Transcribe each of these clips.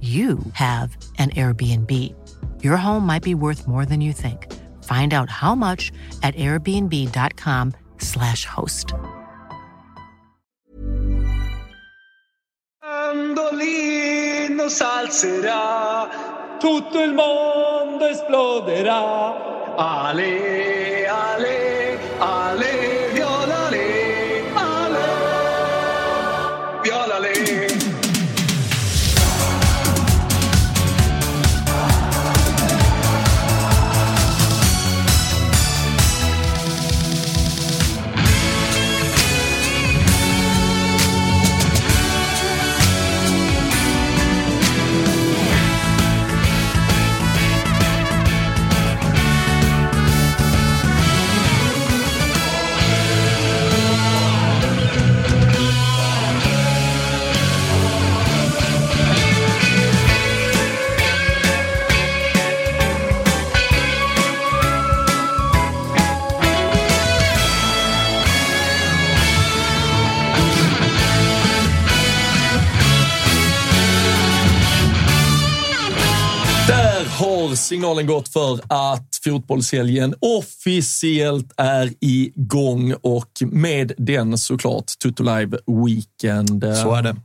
you have an Airbnb. Your home might be worth more than you think. Find out how much at airbnb.com/slash host. Salzerà, tutto il mondo esploderà. Ale, ale, ale, signalen gått för att fotbollshelgen officiellt är igång och med den såklart Tutto Live Weekend. Så är det.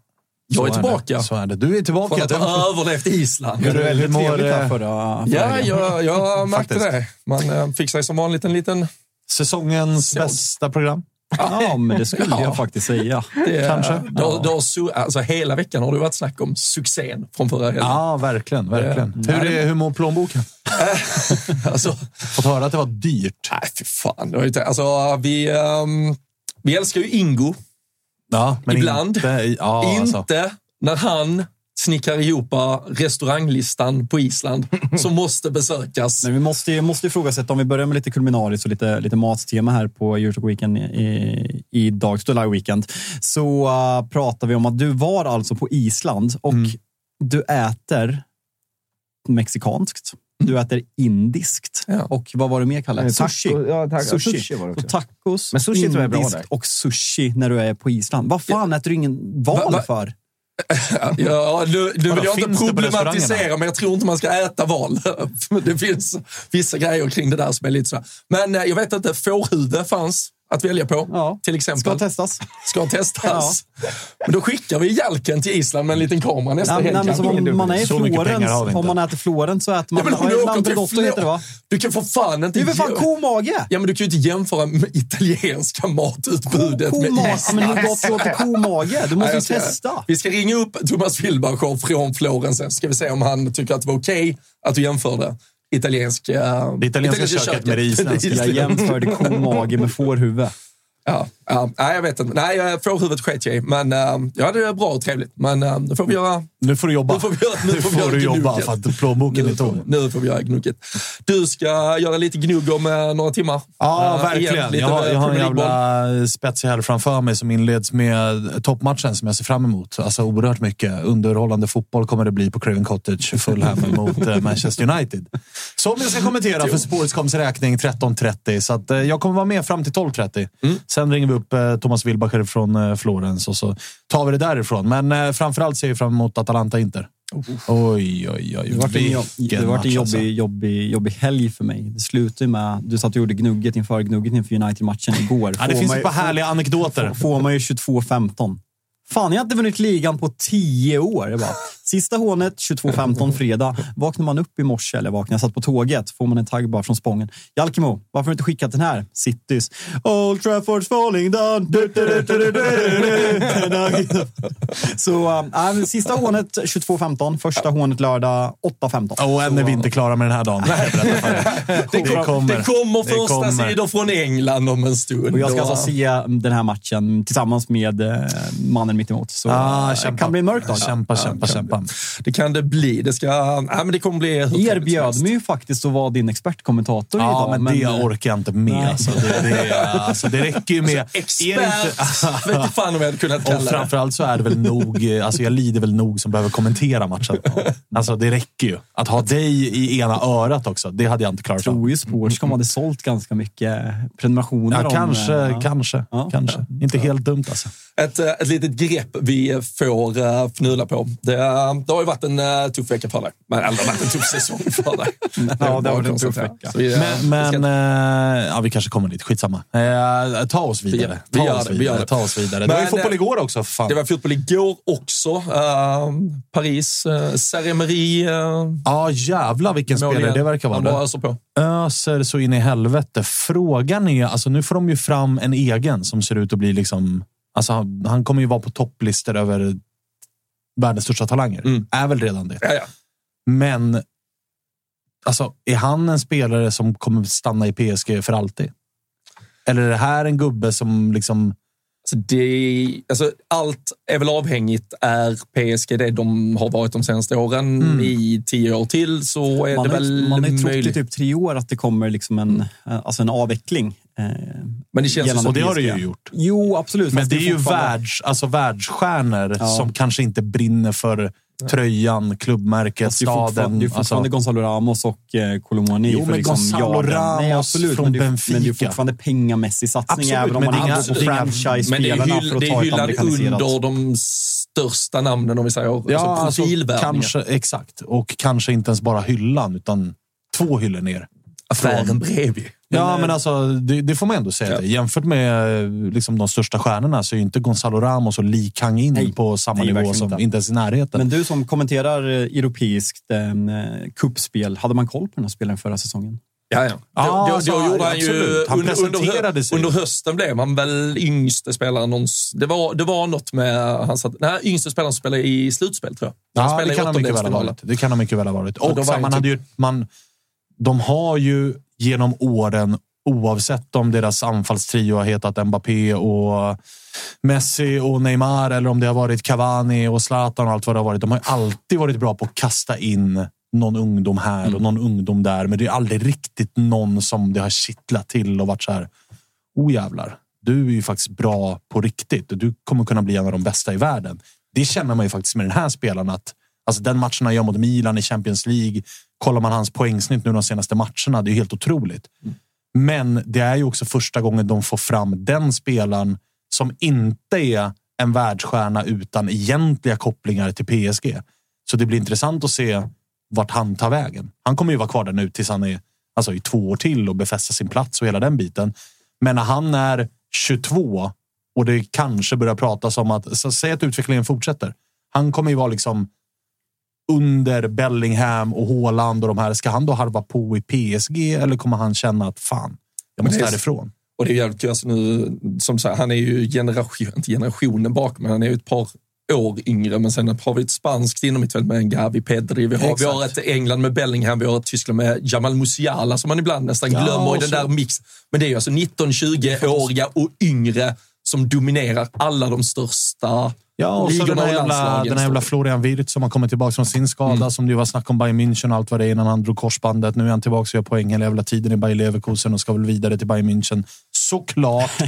Jag är Så tillbaka. det. Så är det. Du är tillbaka. Från att ha överlevt Island. Hur, hur mår Trevligt här eh, förra, Ja, jag, jag märkte det. Man eh, sig som vanligt en liten... säsongens Så. bästa program? Ja, men det skulle Ja. jag faktiskt säga. Det, Kanske. Har, su- alltså, hela veckan har det varit snack om succén från förra helgen. Ja, verkligen. verkligen. Ja. Hur, är, hur mår plånboken? Alltså, Fått höra att det var dyrt. nej, fy fan. Alltså, vi, ehm, vi älskar ju Ingo. Ja, men Ibland. Inte, ja, alltså. inte när han snickrar ihop restauranglistan på Island som måste besökas. Men vi måste, ju- måste ifrågasätta, om vi börjar med lite kulminariskt och lite, lite mattema här på Eurotalk Weekend i, i dag, July Weekend, så uh, pratar vi om att du var alltså på Island och Mm. du äter mexikanskt. Du äter indiskt. Ja. Och vad var det mer, Kalle? Eh, Sushi. ja, tack. sushi. Sushi var det också. Och tacos, Men sushi tror jag är bra indiskt där. och sushi när du är på Island. Vad fan äter du ingen val Va- va- för? Ja, nu, nu vill jag inte problematisera, men jag tror inte man ska äta val. Det finns vissa grejer kring det där som är lite så. Men eh, jag vet inte, fårhuvud fanns att välja på, Ja. till exempel. Ska testas. Ska testas. Men då skickar vi Jalken till Island med en liten kamera nästa Nej, helg. om man är i Så Florens, om man äter Florens så äter Ja, man... men om du åker till heter det va? Du kan för fan inte... Det är väl fan komage? Ja, men du kan ju inte jämföra med italienska matutbudet med Komage? Island. Ja, men hur gott låter komage? Du måste ju testa. Vi ska ringa upp Thomas Wilbacher från Florens sen. Ska vi se om han tycker att det var okej att du jämförde italiensk, uh, Det italienska köket med det isländska. Jag jämförde komage med fårhuvud. Ja, ja, nej, jag vet inte. Nej, eh, fårhuvudet sket jag i. Men uh, ja, det är bra och trevligt. Men uh, nu får vi göra... Nu får du jobba. Nu får göra, nu får göra du jobba för att plånboken är får, tom. nu får vi göra gnugget. Du ska göra lite gnugg om eh, några timmar. Ja, Eh, verkligen. jag, har, jag har en jävla spetsig helg framför mig som inleds med toppmatchen som jag ser fram emot. Alltså oerhört mycket. Underhållande fotboll kommer det bli på Craven Cottage. Fulham mot eh, Manchester United. Som jag ska kommentera för Sportscoms räkning 13.30. Så att, eh, jag kommer vara med fram till 12.30. Mm. Sen ringer vi upp eh, Thomas Wilbacher från eh, Florens och så tar vi det därifrån. Men eh, framförallt ser jag fram emot Atalanta-Inter. Oj, oj, oj. Det var en, jobb, det var en jobbig, alltså. jobbig, jobbig helg för mig. Det slutade med du satt och gjorde gnugget inför gnugget inför United-matchen igår. Ja, det Får finns ett par härliga anekdoter. får man ju 22-15. Fan, jag har inte vunnit ligan på tio år. Jag bara, Sista hånet 22.15 fredag. Vaknar man upp i morse eller vaknar, jag satt på tåget, får man en tagg bara från Spången. Jalkemo, varför inte skickat den här? Citys. Old Trafford's falling down. Du, du, du. Så äh, sista hånet 22.15, första hånet lördag 8.15. Och än är vi inte klara med den här dagen. Det, det kommer, det kommer första kommer. sidor från England om en stund. Och jag ska alltså se den här matchen tillsammans med eh, mannen mittemot. Så ah, det kämpa. kan bli en mörk dag. Kämpa, kämpa, kämpa. Det kan det bli. Det, ska, ja, men det kommer bli Erbjöd mig ju faktiskt att vara din expertkommentator ja, idag. Men, men det orkar jag inte med. Alltså, det, det, alltså, det räcker ju med... Alltså, expert vet inte fan om jag hade kunnat kalla och framförallt så är det väl nog, alltså jag lider väl nog som behöver kommentera matchen. Alltså det räcker ju. Att ha dig i ena örat också, det hade jag inte klarat av. Jag tror ju Sportscom hade sålt ganska mycket prenumerationer. Ja, kanske, om, kanske, ja. kanske. Inte helt dumt alltså. Ett, eh, ett litet grepp vi får uh, fnula på. Det, uh, det har ju varit en uh, tuff vecka för dig. Men, det har varit en tuff säsong för dig. ja, det har varit en tuff vecka. Vi, men, men ska... ja, vi kanske kommer dit. Skitsamma. Uh, ta oss vidare. Vi, ta, vi oss det, vidare. Vi ta oss vidare. Men, det var ju fotboll igår också. Fan. Det var fotboll igår också. Uh, Paris, uh, uh, Ja, jävlar vilken spelare det verkar vara. Han bara öser på. Öser så in i helvete. Frågan är, alltså nu får de ju fram en egen som ser ut att bli liksom Alltså, han, han kommer ju vara på topplistor över världens största talanger. Mm. Är väl redan det. Ja, ja. Men alltså, är han en spelare som kommer stanna i PSG för alltid? Eller är det här en gubbe som liksom... Alltså det, alltså allt är väl avhängigt. Är PSG det de har varit de senaste åren Mm. i tio år till så är man det har, väl Man har trott i typ tre år att det kommer liksom en, alltså en avveckling. Eh, Men det känns. Och det har det PSG. ju gjort. Jo, absolut. Men fast det är ju världs, alltså världsstjärnor Ja. som kanske inte brinner för tröjan, klubbmärket, det är fortfarande, staden. det är fortfarande alltså, Gonzalo Ramos och eh, Colomoni. Jo, men liksom Gonzalo. Ramos Nej, absolut, från men det, är- Benfica. Men det är fortfarande pengamässig satsning, Absolut, även om men man det är hade på det är det franchise-spelarna är, för att det ta är ett amerikaniserat. under de största namnen om vi säger. ja, alltså alltså, kanske, exakt. Och kanske inte ens bara hyllan, utan två hyllor ner. Affären bredvid. Ja, men alltså, det, det får man ändå säga. Ja. Det. Jämfört med eh, liksom, de största stjärnorna så är ju inte Gonzalo Ramos och Lee Kang-in Nej, på samma nej, nivå som inte. inte ens i närheten. Men du som kommenterar eh, europeiskt eh, kuppspel, hade man koll på den här spelaren förra säsongen? Ja, ja. Ja, då, då, då gjorde han ju... absolut. Han under, under, sig. under hösten blev han väl yngste spelaren. någons- Det var, det var något med... Han satt, nej, yngste spelaren spelade i slutspel, tror jag. Han Ja, spelade det i kan, ha mycket väl ha varit. det kan ha mycket väl ha varit. Och då var så, han man typ- hade ju, man, de har ju genom åren, oavsett om deras anfallstrio har hetat Mbappé och Messi och Neymar eller om det har varit Cavani och Zlatan och allt vad det har varit. De har alltid varit bra på att kasta in någon ungdom här Mm. och någon ungdom där. Men det är aldrig riktigt någon som det har kittlat till och varit så här. Oh jävlar, du är ju faktiskt bra på riktigt och du kommer kunna bli en av de bästa i världen. Det känner man ju faktiskt med den här spelaren att alltså den matchen han gör mot Milan i Champions League. Kollar man hans poängsnitt nu de senaste matcherna, det är helt otroligt. Men det är ju också första gången de får fram den spelaren som inte är en världsstjärna utan egentliga kopplingar till PSG. Så det blir intressant att se vart han tar vägen. Han kommer ju vara kvar där nu tills han är alltså, i två år till och befästa sin plats och hela den biten. Men när han är 22 och det kanske börjar pratas om att, så säg att utvecklingen fortsätter. Han kommer ju vara liksom under Bellingham och Haaland och de här. Ska han då harva på i PSG eller kommer han känna att fan, jag måste härifrån? Och det är jävligt. Alltså nu, som sagt, han är ju generation, inte generationen bakom, men han är ju ett par år yngre. Men sen har vi ett spanskt innermittfält med en Gavi Pedri. Vi har, vi har ett England med Bellingham. Vi har ett Tyskland med Jamal Musiala som man ibland nästan Ja, glömmer i den där mix. Men det är ju alltså 19-20-åriga och yngre som dominerar alla de största Ja, och så den här jävla, den här jävla Florian Wirtz som har kommit tillbaka från sin skada, Mm. som det var snack om Bayern München och allt vad det är innan han drog korsbandet. Nu är han tillbaka och gör poäng hela jävla tiden i Bayer Leverkusen och ska väl vidare till Bayern München. Såklart.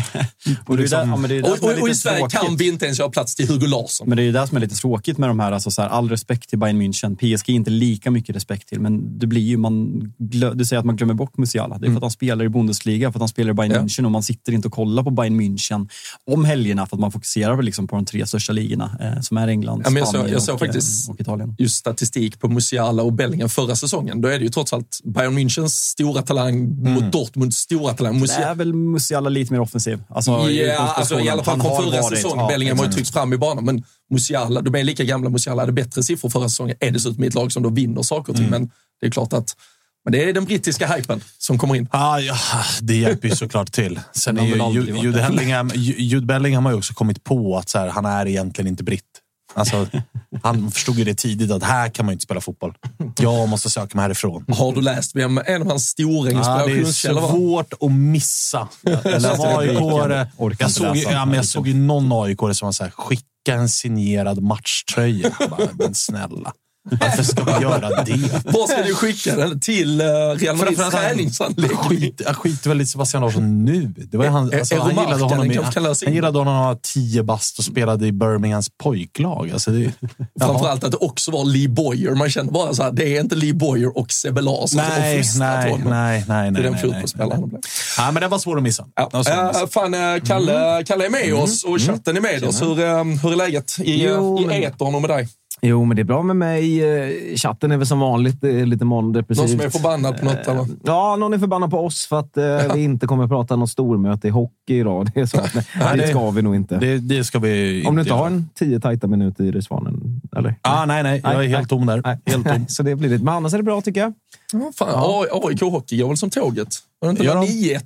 Och, liksom- där, ja, Och, och, och i Sverige tråkigt. kan vi inte ens göra plats till Hugo Larsson. Men det är ju det som är lite tråkigt med de här, alltså så här, all respekt till Bayern München. PSG är inte lika mycket respekt till, men det blir ju, man, glö, du säger att man glömmer bort Musiala. Det är för att han spelar i Bundesliga, för att han spelar i Bayern Ja. München och man sitter inte och kollar på Bayern München om helgerna för att man fokuserar liksom på de tre största ligorna eh, som är England, Ja, men jag såg- Spanien jag såg och, faktiskt- eh, och Italien. just statistik på Musiala och Bellingham förra säsongen, då är det ju trots allt Bayern Münchens stora talang mot Dortmunds stora talang. Det Musiala, är väl Musiala lite mer offensiv. Alltså, ja, alltså, i alla fall från förra säsongen. ja, Bellingham har ju tryckts fram i banan, men Musiala, de är lika gamla. Musiala hade bättre siffror förra säsongen, är dessutom i ett lag som då vinner saker och ting. Men det är klart att men det är den brittiska hypen som kommer in. Ah, ja, det hjälper ju såklart till. Sen är ju Jude. Bellingham, Ju- Jude Bellingham har ju också kommit på att så här, han är egentligen inte britt. Alltså, han förstod ju det tidigt att här kan man ju inte spela fotboll. Jag måste söka mig härifrån. Har du läst vem en av hans stora Ja, det är inspirationskällor var? svårt att missa. Eller AIK, jag inte såg, ja, men jag såg ju någon AIK som var så här, skicka en signerad matchtröja. Jag Bara, men snälla, varför ska vi göra det? Var ska du skicka den? Till uh, Real Madrids han- träningsanläggning? Skit, jag skiter väl i Sebastian Larsson nu. Det var han, Är- alltså, är han, gillade honom den i, han gillade honom när han var tio bast och spelade i Birminghams pojklag. Alltså det, Framförallt att det också var Lee Boyer. Man känner bara så här, det är inte Lee Boyer och Sebbe Larsson som har nej, fostrat nej, honom. nej, nej, Det nej. är den nej, fotbollsspelaren han nej, blev. nej. Ja, men det var svår att missa. Ja. Äh, fan, Kalle, Kalle är med oss och chatten är med oss. Hur, hur är läget i, Jo, i etern och med dig? Jo, men det är bra med mig. Eh, Chatten är väl som vanligt eh, lite måndepressivt. Någon som är förbannad på något? Eller? Ja, någon är förbannad på oss för att eh, vi inte kommer att prata något stormöte i hockey idag. Det är så. Nej, Nej, det ska vi nog inte. Det, det ska vi Om du inte göra. har en tio tajta minuter i Svanen, eller? Ah, nej, nej. Jag är Nej, helt tom där. Helt tom. Så det blir det. Men annars är det bra tycker jag. Ja, fan, AIK Hockey går väl som tåget? Var det inte bara de? 9-1?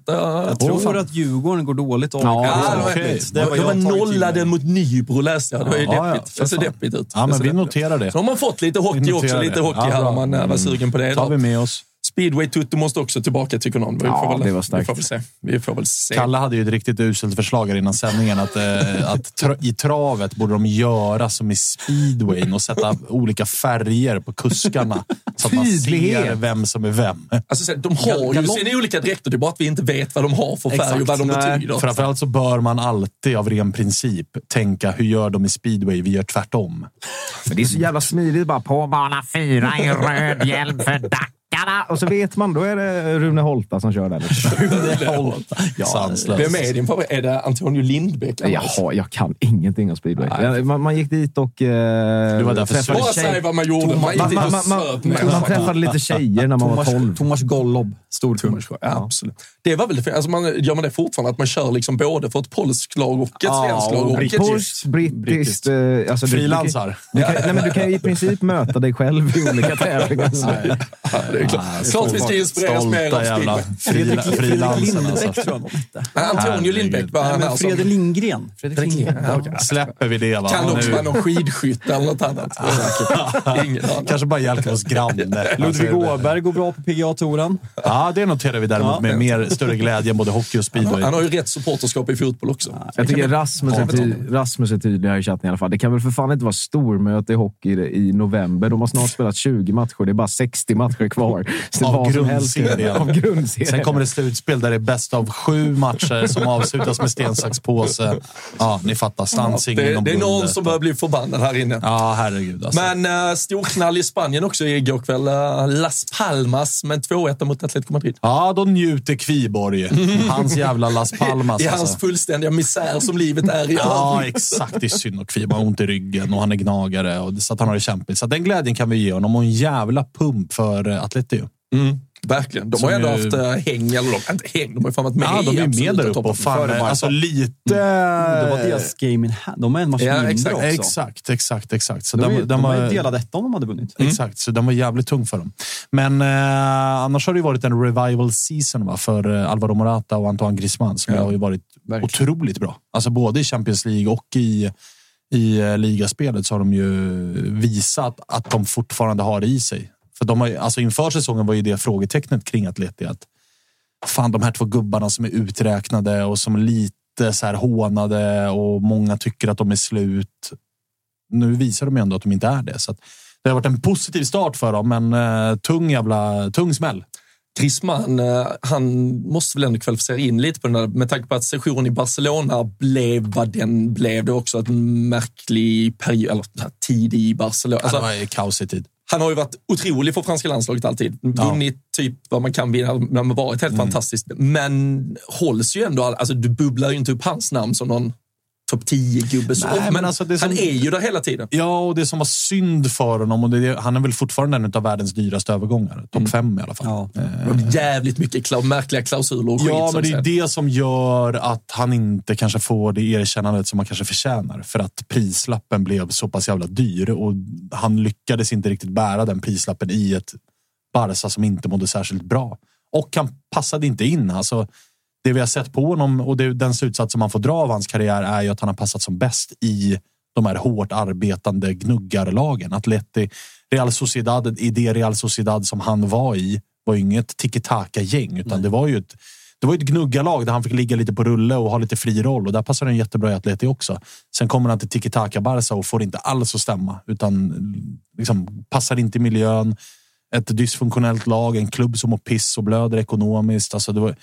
Jag tror att Djurgården går dåligt. och Ja, Ja, går det var, de nollade mot Nybro läste jag. Det var ju Ja, ja, deppigt. för det ser fan. deppigt ut. Ja, men vi noterar det. Så har man fått lite hockey också. Lite hockey Ja, här om man äh, var Mm. sugen på det. tar vi med oss. Speedway Tutto måste också tillbaka tycker någon. Vi Ja, får väl, det var vi får väl se. Vi får väl se. Kalle hade ju ett riktigt uselt förslag här innan sändningen. Att, eh, att tra i travet borde de göra som i speedwayn och sätta olika färger på kuskarna. Så att man ser vem som är vem. Alltså, så de har ju sina olika dräkter, det är bara att vi inte vet vad de har för färg Exakt. och vad de Nej. betyder. Framförallt så bör man alltid av ren princip tänka, hur gör de i speedway? Vi gör tvärtom. Men det är så jävla smidigt. Bara på bana fyra i röd hjälm för Dackarna. Och så vet man, då är det Rune Holta som kör där. Sanslöst. Vem är din favorit? Är det Antonio Lindbäck? eller? Jag, kan ingenting om speedway. Man, man gick dit och eh, Du var där för träffade Bara säg vad man gjorde. Man, Man, man, man, man, man träffade lite tjejer när man var Thomas, 12. Thomas Gollob. Stor Thomas ja, absolut. Det var väl det, alltså man, Gör man det fortfarande? Att man kör liksom både för ett polskt lag och ett Ja, svenskt lag? och ett Polskt, brittiskt. eh, Alltså du- Frilansar. Du, kan, du, kan, nej, men du kan ju i princip möta dig själv i olika tävlingar. Det är klart. klart vi ska inspireras mer av speedway. frila, frilansarna. Lindbäck Alltså. Antonio. Lindbäck var Nej, han här Fredrik. Lindgren. Fredrik Lindgren. Ja. Släpper vi det va? Kan också Nu- vara någon skidskytt eller något annat. Kanske bara Jalkavs granne. Ludvig Alltså, Åberg går bra på PGA-touren. Ja, det noterar vi däremot med mer, större glädje än både hockey och speedway. Han har ju rätt supporterskap i fotboll också. Jag tycker Rasmus är, ty, Rasmus är tydlig här i chatten i alla fall. Det kan väl för fan inte vara stormöte i hockey i november. De har snart spelat 20 matcher. Det är bara 60 matcher kvar. Så Av grundserien. Av grundserien. Sen kommer det slutspel där det är bäst av sju matcher som avslutas med sten, sax, påse. Ja, ni fattar. Stansingen Det, om det är någon som börjar bli förbannad här inne. Ja, herregud. Alltså. Men uh, storknall i Spanien också igår kväll. Uh, Las Palmas med 2-1 mot Atletico Madrid. Ja, då njuter Kviborg. Hans jävla Las Palmas. I alltså. hans fullständiga misär som livet är i Ja, exakt. Det är synd och Kviborg har ont i ryggen och han är gnagare. Och så att han har det kämpigt. Så att den glädjen kan vi ge honom. Och en jävla pump för eh, Atleti. Mm, verkligen. De Som har ju ändå ju- haft uh, häng, eller de, inte häng, de har ju fan varit med Ja, de är ju med där uppe. Och fan, alltså lite... Det var deras game in hand. De är en match Ja, mindre exakt, också. Exakt, exakt, exakt. Så De, den, är, den de var, var delad etta om de hade vunnit. Exakt, så den var jävligt tung för dem. Men eh, annars har det ju varit en revival season va, för eh, Alvaro Morata och Antoine Griezmann som Ja, har ju varit verkligen. otroligt bra. Alltså både i Champions League och i, i eh, ligaspelet så har de ju visat att de fortfarande har det i sig. För de har, ju- alltså inför säsongen var ju det frågetecknet kring Atleti att fan de här två gubbarna som är uträknade och som lite så här hånade och många tycker att de är slut. Nu visar de ju ändå att de inte är det. Så det har varit en positiv start för dem, men eh, tung jävla tung smäll. Griezmann, eh, han måste väl ändå kvalificera in lite på den där, med tanke på att sessionen i Barcelona blev vad den blev. Det var också en märklig period, eller tid i Barcelona. Alltså, Alltså, det var kaos i tid. Han har ju varit otrolig för franska landslaget alltid. Ja. Vunnit typ vad man kan vinna, men har varit helt fantastiskt. Men hålls ju ändå, alltså du bubblar ju inte upp hans namn som någon topp 10-gubbe. så. Nej, men alltså, det han som- är ju där hela tiden. Ja, och det som var synd för honom, och det, han är väl fortfarande en av världens dyraste övergångare. Topp fem i alla fall. Ja. Eh, Jävligt mycket klau- märkliga klausuler och skit. Ja, som men det är det som gör att han inte kanske får det erkännandet som han kanske förtjänar. För att prislappen blev så pass jävla dyr och han lyckades inte riktigt bära den prislappen i ett Barca som inte mådde särskilt bra. Och han passade inte in. Alltså, det vi har sett på honom och det, den slutsats som man får dra av hans karriär är ju att han har passat som bäst i de här hårt arbetande gnuggarlagen. Atleti, Real Sociedad, i det Real Sociedad som han var i, var ju inget tiki-taka-gäng, utan det var ju ett det var ett gnuggarlag där han fick ligga lite på rulle och ha lite fri roll och där passar han jättebra i Atleti också. Sen kommer han till tiki-taka Barca och får inte alls att stämma utan liksom passar inte i miljön. Ett dysfunktionellt lag, en klubb som mår piss och blöder ekonomiskt. Alltså det var,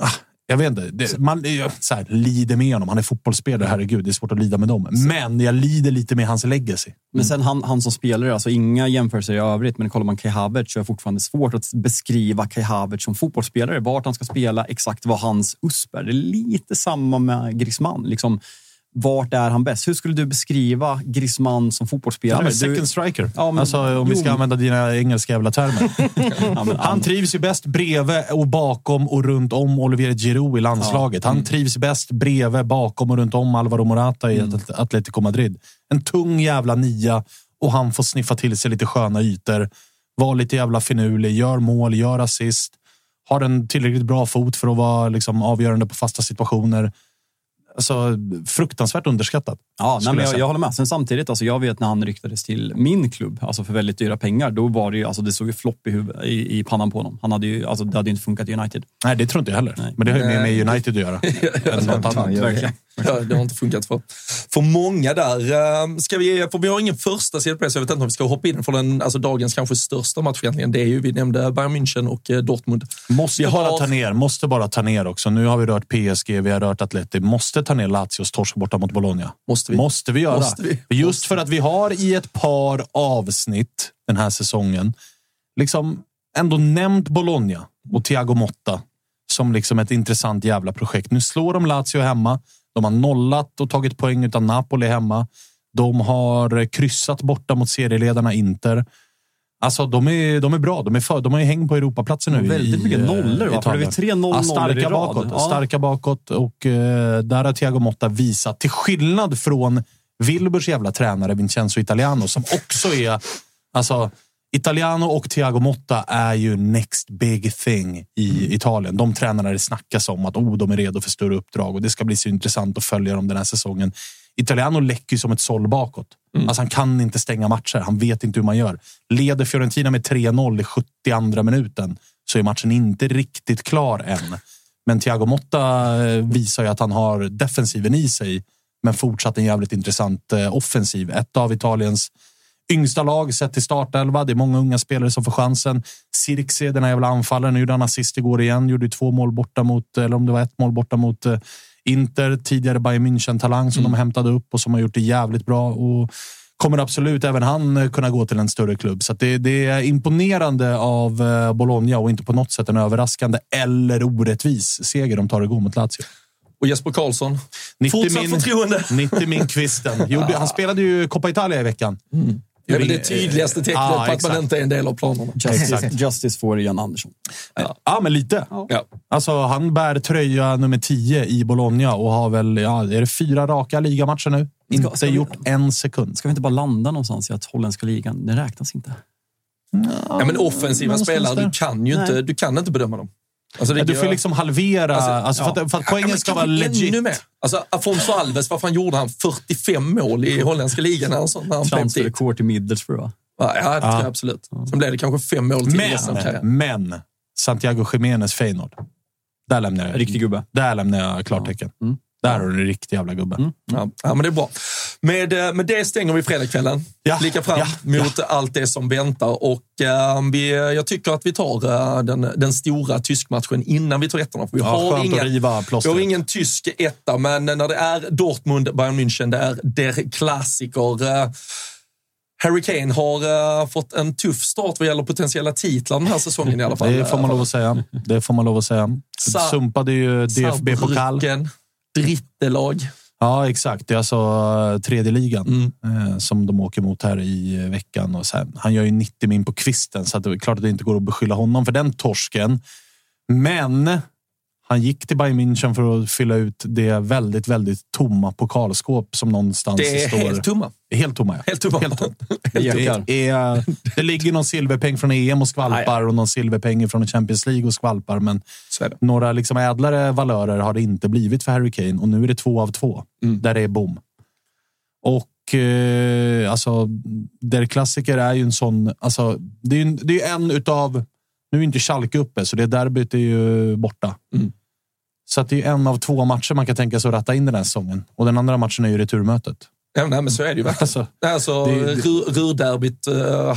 ah, jag vet inte. Det, man så här, lider med honom. Han är fotbollsspelare, herregud. Det är svårt att lida med dem. Men jag lider lite med hans legacy. Men sen han, han som spelare, alltså inga jämförelser i övrigt, men kollar man Kai Havertz så är det fortfarande svårt att beskriva Kai Havertz som fotbollsspelare. Vart han ska spela, exakt vad hans USP är. Det är lite samma med Griezmann. Liksom, vart är han bäst? Hur skulle du beskriva Griezmann som fotbollsspelare? Du- second striker. Ja, men- alltså, om vi ska jo. använda dina engelska jävla termer. Ja, men Han trivs ju bäst bredvid och bakom och runt om Olivier Giroud i landslaget. Han trivs bäst bredvid, bakom och runt om Alvaro Morata i At- Atletico Madrid. En tung jävla nia och han får sniffa till sig lite sköna ytor. Var lite jävla finurlig, gör mål, gör assist. Har en tillräckligt bra fot för att vara liksom, avgörande på fasta situationer. Alltså, fruktansvärt underskattat. Ja, nej, men jag jag, jag håller med. Sen samtidigt, alltså, jag vet när han ryktades till min klubb, alltså för väldigt dyra pengar, då var det ju, alltså det såg ju flopp i, huvud, i, i pannan på honom. Han hade ju, alltså, det hade ju inte funkat i United. Nej, det tror inte jag heller. Nej. Men det har ju mer med United att göra. än något annat. Verkligen. Ja, det har inte funkat för, för många där. Eh, Ska vi, för vi har ingen första det, så jag vet inte om vi ska hoppa in för den, alltså dagens kanske största match egentligen. Det är ju, vi nämnde Bayern München och eh, Dortmund. Måste Vi bara har- ta ner, måste bara ta ner också. Nu har vi rört PSG, vi har rört Atleti. Måste ta ner Lazios torsk borta mot Bologna. Måste vi. Måste vi göra. Måste vi. Just för att vi har i ett par avsnitt den här säsongen liksom ändå nämnt Bologna och Thiago Motta som liksom ett intressant jävla projekt. Nu slår de Lazio hemma. De har nollat och tagit poäng utan Napoli hemma. De har kryssat borta mot serieledarna Inter. Alltså, de är, de är bra. De, är för, de har ju häng på Europaplatsen nu. Väldigt i, mycket nollor, va? För det är tre noll- ja, nollor i starka rad. bakåt. Ja. Starka bakåt. Och eh, där har Thiago Motta visat, till skillnad från Wilburs jävla tränare Vincenzo Italiano, som också är... Alltså, Italiano och Thiago Motta är ju next big thing i Italien. De tränarna det snackas om att oh, de är redo för större uppdrag och det ska bli så intressant att följa dem den här säsongen. Italiano läcker ju som ett såll bakåt. Alltså han kan inte stänga matcher. Han vet inte hur man gör. Leder Fiorentina med 3-0 i 72 minuten så är matchen inte riktigt klar än. Men Thiago Motta eh, visar ju att han har defensiven i sig, men fortsatt en jävligt intressant eh, offensiv. Ett av Italiens yngsta lag sett till startelva. Det är många unga spelare som får chansen. Sirkse, den här jävla anfallaren, gjorde han assist igår igen. Gjorde två mål borta mot, eller om det var ett mål borta mot eh, Inter. Tidigare Bayern München-talang som de hämtade upp och som har gjort det jävligt bra. Och kommer absolut även han eh, kunna gå till en större klubb. Så det, det är imponerande av eh, Bologna och inte på något sätt en överraskande eller orättvis seger de tar igår mot Lazio. Och Jesper Karlsson. 90 Fortsatt förtroende. 90 min kvisten. Gjorde, han spelade ju Coppa Italia i veckan. Det är väl det tydligaste tecknet Ja, på att man inte är en del av planerna. Justice, Justice får Jan Andersson. Ja, men lite. Ja. Alltså, han bär tröja nummer 10 i Bologna och har väl, ja, är det fyra raka ligamatcher nu? Ska- Inte ska vi- gjort en sekund. Ska vi inte bara landa någonstans i att holländska ligan, den räknas inte? Ja, men offensiva spelare, du kan ju inte, du kan inte bedöma dem. Alltså, det- Ja, du får liksom halvera, alltså, Alltså, för, att, för att Ja, poängen men ska vara legit. Ännu mer. Alltså, Afonso Alves, vad fan gjorde han? 45 mål i holländska ligan när han, när han. Transferrekord till Middlesbrough, va? Ja, det tror jag absolut. Sen blev det kanske fem mål till resten av. Men, men Santiago Jiménez Feyenoord. Där lämnar jag, Riktig gubbe. Där lämnar jag klartecken. Mm. Där har du en riktig jävla gubbe. Ja, ja, men det är bra. Med, eh, med det stänger vi fredagskvällen. Ja, Blickar fram ja, mot allt det som väntar. Och, eh, vi, jag tycker att vi tar eh, den, den stora tyskmatchen innan vi tar ettorna. För vi, har ingen, vi har ingen tysk etta, men när det är Dortmund, Bayern München, det är der klassiker. Eh, Harry Kane har eh, fått en tuff start vad gäller potentiella titlar den här säsongen i alla fall. Det får man lov att säga. Det får man lov att säga. Sumpade ju DFB-pokal. Drittelag. Ja, exakt. Det är alltså eh, tredje ligan Mm. eh, som de åker mot här i eh, veckan. Och sen, han gör ju 90 min på kvisten, så att det är klart att det inte går att beskylla honom för den torsken. Men han gick till Bayern München för att fylla ut det väldigt, väldigt tomma pokalskåp som någonstans Det är står... helt tomma. Helt tomma, ja. Helt tomma. Helt tomt. Det jäklar. Det, är, det ligger någon silverpeng från EM och skvalpar och någon silverpeng från Champions League och skvalpar. Men några liksom ädlare valörer har det inte blivit för Harry Kane och nu är det två av två Mm. där det är bom. Och eh, alltså, Der Klassiker är ju en sån... Alltså, det är ju en, det är en utav... Nu är inte Schalke uppe, så det derbyt är ju borta. Mm. Så att det är en av två matcher man kan tänka sig att ratta in den här säsongen. Och den andra matchen är ju returmötet. Ja, nej, men så är det ju verkligen. Alltså, Alltså, Det- Rurderbyt eh,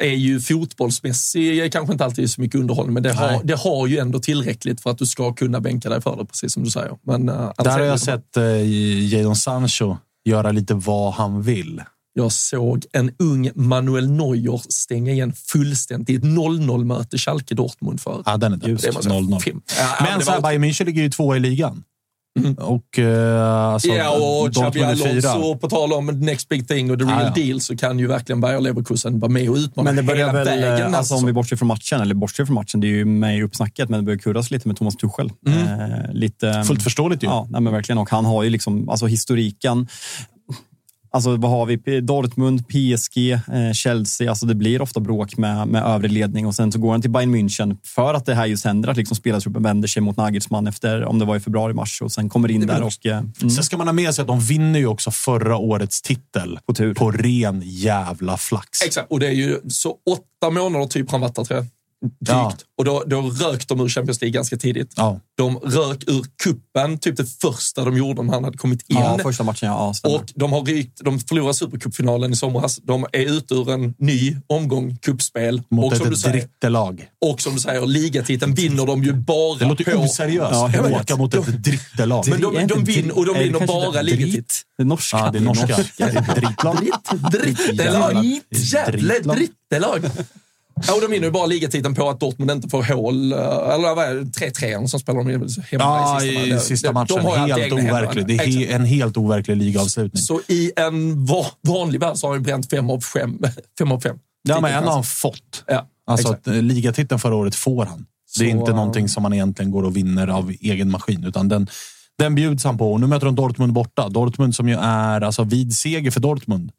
är ju fotbollsmässigt kanske inte alltid så mycket underhållning, men det har, det har ju ändå tillräckligt för att du ska kunna bänka dig för det, precis som du säger. Men, eh, annars där är har det jag sett eh, Jadon Sancho göra lite vad han vill. Jag såg en ung Manuel Neuer stänga igen fullständigt i ett 0-0-möte Schalke-Dortmund för. Ja, den är jag- 0-0. film. Ja, Men så här, Bayern München ligger ju tvåa i ligan. Mm. Och eh, alltså, Ja, och Xabi. Alonso, på tal om next big thing och the real Ja, ja. deal, så kan ju verkligen Bayer Leverkusen vara med och utmana Men det börjar hela väl, vägen. eh, alltså alltså. om vi bortser från matchen, eller bortser från matchen, det är ju med i uppsnacket, men det börjar kurras lite med Thomas Tuchel. Eh, lite, Fullt förståeligt ju. Ja, nej, men verkligen. Och han har ju liksom, alltså historiken. Alltså vad har vi? Dortmund, PSG, eh, Chelsea. Alltså det blir ofta bråk med, med övre ledning och sen så går han till Bayern München för att det här just händer, att liksom spelartruppen vänder sig mot Nagelsmann efter, om det var i februari-mars och sen kommer in Det där också- och... eh, Mm, Sen ska man ha med sig att de vinner ju också förra årets titel på tur. på ren jävla flax. Exakt, och det är ju så åtta månader typ han varit där, tror jag. Drygt. Ja. Och då, då rök de ur Champions League ganska tidigt. Ja. De rök ur kuppen typ det första de gjorde när han hade kommit in. Ja, första matchen, ja. Och de har rykt, de förlorade Supercupfinalen i somras. De är ute ur en ny omgång kuppspel. Mot och, som du ett säger, drittelag. och som du säger, ligatiteln vinner de ju bara Det låter på... oseriöst Ja, jag att vet. åka mot ett drittelag. Men de, de vinner, och de vinner bara inte ligatitel. drit? Det är norska. Ja, det är norska. Det är ett. Drittelag! Jävla drittelag! Ja, och de vinner ju bara ligatiteln på att Dortmund inte får hål. eh, Eller vad är det? 3-3 som spelar de hemma Ja, i sista, i sista matchen. De har helt overklig. Det är he, en helt overklig ligaavslutning. Så i en va- vanlig värld så har han bränt fem av fem. fem, av fem. Ja, men en har han fått. Ja, Alltså att, eh, ligatiteln förra året får han. Det är Så, inte eh, någonting som man egentligen går och vinner av egen maskin, utan den, den bjuds han på. Och nu möter de Dortmund borta. Dortmund som ju är, alltså vid seger för Dortmund,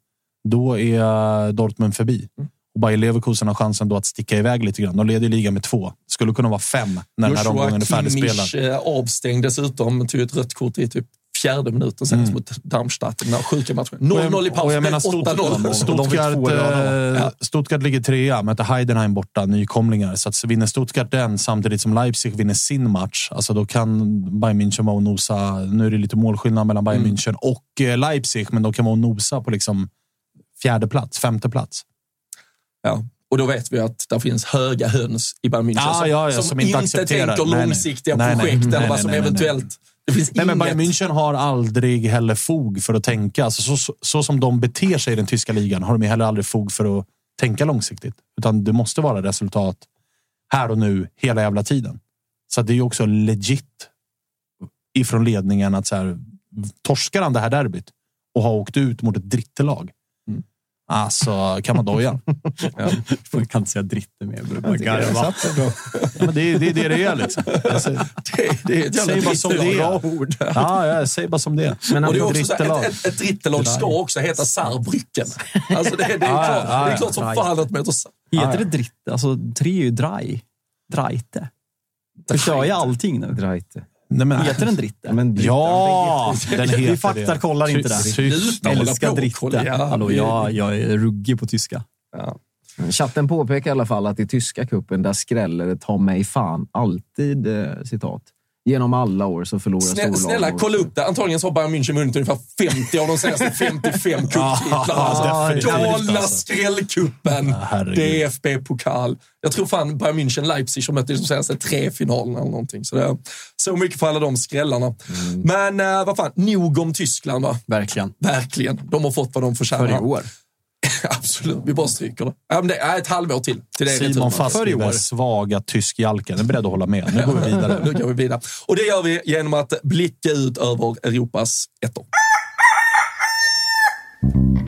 då är Dortmund förbi. Mm. Och Bayer Leverkusen har chansen då att sticka iväg lite grann. De leder ligan med två. Skulle kunna vara fem när den här omgången är Joshua färdigspelad. Kimmich eh, avstängd dessutom. Tog ett rött kort i typ fjärde minuten senast mot Darmstadt. Den sjuka matchen. 0-0 i paus, Mm. Men menar, 8-0. Stutt- De fick två Stuttgart, eh, Stuttgart ligger trea, möter Heidenheim borta, nykomlingar. Så att vinner Stuttgart den samtidigt som Leipzig vinner sin match, alltså då kan Bayern München vara och nosa. Nu är det lite målskillnad mellan Bayern Mm. München och eh, Leipzig, men de kan vara och nosa på liksom fjärde plats, femte plats. Ja. Och då vet vi att det finns höga höns i Bayern München Ja, som, ja, ja, som, som inte inte tänker Nej, nej. långsiktiga Nej, nej. projekt Nej, eller vad nej, som nej, nej, nej. eventuellt... Det finns Nej, men inget... Bayern München har aldrig heller fog för att tänka. Alltså, så, så, så som de beter sig i den tyska ligan har de heller aldrig fog för att tänka långsiktigt. Utan det måste vara resultat här och nu, hela jävla tiden. Så det är ju också legit ifrån ledningen att så här, torskar han det här derbyt och har åkt ut mot ett drittelag. Alltså, kan man doja? Jag kan inte säga dritte mer. jag garva. ja, men det, är- det är det det är. Liksom. Alltså, det, det är ett jävla säg bara som det är. Ja, jag säger bara som det. Men Och det är också drittelag. ett, ett, ett drittelag ska också heta Saarbrücken. Alltså det, det, är Ja, klart, ja, det är ja. klart som fan att de heter Saar. Heter det dritte? Alltså, tre är ju dry. Dreite. Förstör jag allting nu? Dreite. Nej, men, Heter den dritte? Men Dritte, Ja, den heter Vi faktakollar inte det. Ty- ty- Sluta hålla Älskar dritte. Ja, Hallå, jag, jag är ruggig på tyska. Ja. Chatten påpekar i alla fall att i tyska kuppen där skräller det ta mig fan alltid, eh, citat. Genom alla år så förlorar Snälla, storlag. snälla kolla upp det. Antagligen så har Bayern München vunnit ungefär 50 av de senaste 55 cuptitlarna. Galna skrällcupen. DFB-pokal. Jag tror fan Bayern München, Leipzig som mötte de senaste tre finalerna eller någonting. Så, det så mycket för alla de skrällarna. Mm. Men eh, vad fan, nog om Tyskland va? Verkligen. Verkligen. De har fått vad de förtjänar. För i år. Absolut, vi bara stryker det. Ja, men det är ett halvår till. till det är Simon. Fassbiber, svaga tysk-jalken. är beredd att hålla med. Nu går vi vidare. Nu går vi vidare. Och det gör vi genom att blicka ut över Europas ettor.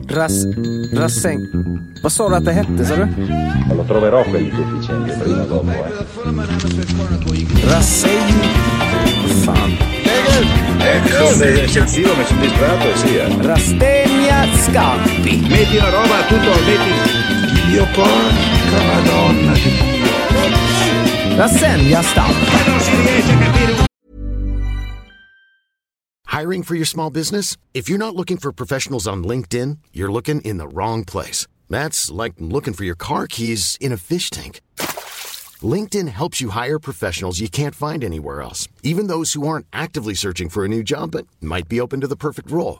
Ras... Rasseng... Vad sa du att det hette, sa du? Lo troverò prima dopo, eh. Rasseng... Fan? Sono eccessivo, mi sono distratto, sì, eh. Rastegna Scampi. Metti la roba, tutto, metti... Dio porca madonna di Dio. Rassegna Stampi. Ma non si riesce a capire Hiring for your small business? If you're not looking for professionals on LinkedIn, you're looking in the wrong place. That's like looking for your car keys in a fish tank. LinkedIn helps you hire professionals you can't find anywhere else, even those who aren't actively searching for a new job but might be open to the perfect role.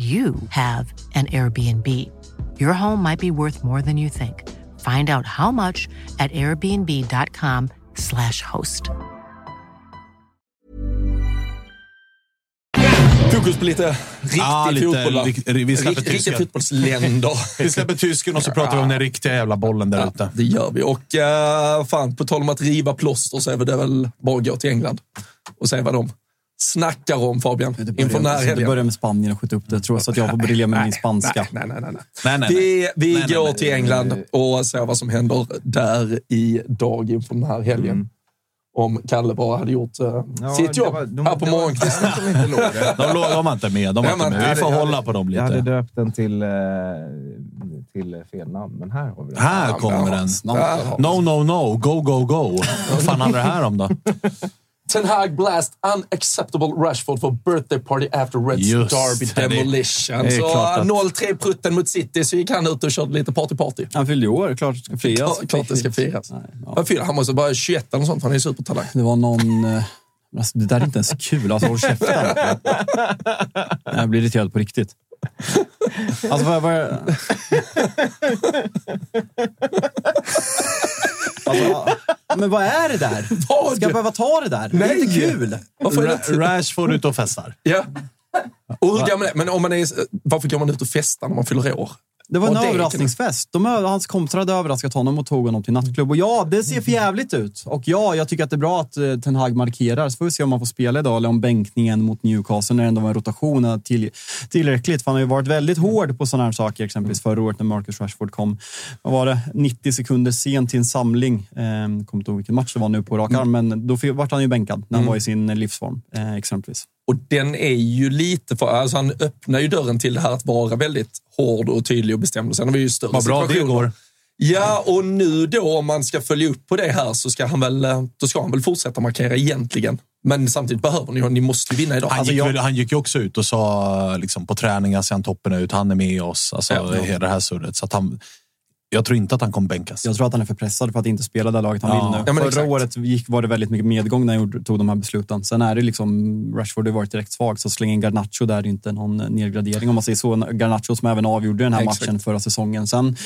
you have an Airbnb. Your home might be worth more than you think. Find out how much at airbnb.com/slash host. Fokus på lite riktig Ja, lite fotboll. rik- vi släpper Rikt- Riktiga tysken. fotbollsländer. Vi släpper tysken och så pratar vi om den riktiga jävla bollen där ute. Det gör vi. Och uh, fan, på tal om att riva plåster så är det väl bara att gå till England och se vad de snackar om Fabian inför den här Det börjar med Spanien och skjuta upp det, tror jag, så att jag får briljera med min spanska. Nej, nej, nej. nej. Nej, nej, Vi, vi Nej, nej, går nej. till England och ser vad som händer där idag inför den här helgen. Mm. Om Kalle bara hade gjort uh, sitt jobb här på det var morgonkvisten. som inte låg det. De, låg- de var inte med. De var Nej, inte med. Vi får hade- hålla på dem Jag hade lite. döpt den till, eh, till fel namn, men här har vi den. Här kommer den. No, no, no. Go, go, go. Vad fan handlar det här om då? Ten Hag blast unacceptable Rashford for birthday party after Reds Just Derby det. demolition. Det är så klart att- 0-3 prutten mot City, så gick han ut och körde lite party-party. Han fyllde ju år, klart det ska firas. Klart, klart det ska firas. Nej, ja. Fyller han? måste bara 21 eller något sånt, han är ju supertalang. Det var någon... eh, Alltså, det där är inte ens kul. Alltså, håll käften. Jag blir irriterad på riktigt. Alltså, vad... vad alltså, men vad är det där? Vad? Ska jag behöva ta det där? Det är inte kul. Varför är det Ra- inte- Rashford ute och festar. Ja. Och hur gammal är Men om man är, varför går man ut och festar när man fyller år? Det var en Och överraskningsfest. De, hans kompisar hade överraskat honom och tog honom till nattklubb. Och ja, det ser för jävligt ut. Och ja, jag tycker att det är bra att eh, Ten Hag markerar. Så får vi se om han får spela idag eller om bänkningen mot Newcastle när det ändå var en rotation är till, tillräckligt. För han har ju varit väldigt hård på sådana här saker. Exempelvis förra året när Marcus Rashford kom. Vad var det? 90 sekunder sent till en samling. Eh, kommer inte ihåg vilken match det var nu på rak arm, men då vart han ju bänkad när han var i sin livsform. Eh, exempelvis. Och den är ju lite för... Alltså han öppnar ju dörren till det här att vara väldigt hård och tydlig och bestämd. Och sen har vi ju större Vad bra det går. Ja, och nu då om man ska följa upp på det här så ska han väl, då ska han väl fortsätta markera egentligen. Men samtidigt behöver ni, ni måste vinna idag. Han, Alltså, gick, jag- han gick ju också ut och sa liksom, på träningar ser han toppen ut. Han är med oss. Alltså, Ja, ja. hela det här surret. Så att han, jag tror inte att han kommer bänkas. Jag tror att han är för pressad för att inte spela det laget han Ja. vill nu. Ja, Förra exakt. året gick, var det väldigt mycket medgång när han tog de här besluten. Sen är det liksom, Rashford har varit direkt svag, så släng in Garnacho där är inte någon nedgradering om man säger så. Garnacho som även avgjorde den här Exakt. matchen förra säsongen. Sen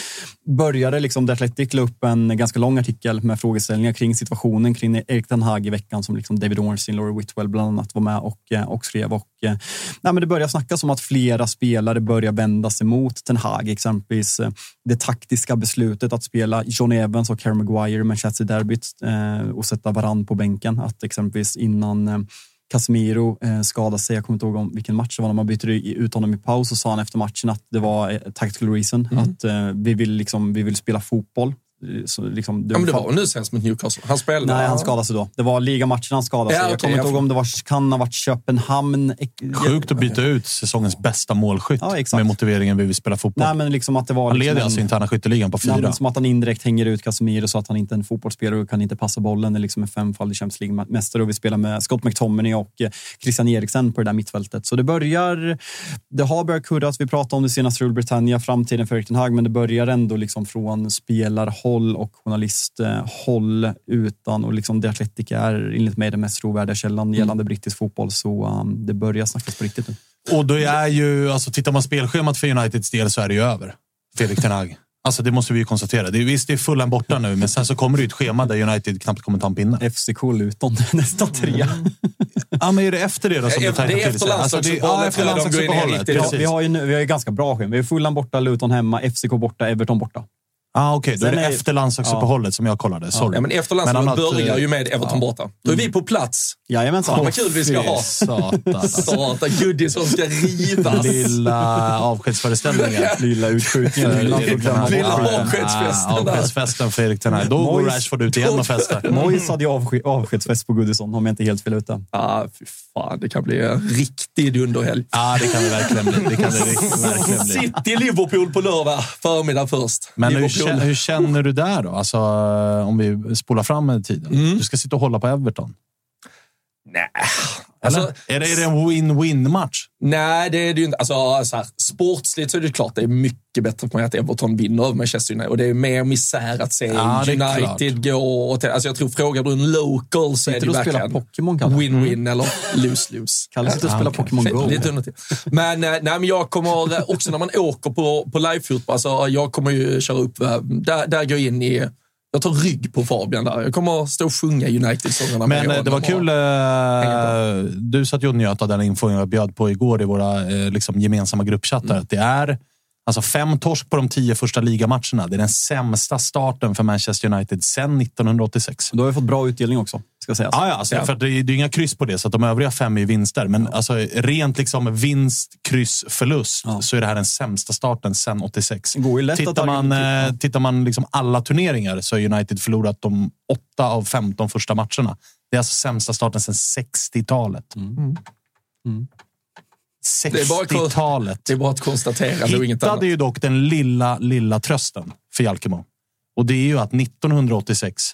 började liksom The Athletic la upp en ganska lång artikel med frågeställningar kring situationen kring Erik Ten Hag i veckan som liksom David Ornstein, Laurie Whitwell bland annat var med och, eh, och skrev. Och, nej, men det börjar snackas om att flera spelare börjar vända sig mot Ten Hag, exempelvis eh, det taktiska beslutet att spela John Evans och Harry Maguire i Manchester-derbyt eh, och sätta varann på bänken. Att exempelvis innan eh, Casemiro eh, skadade sig, jag kommer inte ihåg om vilken match det var, när man bytte ut honom i paus och sa han efter matchen att det var tactical reason. Att eh, vi, vill liksom, vi vill spela fotboll Så liksom, Ja, men det var nu senast mot Newcastle. Han spelade. Nej, han skadade sig då. Det var ligamatchen han skadade Ja, sig. jag kommer inte ihåg om det var, kan ha varit Köpenhamn. Sjukt att byta ut säsongens bästa målskytt Ja, med motiveringen vi vill spela fotboll. Nej, men liksom att det var han liksom leder en- alltså interna skytteligan på Nej, fyra. men som att han indirekt hänger ut Casemiro så att han inte är en fotbollsspelare och kan inte passa bollen. är liksom en femfaldig Champions League-mästare och vi spelar med Scott McTominay och eh, Christian Eriksen på det där mittfältet. Så det börjar... Det har börjat kurras. Vi pratade om det senast Rule Britannia, framtiden för Erik Hag, men det börjar ändå liksom från spelarhåll och journalisthåll utan och liksom The Athletic är enligt mig den mest trovärdiga källan gällande brittisk fotboll. Så um, det börjar snackas på riktigt nu. Och då är ju, alltså tittar man spelschemat för Uniteds del så är det ju över. Felix Ten Hag. Alltså det måste vi ju konstatera. Det är, visst, det är fullan borta nu, men sen så kommer det ju ett schema där United knappt kommer ta en pinne. FCK Luton, nästa trea. Ja, men är det efter det då som Det är det tajtar efter till sig? Alltså, det- Ja, efter landslagsuppehållet tror jag de går in i landslagsuppehållet. riktigt- Ja, precis. vi, har ju, vi har ju ganska bra schema. Vi har Fulham borta, Luton hemma, FCK borta, Everton borta. Ah, Okej, då är det är- efter landslagsuppehållet som jag kollade. Sorry. Ja, men efter landslaget annat, börjar ju med Everton borta. Då är vi på plats. Jajamensan. Fan vad kul vi ska ha. Satan. Satan, Goodie som ska rivas. Lilla avskedsföreställningen. Lilla utskjutningen. Lilla. Lilla Ja, avskedsfesten där. Avskedsfesten för Erik Ten Hag. Då går Rashford ut igen och festar. Moise hade ju avske- avskedsfest på Goodison, om jag inte helt fel ute. Ah, fy fan, det kan bli en riktig dunderhelg. Ja, det kan det verkligen bli. Det kan det riktigt- verkligen bli. City-Liverpool på lördag förmiddag först. Men Liverpool. Känner, hur känner du där då? Alltså, om vi spolar fram med tiden. Mm. Du ska sitta och hålla på Everton. Nej. Alltså, är, det, är det en win-win-match? Nej, det är det ju inte. Alltså, så här, sportsligt så är det klart det är mycket bättre för mig att Everton vinner över Manchester United. Och det är mer misär att se Ja, United gå. Alltså, jag tror, frågar du en local så är det verkligen win-win eller lose-lose. Kalle sitter och spelar Pokémon Go. Lite onödigt. Men, eh, nej, men jag kommer eh, också när man åker på, på livefotboll, alltså, jag kommer ju köra upp, eh, där, där går jag in i jag tar rygg på Fabian där. Jag kommer att stå och sjunga United-sångerna. Men med eh, det var kul. Eh, du satt ju och njöt av den info jag bjöd på igår i våra eh, liksom, gemensamma gruppchattar. Att det är alltså, fem torsk på de tio första ligamatcherna. Det är den sämsta starten för Manchester United sedan 1986. Du har ju fått bra utdelning också, ska sägas. Ja, ja, alltså, För att det, är, det är inga kryss på det, så att de övriga fem är ju vinster. Men alltså, rent liksom vinst, kryss, förlust Ja. så är det här den sämsta starten sedan 86. Det går ju lätt att Tittar man, eh, tittar man liksom alla turneringar så har United förlorat de åtta av 15 första matcherna. Det är alltså sämsta starten sedan 60-talet. Mm. Mm. Det är bara- 60-talet. Det är bara inget annat. Hittade ju dock den lilla, lilla trösten för Jalkemo. Och det är ju att 1986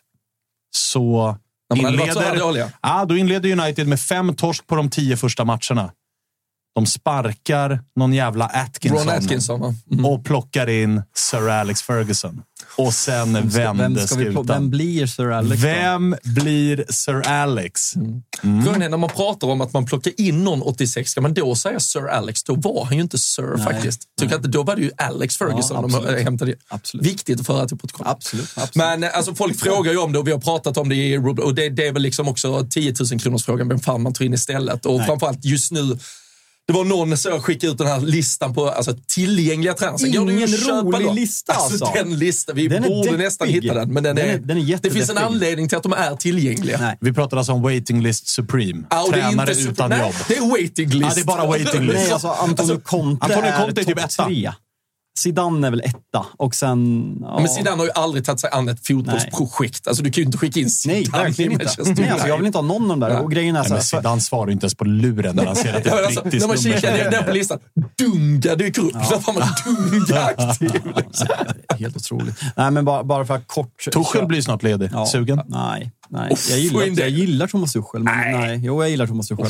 så Inleder, ja, då inleder United med fem torsk på de tio första matcherna. De sparkar någon jävla Atkinson, Atkinson? Mm. och plockar in Sir Alex Ferguson. Och sen Vem, vände ska vi, plå- skutan. vem blir Sir Alex? då? Vem blir Sir Alex? Mm. Är, när man pratar om att man plockar in någon 86, ska man då säga Sir Alex? Då var han ju inte Sir Nej, faktiskt. Tycker att då var det ju Alex Ferguson Ja, de absolut. äh, hämtade. Absolut. Viktigt att föra till protokollet. Absolut. absolut. Men eh, alltså, folk frågar ju om det och vi har pratat om det i Rubel- och det, det är väl liksom också 10 000 kronors frågan vem fan man tar in istället. Och Nej. framförallt just nu det var någon som skickade ut den här listan på alltså, tillgängliga tränare. Går Ingen köpa rolig dem. lista, alltså. Den listan, vi Den är borde nästan hitta den. Men den Den är, är- den är det finns en anledning till att de är tillgängliga. Nej. Vi pratar alltså om waiting list supreme. Är Tränare utan nej, jobb. Det är waiting list. Ja, det är bara waiting list. Nej, alltså Antonio Conte, Antonio Conte är typ topp etta. Zidane är väl etta och sen... Ja. Men Zidane har ju aldrig tagit sig an ett fotbollsprojekt. Alltså, du kan ju inte skicka in Nej, Zidane verkligen i inte. Nej, alltså, jag vill inte ha någon av de där. Nej. Och grejen är Nej, så men här, Zidane svarar ju inte ens på luren när han ser att det Ja, är ett alltså, när man kikar ner där på listan, Dunga dyker upp. Där var man Dunga. Liksom. helt otroligt. Nej, men bara, bara för att kort... Tuchel blir snart ledig. Ja. Sugen? Nej, nej. Uff, Jag gillar, jag gillar Thomas Tuchel. Men nej. nej. Jo, jag gillar Thomas Tuchel.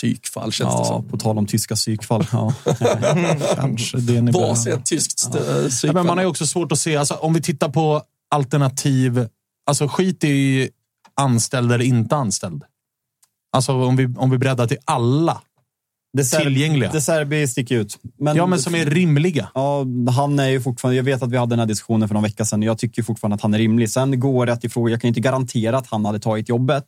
Psykfall känns det Ja, som. på tal om tyska psykfall. Ja. Kanske det ni Var behöver. ett tyskt Ja, psykfall. men man har ju också svårt att se, alltså, om vi tittar på alternativ, alltså skit i anställd eller inte anställd. Alltså om vi, om vi breddar till alla Det Ser- tillgängliga. Det Serbi sticker ut. Men, ja, men som är rimliga. Ja, han är ju fortfarande... Jag vet att vi hade den här diskussionen för någon vecka sedan. Jag tycker fortfarande att han är rimlig. Sen går det att ifråga... Jag kan inte garantera att han hade tagit jobbet.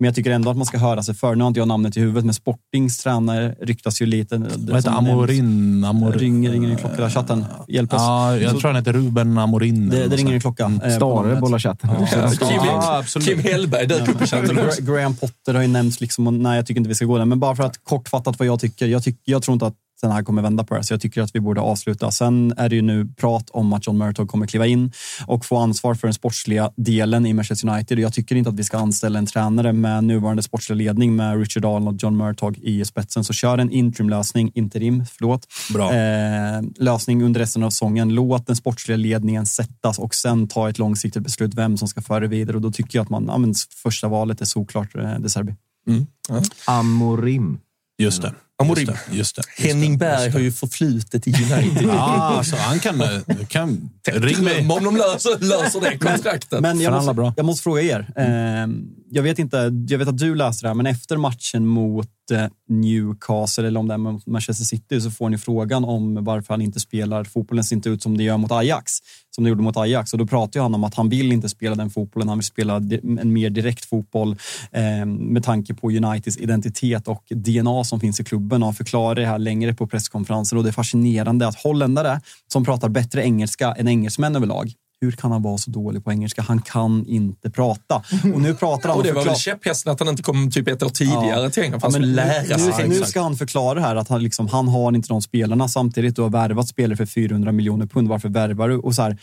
Men jag tycker ändå att man ska höra sig för. Nu har inte jag namnet i huvudet, men Sportings tränare ryktas ju lite. Vad heter Amorin? Amor... Ringer, ringer en klocka där, chatten. Hjälp oss. Ja, jag tror han heter Ruben Amorin. det, det ringer en klocka. sånt. eh, Stare bollar chatten. Kim, Ja, absolut. Kim Hellberg dök upp i chatten. Graham Potter har ju nämnts. Liksom, och nej, jag tycker inte vi ska gå där. Men bara för att kortfattat vad jag tycker. Jag, tycker, jag tror inte att den här kommer vända på det. Så jag tycker att vi borde avsluta. Sen är det ju nu prat om att John Murtog kommer kliva in och få ansvar för den sportsliga delen i Manchester United. Och jag tycker inte att vi ska anställa en tränare med nuvarande sportsliga ledning med Richard Allen och John Murtog i spetsen. Så kör en interimlösning, interim, förlåt. Bra. Eh, lösning under resten av säsongen. Låt den sportsliga ledningen sättas och sen ta ett långsiktigt beslut vem som ska föra vidare. Och då tycker jag att man, ja, men första valet är såklart eh, De Serbi. Mm. Ja. Amorim. Just det. Amorim. Just det. Just det. Henning Berg har ju förflutet i United. Ja, alltså, han kan... kan ring mig. Om de löser, löser det kontraktet. Men jag Förhandla måste, bra. jag måste fråga er. Eh, jag, vet inte, jag vet att du läste det här, men efter matchen mot eh, Newcastle eller om det är mot Manchester City så får ni frågan om varför han inte spelar. Fotbollen ser inte ut som det gör mot Ajax, som det gjorde mot Ajax. Och då pratar han om att han vill inte spela den fotbollen. Han vill spela en mer direkt fotboll eh, med tanke på Uniteds identitet och DNA som finns i klubben. Och han förklarar det här längre på presskonferensen och det är fascinerande att holländare som pratar bättre engelska än engelsmän överlag hur kan han vara så dålig på engelska? Han kan inte prata. Och nu pratar han och det var väl käpphästen att han inte kom typ ett år tidigare till England. skulle men lära nu, sig. nu ska han förklara här att han, liksom, han har inte de spelarna. Samtidigt du har värvat spelare för 400 miljoner pund. Varför värvar du? Och så här,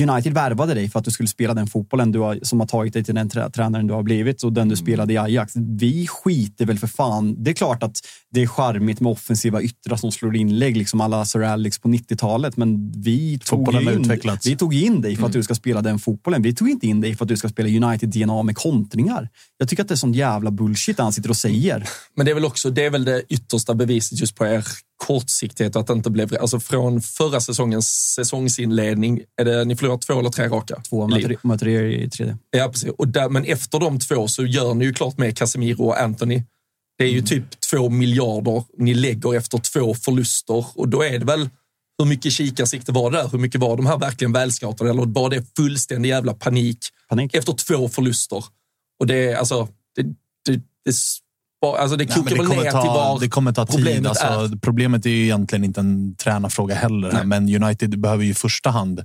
United värvade dig för att du skulle spela den fotbollen du har, som har tagit dig till den trä, tränaren du har blivit och den du spelade i Ajax. Vi skiter väl för fan. Det är klart att det är charmigt med offensiva yttrar som slår inlägg, liksom alla Sir Alex på 90-talet. Men vi tog, Fotbollen in, utvecklats. vi tog in dig för att du ska spela den fotbollen. Vi tog inte in dig för att du ska spela United-DNA med kontringar. Jag tycker att det är sån jävla bullshit han sitter och säger. Men det är väl också det, är väl det yttersta beviset just på er kortsiktighet och att det inte blev... Alltså från förra säsongens säsongsinledning, är det, ni förlorar två eller tre raka? Två möter, er i tredje. Ja, precis. Och där, men efter de två så gör ni ju klart med Casemiro och Anthony. Det är ju typ två miljarder ni lägger efter två förluster och då är det väl hur mycket kikarsikte var det där? Hur mycket var de här verkligen välscoutade? Eller var det fullständig jävla panik, Panik. efter två förluster? Och det är alltså, det, det, det, alltså det Nej, kokar väl ner ta, till var det kommer ta tid. problemet Alltså, är. Problemet är ju egentligen inte en tränarfråga heller. Men United behöver ju i första hand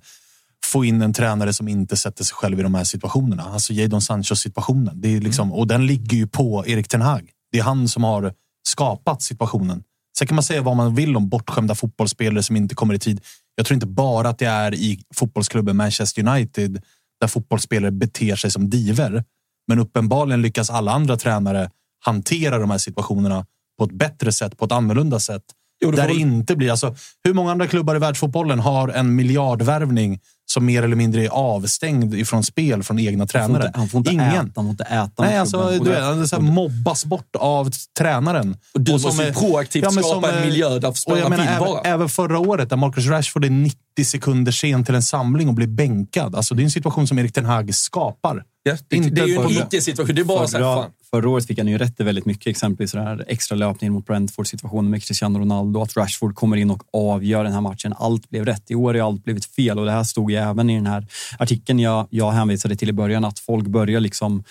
få in en tränare som inte sätter sig själv i de här situationerna. Alltså Jadon Sanchos situationen. Det är liksom, Och den ligger ju på Erik Ten Hag. Det är han som har skapat situationen. Sen kan man säga vad man vill om bortskämda fotbollsspelare som inte kommer i tid. Jag tror inte bara att det är i fotbollsklubben Manchester United där fotbollsspelare beter sig som diver. Men uppenbarligen lyckas alla andra tränare hantera de här situationerna på ett bättre sätt, på ett annorlunda sätt. Jo, det där det inte blir... Alltså, hur många andra klubbar i världsfotbollen har en miljardvärvning som mer eller mindre är avstängd ifrån spel från egna Han får tränare? inte, han får inte Ingen. äta, han får inte äta. Nej, alltså, du vet, han så mobbas bort av tränaren. Och du Och som måste är- proaktivt Ja, skapa en miljö där spelarna vill även, vara. även förra året där Marcus Rashford är 90 sekunder sen till en samling och blir bänkad. Alltså, det är en situation som Erik Ten Hag skapar. Ja, det, Inte det är ju en icke-situation. Det är bara så här, fan förra året fick han ju rätt i väldigt mycket. Exempelvis den här extra löpningen mot Brentford-situationen med Cristiano Ronaldo. Att Rashford kommer in och avgör den här matchen. Allt blev rätt. I år har allt blivit fel och det här stod ju även i den här artikeln jag, jag hänvisade till i början. Att folk börjar liksom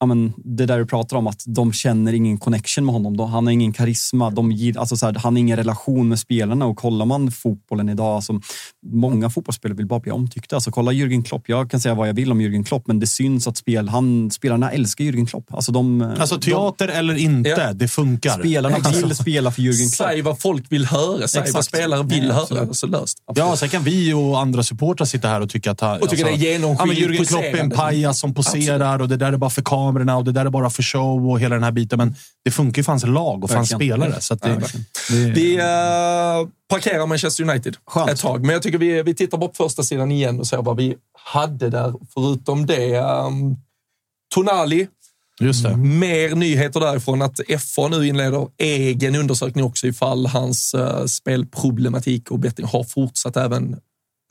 Ja, men det där du pratar om, att de känner ingen connection med honom. De, han har ingen karisma. De, ger- alltså så här, han har ingen relation med spelarna. Och kollar man fotbollen idag, alltså, många fotbollsspelare vill bara bli omtyckta. Alltså, kolla Jürgen Klopp. Jag kan säga vad jag vill om Jürgen Klopp, men det syns att spel, han, spelarna älskar Jürgen Klopp. Alltså, de, Alltså teater eller inte, Ja. det funkar. de, spelarna Alltså, vill spela för Jürgen Klopp. Säg vad folk vill höra. Säg vad spelare vill Ja, höra. absolut. Så löst. Ja, sen kan vi och andra supportrar sitta här och tycka att... Och tycker det är genomskinligt ja, men Jürgen Klopp är en pajas som poserar och det där är bara för kamerorna och det där är bara för show och hela den här biten. Men det funkar ju för hans lag och för hans spelare. Så att det, Ja, det, Vi uh, parkerar Manchester United Skönt. ett tag, men jag tycker vi, vi tittar på första sidan igen och ser vad vi hade där. Förutom det, um, Tonali, just det. mer nyheter därifrån att FA nu inleder egen undersökning också ifall hans uh, spelproblematik och betting har fortsatt även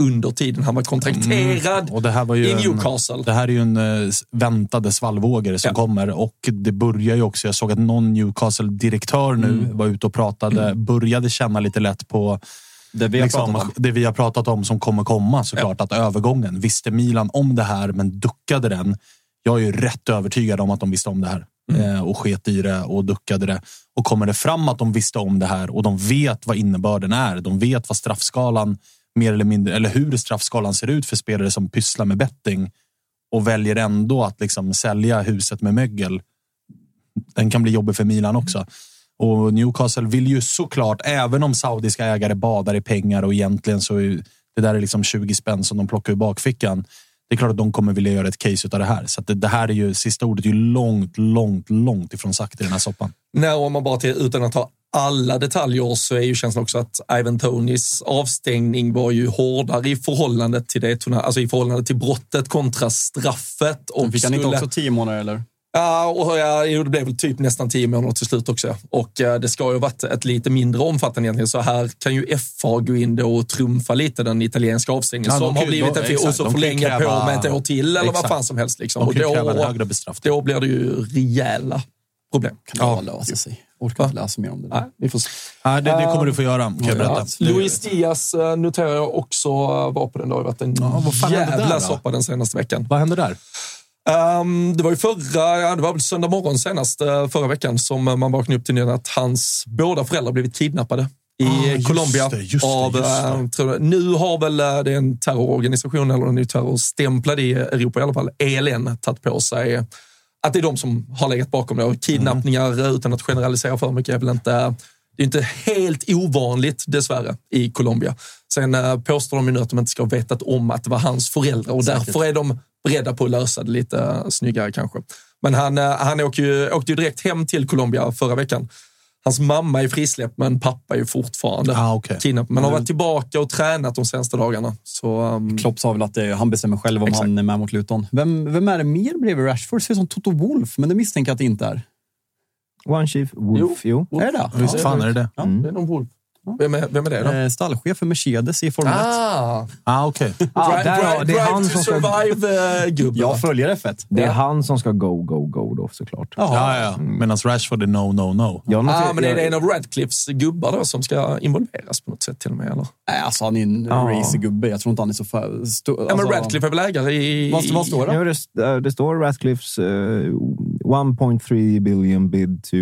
under tiden han var kontrakterad Mm. Och det här var ju i en- Newcastle. Det här är ju en eh, väntade svallvågor som Ja. kommer och det börjar ju också. Jag såg att någon Newcastle-direktör nu Mm. var ute och pratade, började känna lite lätt på Det vi har liksom, pratat om. det vi har pratat om som kommer komma såklart. Att övergången, visste Milan om det här men duckade den? Jag är ju rätt övertygad om att de visste om det här eh, och sket i det och duckade det. Och kommer det fram att de visste om det här och de vet vad innebörden är. De vet vad straffskalan mer eller mindre, eller hur straffskalan ser ut för spelare som pysslar med betting och väljer ändå att liksom sälja huset med mögel. Den kan bli jobbig för Milan också. Och Newcastle vill ju såklart, även om saudiska ägare badar i pengar och egentligen så är det där är liksom 20 spänn som de plockar ur bakfickan. Det är klart att de kommer vilja göra ett case av det här. Så att det, det här är ju sista ordet är ju långt, långt, långt ifrån sagt i den här soppan. Nej, om man bara till, utan att ta alla detaljer så är ju känslan också att Ivan Tonys avstängning var ju hårdare i förhållande till det, alltså i förhållande till brottet kontra straffet. Och Fick han inte skulle- också tio månader eller? Ja, och ja, det blev väl typ nästan tio månader till slut också. Och det ska ju ha varit ett lite mindre omfattande egentligen. Så här kan ju FA gå in och trumfa lite den italienska avstängningen Ja, som har blivit en fel och så förlänga kräva- på med ett år till eller vad Exakt. fan som helst. Liksom. Och då, högre då blir det ju rejäla problem. Kan det bara lösa sig? Orkar inte läsa mer om det. Nej, vi får se. Ja, det, det kommer du få göra, kan jag berätta. Ja, Luis Diaz eh, noterar jag också eh, var på den. Det har varit en Ja, vad fan jävla där då? soppa den senaste veckan. Vad hände där? Ehm, det var ju förra, ja, det var väl söndag morgon senast eh, förra veckan som eh, man vaknade upp till nyheten att hans båda föräldrar blivit kidnappade i Ah, just Colombia. det, just av, just det. eh, tror nu har väl eh, det är en terrororganisation, eller är ju terrorstämplad i Europa i alla fall, ELN, tagit på sig att det är de som har legat bakom det. Och kidnappningar, Mm. utan att generalisera för mycket, är väl inte det är inte helt ovanligt dessvärre i Colombia. Sen eh, påstår de ju nu att de inte ska ha vetat om att det var hans föräldrar och därför är de beredda på att lösa det lite snyggare kanske. Men han, eh, han åkte, ju, åkte ju direkt hem till Colombia förra veckan. Hans mamma är frisläppt, men pappa är ju fortfarande Ah, okay. kidnappad. Men har varit tillbaka och tränat de senaste dagarna. Så, um, Klopp sa väl att det, han bestämmer själv om Exakt. han är med mot Luton. Vem, vem är det mer bredvid Rashford? Ser ut som Toto Wolf, men det misstänker jag att det inte är. One Chief Wolf, jo. Är det det? Visst fan är det det? det är någon Wolf. Vem är, vem är det då? Eh, Stallchef för Mercedes i Formel 1. Ah, Ah, okej. Ah, Drive, där, drive, det är drive han to som ska, survive-gubben. Jag följer F1. det är han som ska go, go, go då såklart. Ja, ja. Medan Rashford är no, no, no. Jag noterar- Ah, men är det en av Radcliffes gubbar då som ska involveras på något sätt till och med? Eller? Nej, alltså han är en Ja. racergubbe. Jag tror inte han är så för... Stå, Ja, men alltså, Radcliffe är väl ägare i... Vad, vad står det? Ja, det, eh, det står Radcliffes eh, 1.3 billion bid to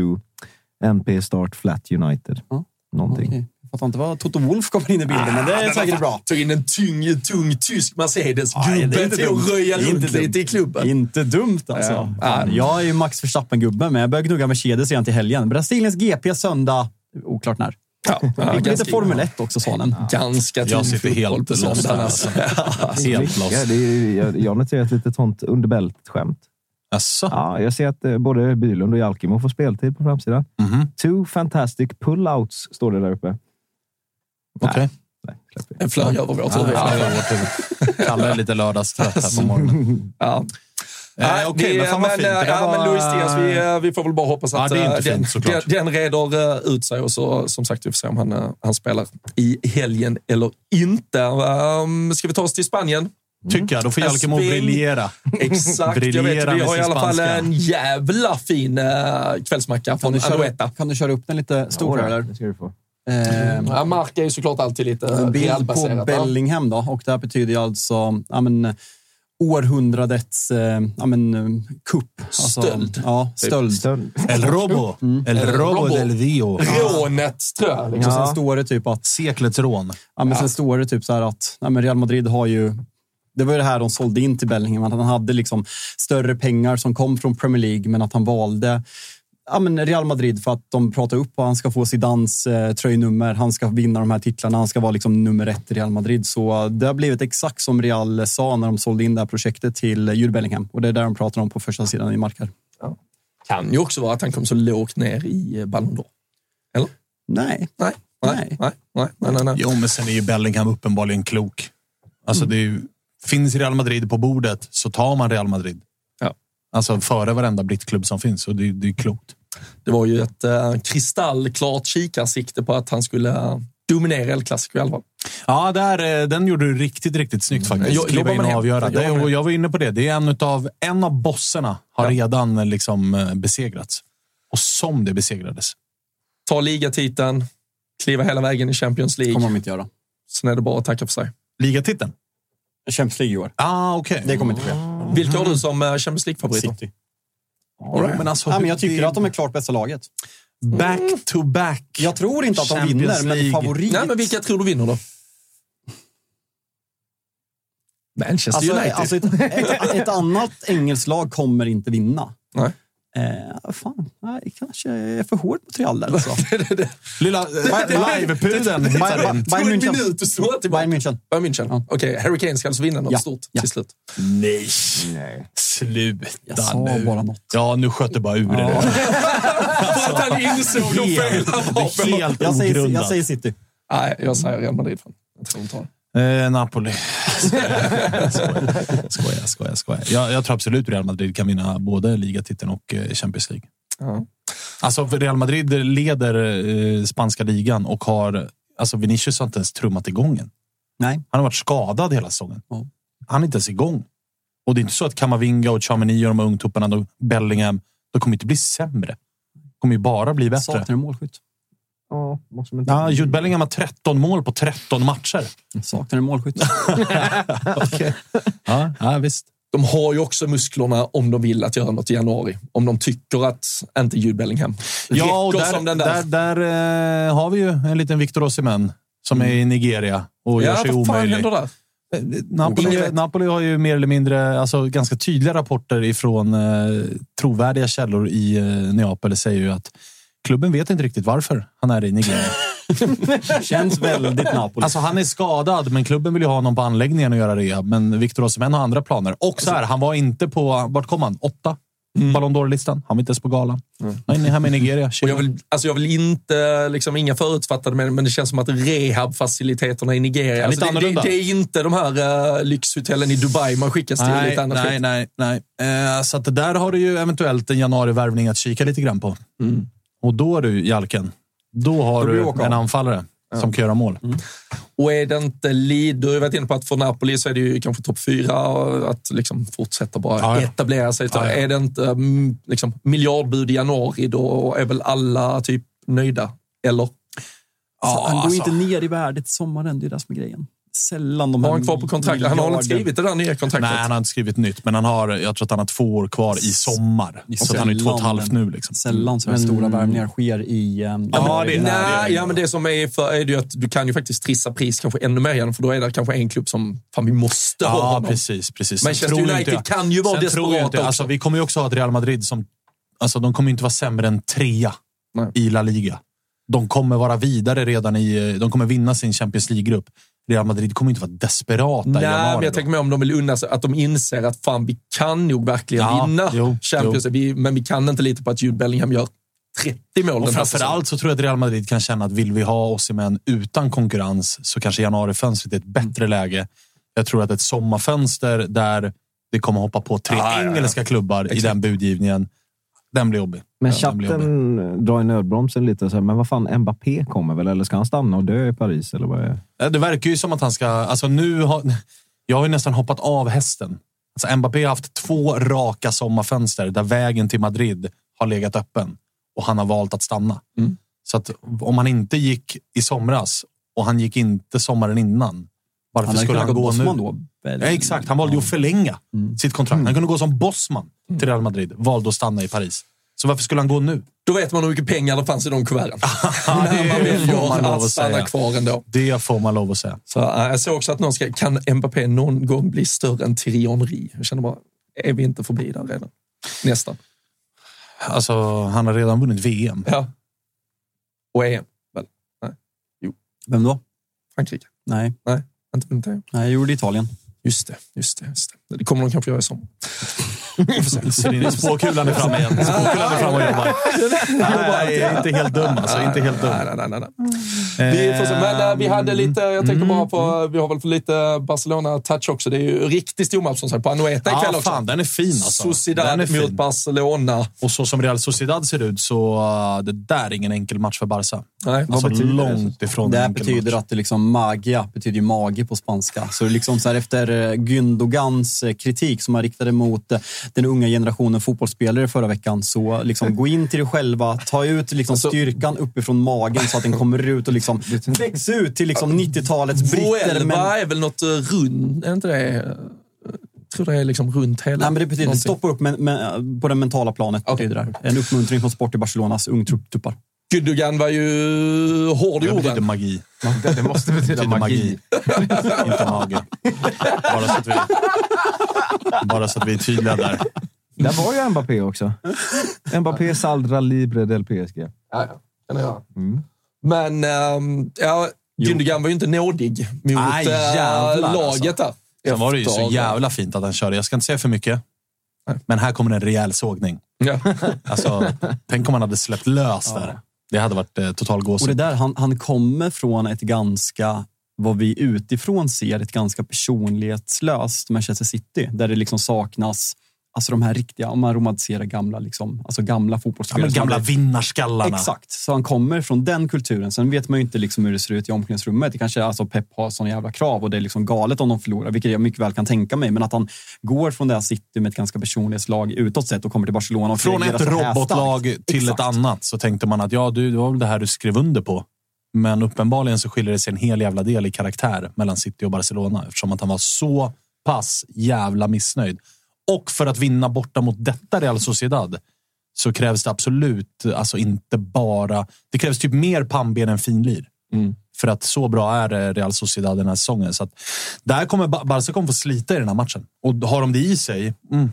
MP Start Flat United. Ja. Någonting. Okej. Fattar inte vad Toto Wolf kommer in i bilden, men det är säkert bra. Tog in en tung, tung tysk Mercedes. Nej, det är Gubben inte till att dumt. röja runt inte lite i klubben. Inte dumt alltså. Ja. Jag är ju Max Verstappen-gubbe, men jag börjar gnugga Mercedes igen till helgen. Brasiliens GP söndag. Oklart när. Ja, ja, Lite Formel 1 också, sa han. ganska tung Jag sitter helt lost här, Alltså. Helt lost. Ja, det är, jag, jag noterar ett litet sånt under bältet-skämt. Jaså? Ja, jag ser att eh, både Bylund och Jalkimo får speltid på framsidan. Mhm. Two fantastic pull-outs står det där uppe. Okej. Nej, det. En flög över. Ja, ja, vårt huvud. Kalle är lite lördagstrött här på morgonen. Ja. Eh, Nej, Okej, det- men fan vad fint. Det eh, där ja, var- men Luis Diaz, vi, eh, vi får väl bara hoppas Ja, att det är inte eh, den, fint, den, den reder eh, ut sig och så, som sagt, vi får se om han, eh, han spelar i helgen eller inte. Um, ska vi ta oss till Spanien? Tycker jag. Då får Jalkemo Spring. briljera. Exakt, jag vet. Briljera Vi har i alla fall spanska. en jävla fin uh, kvällsmacka Kan från du, köra, Anoeta. kan du köra upp den lite här? eller? det ska du få. Eh, Ja, Mark är ju såklart alltid lite En bild på? Bellingham då. Och det här betyder ju alltså ja, men, århundradets eh, ja, men, eh, kupp. Alltså, Stöld. Ja, stöld. Stöld. El Robo. El Robo Robo. del Dio. Rånet, tror jag. Liksom. Ja. sen står det typ att, Seklets rån. ja, men sen står det typ så här att ja, men Real Madrid har ju det var ju det här de sålde in till Bellingham, att han hade liksom större pengar som kom från Premier League, men att han valde ja, men Real Madrid för att de pratar upp och han ska få Zidans eh, tröjnummer. Han ska vinna de här titlarna. Han ska vara liksom nummer ett i Real Madrid. Så eh, det har blivit exakt som Real sa när de sålde in det här projektet till eh, Jude Bellingham och det är där de pratar om på första sidan i Markar. Ja. Kan ju också vara att han kom så lågt ner i eh, Ballon d'Or. Eller? Nej. Nej. Nej. Nej. Nej. Nej. Nej. Jo, men sen är ju Bellingham uppenbarligen klok. Alltså, mm. det är ju, finns Real Madrid på bordet så tar man Real Madrid. Alltså före varenda brittklubb som finns. Och det, det är klokt. Det var ju ett eh, kristallklart kikarsikte på att han skulle eh, dominera El Clasico i alla fall. Ja, där, eh, den gjorde du riktigt, riktigt snyggt faktiskt. Jag- Kliva in och avgöra. Det, och jag var inne på det. Det är en av, en av bossarna har Ja. redan eh, liksom besegrats. Och som det besegrades. Ta ligatiteln, kliva hela vägen i Champions League. kommer de inte göra. Sen är det bara att tacka för sig. Ligatiteln? Champions League i år. Ah, okej. Det kommer inte ske. Vilka har du som eh, Champions League-favoriter? City. Jo, men alltså, Ja, men jag det- tycker att de är klart bästa laget. Back to back. Jag tror inte att de Champions vinner, men League. favorit... Nej, men vilka tror du vinner då? Manchester Alltså, United. alltså ett, ett, ett annat engelskt lag kommer inte vinna. Nej. Eh, fan, nej, kanske är för hård mot Real där. Alltså. Lilla livepudeln hittar in. Bayern Tog en München. Bayern München. Bayern München. Okej, Harry Kane ska alltså vinna något Ja, stort ja. till slut. Nej. Sluta Jag sa nu. bara något. Ja, nu sköt det bara ur det. För att han insåg hur fel han var på. Helt Jag säger, jag ogrundat. säger City. Nej, jag säger Real Madrid. Jag tror. Eh, Napoli. Skojar, skojar. skojar. Jag, jag tror absolut Real Madrid kan vinna både ligatiteln och eh, Champions League. Ja. Alltså, Real Madrid leder eh, spanska ligan och har... Alltså Vinicius har inte ens trummat igång än. Nej. Han har varit skadad hela säsongen. Ja. Han är inte ens igång. Och det är inte så att Kamavinga och Chamini och de här ungtupparna, Bellingham, de kommer inte bli sämre. De kommer ju bara bli bättre. Saknar målskytt. Ja, måste man inte... Ja, Jude Bellingham har 13 mål på 13 matcher. Saknar en målskytt. Okej. Ja, ja, visst. De har ju också musklerna om de vill att göra något i januari. Om de tycker att inte Jude Bellingham Ja, och där, som den där. där, där eh, har vi ju en liten Victor Osimhen som är i Nigeria och gör ja, sig vad fan omöjlig. händer där? Eh, Napoli. Napoli har ju mer eller mindre alltså, ganska tydliga rapporter ifrån eh, trovärdiga källor i eh, Neapel säger ju att klubben vet inte riktigt varför han är i Nigeria. Känns väldigt Napoli. Alltså han är skadad, men klubben vill ju ha honom på anläggningen och göra rehab. Men Victor Osimhen har andra planer. Och så här, han var inte på, vart kom han? Åtta? Ballon d'Or-listan. Han var inte ens på galan. Han är hemma i Nigeria. Och jag, vill, alltså jag vill inte, liksom, inga förutfattade meningar, men det känns som att rehabfaciliteterna i Nigeria, Ja, alltså det, det, det är inte de här uh, lyxhotellen i Dubai man skickas till. Nej, lite annat nej, nej, nej. Eh, så att där har du ju eventuellt en januarivärvning att kika lite grann på. Och då du, Jalken, då har Då du åka en anfallare som kan göra mål. Och är det inte Lid, du har ju varit inne på att för Napoli så är det ju kanske topp fyra och att liksom fortsätta bara Ja, ja. etablera sig. Ja, ja. Är det inte mm, liksom, miljardbud i januari, då är väl alla typ nöjda? Eller? Ja, han går alltså. inte ner i värdet i sommaren. Det är det som är grejen. Sällan de Har han kvar på kontraktet? Han har inte skrivit det där nya kontraktet? Nej, han har inte skrivit nytt, men han har, jag tror att han har två år kvar i sommar. Så att han är två och ett sällan, halvt nu. Liksom. Sällan så här stora värvningar sker i... Um, Ja, det Nej, ja, men det som är för är det ju att du kan ju faktiskt trissa pris kanske ännu mer igen, för då är det kanske en klubb som fan vi måste ha Ja, honom. precis. precis. Manchester United jag- kan ju vara sen tror jag desperat inte, också. alltså, Vi kommer ju också ha ett Real Madrid som... Alltså, de kommer ju inte vara sämre än trea Nej. i La Liga. De kommer vara vidare redan i... De kommer vinna sin Champions League-grupp. Real Madrid kommer inte vara desperata i Nej, januari. men jag tänker mer om de vill unna sig, att de inser att fan, vi kan nog verkligen Ja, vinna jo, Champions League, men vi kan inte lita på att Jude Bellingham gör 30 mål Och den här framför säsongen. allt så tror jag att Real Madrid kan känna att vill vi ha Osimhen utan konkurrens så kanske januarifönstret är ett bättre läge. Jag tror att ett sommarfönster där det kommer hoppa på tre Ja, ja, ja. engelska klubbar i den budgivningen, den blir jobbig. Men Ja, blir jobbig. chatten drar i nödbromsen lite. Så här, men vad fan, Mbappé kommer väl? Eller ska han stanna och dö i Paris? Eller vad är... Ja, Det verkar ju som att han ska... Alltså nu har, jag har ju nästan hoppat av hästen. Alltså Mbappé har haft två raka sommarfönster där vägen till Madrid har legat öppen och han har valt att stanna. Mm. Så att om han inte gick i somras och han gick inte sommaren innan, varför Han skulle han gå nu? Då. Ja, exakt, han valde ju att förlänga sitt kontrakt. Han kunde gå som bossman till Real Madrid, valde att stanna i Paris. Så varför skulle han gå nu? Då vet man hur mycket pengar det fanns i de kuverten. När man det får man väljer lov att stanna säga. kvar ändå. Det får man lov att säga. Så, äh, jag såg också att någon ska, kan Mbappé någon gång bli större än Thierry Henry? Jag känner bara, är vi inte förbi där redan? Nästan. Alltså, han har redan vunnit VM. Ja. Och EM, väl? Vem då? Frankrike? Nej, Nej, inte vunnit EM. Nej jag gjorde Italien. Just det, just det, just det. Det kommer de kanske göra i sommar. Vi Spåkulan är framme igen. Spåkulan är framme och jobbar. Nej, inte helt dum alltså. Inte helt dum. Nej, nej, nej, nej. Vi får se. Men äh, vi hade lite, jag tänker bara på, vi har väl för lite Barcelona-touch också. Det är ju riktig stormatch som sagt på Anoeta ikväll Ja, också. fan, den är fin alltså. Sociedad Den är fin. mot Barcelona. Och så som Real Sociedad ser ut så uh, det där är ingen enkel match för Barca. Nej, Alltså långt ifrån Det här betyder match. att det liksom magia betyder ju mage på spanska. Så det är liksom så här efter eh, Gündogans eh, kritik som han riktade mot eh, den unga generationen fotbollsspelare förra veckan. Så liksom gå in till dig själva, ta ut liksom Alltså- styrkan uppifrån magen så att den kommer ut och liksom väx ut till liksom 90-talets britter. Vuelva Men, är väl något uh, rund, är inte det? eh, Jag tror det är liksom runt hela. nej, men det betyder någonting. stoppa upp men, men, på det mentala planet. Betyder det. här. En uppmuntring från Sport i Barcelonas ungtuppar. Gündogan var ju hård i Det betyder orden. magi. Det, det måste betyda magi. magi. Inte mage. Bara så, att vi, bara så att vi är tydliga där. Där var ju Mbappé också. Mbappé Saldra Libre del PSG. Ja, ja. Jag göra. Mm. Men ehm, ja, Gündogan var ju inte nådig mot Nej, äh, jävlar, laget där. Sen var det ju så jävla fint att han körde. Jag ska inte säga för mycket, men här kommer en rejäl sågning. Ja. Alltså, tänk om han hade släppt lös där. Det hade varit eh, total Och det gåshud. där, han, han kommer från ett ganska, vad vi utifrån ser, ett ganska personlighetslöst Manchester City. Där det liksom saknas Alltså de här riktiga, om man romantiserar gamla, liksom, alltså gamla Ja, fotbollsspelare. som gamla vinnarskallarna. Exakt, så han kommer från den kulturen. Sen vet man ju inte liksom hur det ser ut i omklädningsrummet. Det kanske är alltså Pep har såna jävla krav och det är liksom galet om de förlorar, vilket jag mycket väl kan tänka mig. Men att han går från det här City med ett ganska personlighetslag utåt sett och kommer till Barcelona och Från ett robotlag till Exakt. ett annat så tänkte man att ja, du, det var väl det här du skrev under på. Men uppenbarligen så skiljer det sig en hel jävla del i karaktär mellan City och Barcelona eftersom att han var så pass jävla missnöjd. Och för att vinna borta mot detta Real Sociedad så krävs det absolut, alltså inte bara... Det krävs typ mer pannben än finlir. För att så bra är Real Sociedad den här säsongen. Så att där kommer Ba- Barca kommer få slita i den här matchen. Och har de det i sig? Mm,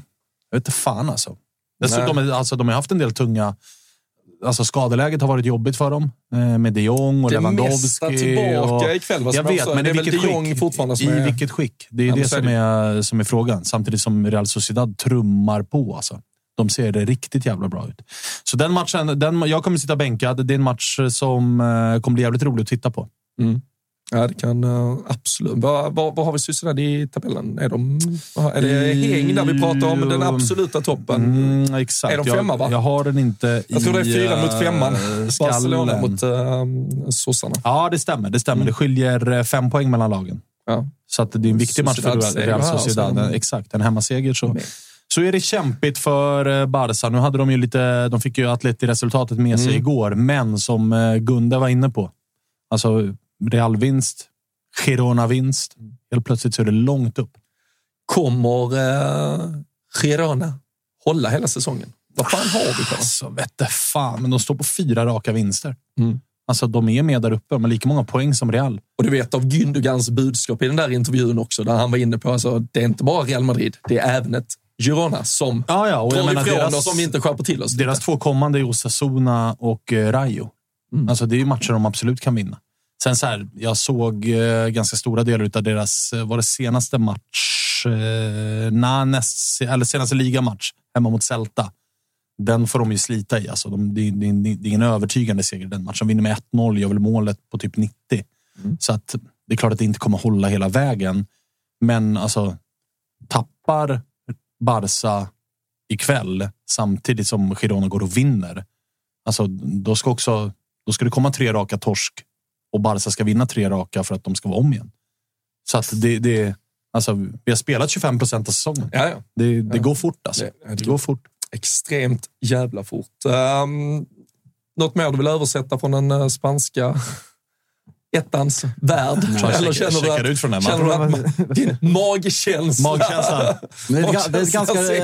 jag vet inte fan alltså. Dessutom, är- alltså, de har haft en del tunga... Alltså skadeläget har varit jobbigt för dem. Eh, med de Jong och Det Lewandowski. mesta tillbaka och, ikväll, vad som Jag vet, men Det är väl vilket de Jong skick? fortfarande som I är- vilket skick? Det är Ja, det som det. är, som är frågan. Samtidigt som Real Sociedad trummar på. Alltså. De ser det riktigt jävla bra ut. Så den matchen, den, jag kommer sitta bänkad. Det är en match som eh, kommer bli jävligt rolig att titta på. Ja, det kan uh, absolut. Vad, vad, vad har vi Sociedad i tabellen? Är, de, är det häng där vi pratar om den absoluta toppen? Mm, exakt. Är de femma, va? jag, jag har den inte Jag tror det är fyra mot femman. eh, Barcelona skallen. mot uh, sossarna. Ja, det stämmer. Det stämmer. Det skiljer eh, fem poäng mellan lagen. Ja. Så det är en viktig match för Real Sociedad. så- Exakt, en hemmaseger. Så, så är det kämpigt för eh, Barca. Nu hade de ju lite... De fick ju Atleti-resultatet med sig Mm. igår, men som eh, Gunde var inne på. Alltså, Real-vinst, Girona-vinst. Helt plötsligt så är det långt upp. Kommer uh, Girona hålla hela säsongen? Vad fan har vi på Alltså, vette fan, men de står på fyra raka vinster. Mm. Alltså, de är med där uppe. Har lika många poäng som Real. Och du vet av Gündogans budskap i den där intervjun också, där han var inne på alltså, det är inte bara Real Madrid, det är även ett Girona som Ja, ja, och jag menar deras- oss om vi inte skärper till oss. Deras två kommande är Osasuna och eh, Rayo. Alltså, det är ju matcher de absolut kan vinna. Sen så här, jag såg eh, ganska stora delar av deras, eh, var det senaste match, eh, näst, eller senaste ligamatch hemma mot Celta. Den får de ju slita i. Alltså, de, det, det, det är ingen övertygande seger den matchen. De vinner med 1-0, gör väl målet på typ 90. Så att det är klart att det inte kommer hålla hela vägen. Men alltså, tappar Barca ikväll samtidigt som Girona går och vinner. Alltså, då ska också då ska det komma tre raka torsk och Barca ska vinna tre raka för att de ska vara om igen. Så att det, det alltså, vi har spelat 25 procent av säsongen. Ja, ja. Det, det går fort alltså. Det- Det går fort. Extremt jävla fort. Um, något mer du vill översätta från den eh, spanska ettans värld? Jag Eller checkar- känner du att, ut från den känner att din magkänsla... Magkänsla. Men det är, ga- det är ett ganska, jag,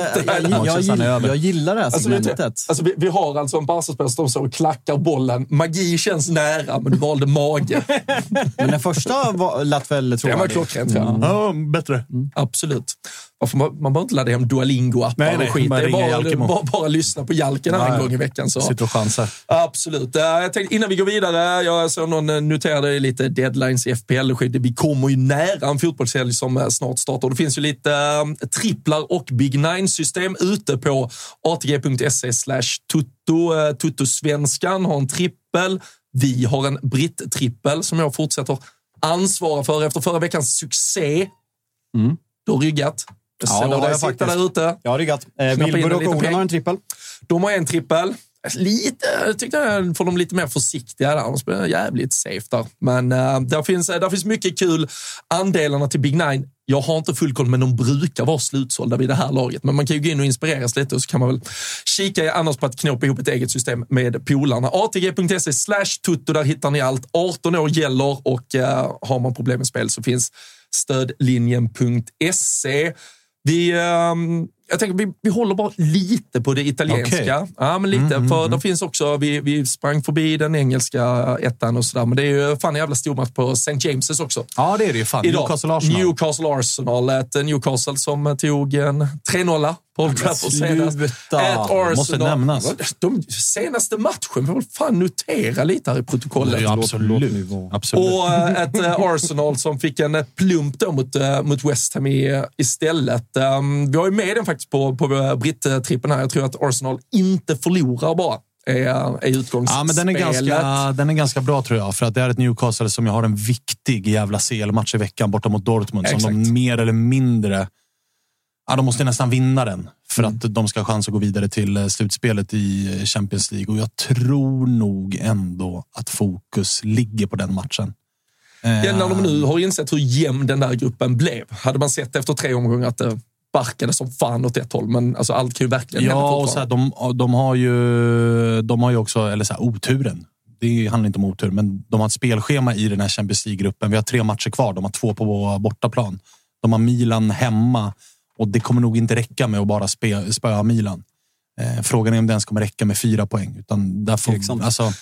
jag, jag, jag, gillar, det här Alltså, segmentet. alltså, vi, vi har alltså en Barca-spelare som står och klackar bollen. Magi känns nära, men du valde mage. Men den första var, lät väl Det var trovärdig. klockrent, tror jag. Ja, bättre. Absolut. Man, man behöver inte ladda hem Duolingo-appar och skit. bara bara, bara, bara lyssna på Jalken en Ja, gång i veckan. Så. Sitter och chansar. Absolut. Jag tänkte, innan vi går vidare, jag såg någon eh, noterade lite deadlines i FPL. skit. Vi kommer ju nära en fotbollshelg som eh, snart startar. Det finns ju lite eh, tripplar och Big Nine-system ute på atg.se slash tutto. Tuttosvenskan har en trippel. Vi har en britt-trippel som jag fortsätter ansvara för efter förra veckans succé. Du har ryggat. Jag Ja, det har jag sitta faktiskt. där ute. Jag riggat. Eh, Knappa in Wilbur och Olen har en trippel. De har en trippel. Lite, jag tyckte jag får de lite mer försiktiga där. De spelar jävligt safe där. Men uh, där, finns, där finns mycket kul. Andelarna till Big Nine, jag har inte full koll, men de brukar vara slutsålda vid det här laget. Men man kan ju gå in och inspireras lite och så kan man väl kika annars på att knåpa ihop ett eget system med polarna. ATG.se slash tutto, där hittar ni allt. 18 år gäller och uh, har man problem med spel så finns stödlinjen.se. Vi, ehm, jag tänker vi, vi håller bara lite på det italienska. Okej. Ja, men lite. Mm, mm, för mm. det finns också, vi, vi sprang förbi den engelska ettan och sådär, men det är ju fan en jävla stormatch på St. James's också. Ja, det är det ju. Fan. Idag. Newcastle Arsenal. Newcastle Arsenal. Ett Newcastle som tog en 3-0 på Old Trafford senast. sluta. Ett Arsenal. Måste nämnas. De senaste matchen, får väl fan notera lite här i protokollet. Ja, absolut. absolut. Och eh, ett eh, Arsenal som fick en plump då mot, eh, mot West Ham i, istället. Um, vi har ju med den faktiskt på, på eh, Britt-trippen här. Jag tror att Arsenal inte förlorar bara. Är, är utgångsspelet. Ja, men den är, ganska, den är ganska bra tror jag. För att det är ett Newcastle som jag har en viktig jävla CL-match i veckan borta mot Dortmund. Som Exakt. de mer eller mindre... Ja, de måste nästan vinna den för Mm. att de ska ha chans att gå vidare till eh, slutspelet i eh, Champions League. Och jag tror nog ändå att fokus ligger på den matchen. Eh, Ja, när de nu har insett hur jämn den där gruppen blev. Hade man sett efter tre omgångar att det barkade som fan åt ett håll, men alltså, allt kan ju verkligen Ja, och så här, de, de, har ju, de har ju också, eller så här, oturen. Det handlar inte om otur, men de har ett spelschema i den här Champions League-gruppen. Vi har tre matcher kvar. De har två på bortaplan. De har Milan hemma och det kommer nog inte räcka med att bara spöa Milan. Eh, frågan är om det ens kommer räcka med fyra poäng. Utan där får, alltså.